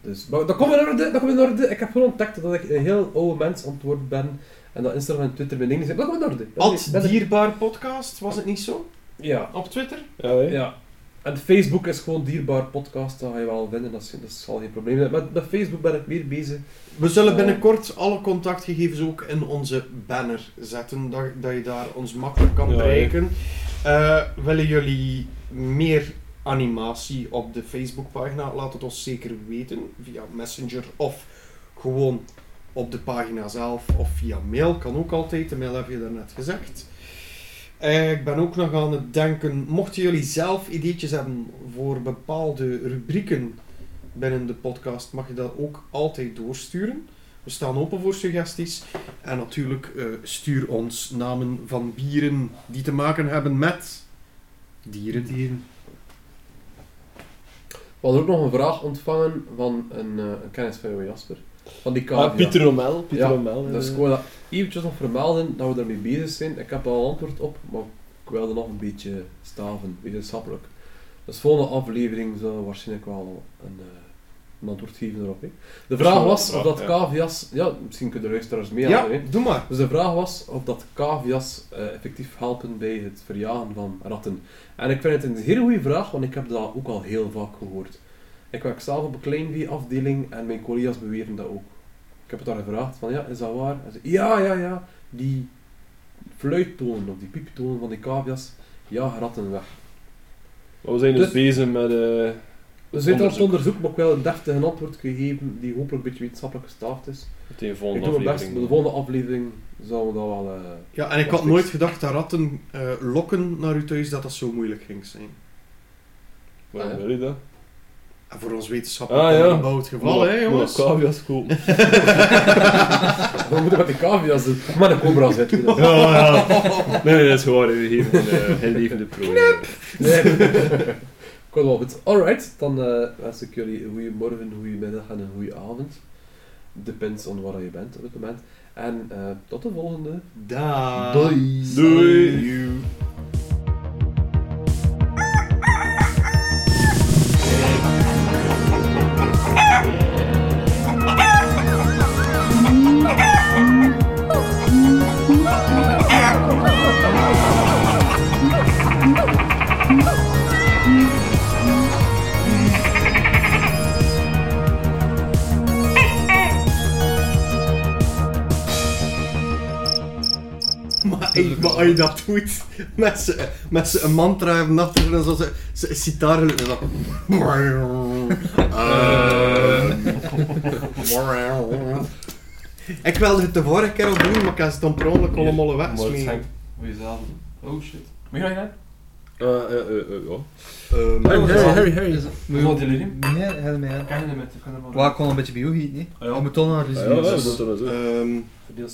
dus, maar dat komt in orde, dat komt in orde. Ik heb gewoon ontdekt dat ik een heel oude mens worden ben. En dat Instagram en Twitter mijn ding zijn. Dat komt in orde. Ad Dierbaar Podcast, was het niet zo? Ja. Op Twitter? Ja, hè. Ja. En Facebook is gewoon dierbaar podcast, dat ga je wel vinden, dat is, dat is al geen probleem. Met, met Facebook ben ik meer bezig. We zullen Eh. binnenkort alle contactgegevens ook in onze banner zetten, dat, dat je daar ons makkelijk kan Ja, bereiken. Eh, willen jullie meer animatie op de Facebookpagina? Laat het ons zeker weten via Messenger of gewoon op de pagina zelf of via mail. Kan ook altijd, de mail heb je daarnet gezegd. Eh, ik ben ook nog aan het denken, mochten jullie zelf ideetjes hebben voor bepaalde rubrieken binnen de podcast, mag je dat ook altijd doorsturen. We staan open voor suggesties. En natuurlijk eh, stuur ons namen van bieren die te maken hebben met dieren. Dieren. We hadden ook nog een vraag ontvangen van een, eh, een kennis van jou, Jasper. Van die cavia. Ah, Pieter Romel. Pieter Ja, Romel. Dus ik wil dat eventjes nog vermelden dat we ermee bezig zijn. Ik heb al antwoord op, maar ik wilde nog een beetje staven, wetenschappelijk. Dus volgende aflevering zal waarschijnlijk wel een, eh, een antwoord geven erop. Hè. De vraag wel was of vraag, dat cavia's... Ja, misschien kunnen de luisteraars mee Ja, hè. doe maar. Dus de vraag was of dat cavia's eh, effectief helpen bij het verjagen van ratten. En ik vind het een hele goede vraag, want ik heb dat ook al heel vaak gehoord. Ik werk zelf op een kleinvee-afdeling en mijn collega's beweren dat ook. Ik heb het daar gevraagd, van ja, is dat waar? En ze, ja, ja, ja, die fluittonen of die pieptonen van die cavia's jagen ratten weg. Maar we zijn dus, Dus- bezig met... eh We zijn al Onderzoek. het onderzoek, maar ik wil een deftige antwoord gegeven die hopelijk een beetje wetenschappelijk gestaafd is. met die Ik volgende doe mijn best, aflevering. maar de volgende aflevering zouden we dat wel... eh, Ja, en ik had nooit gedacht dat ratten eh, lokken naar uw thuis, dat dat zo moeilijk ging zijn. Waarom Ah, ja. wil je dat? En voor ons wetenschappelijk Ah, ja. onderbouwd geval, hè jongens? cavia's kopen. We moeten met die cavia's doen. Maar de cobra zitten. ja, ja. Nee, nee, dat is gewoon. Een uh, heel levende prooi. Nee. Komt wel goed. Alright, dan eh, wens ik jullie een goede morgen, een goede middag en een goede avond. Depends on waar je bent op het moment. En eh, tot de volgende. Da. Doei. Doei. You. Maar, ey, maar als je dat doet, met z'n met z'n een mantra hebben achter en zo ze, ze citaar en dan... Ik wilde het de vorige keer al doen, maar ik heb het dan per ongeluk allemaal weg. Maar het hangt voor jezelf. Oh shit. Wie ga je gaan? Eh, eh, eh, eh, ja. Ehm, Harry, Harry. Hoe zal jullie doen? Nee, helemaal niet. Kan je met? Kan je Waar ik kon een beetje bio gieten, nee? Ah, ja. We moeten toch naar de Ja, ja,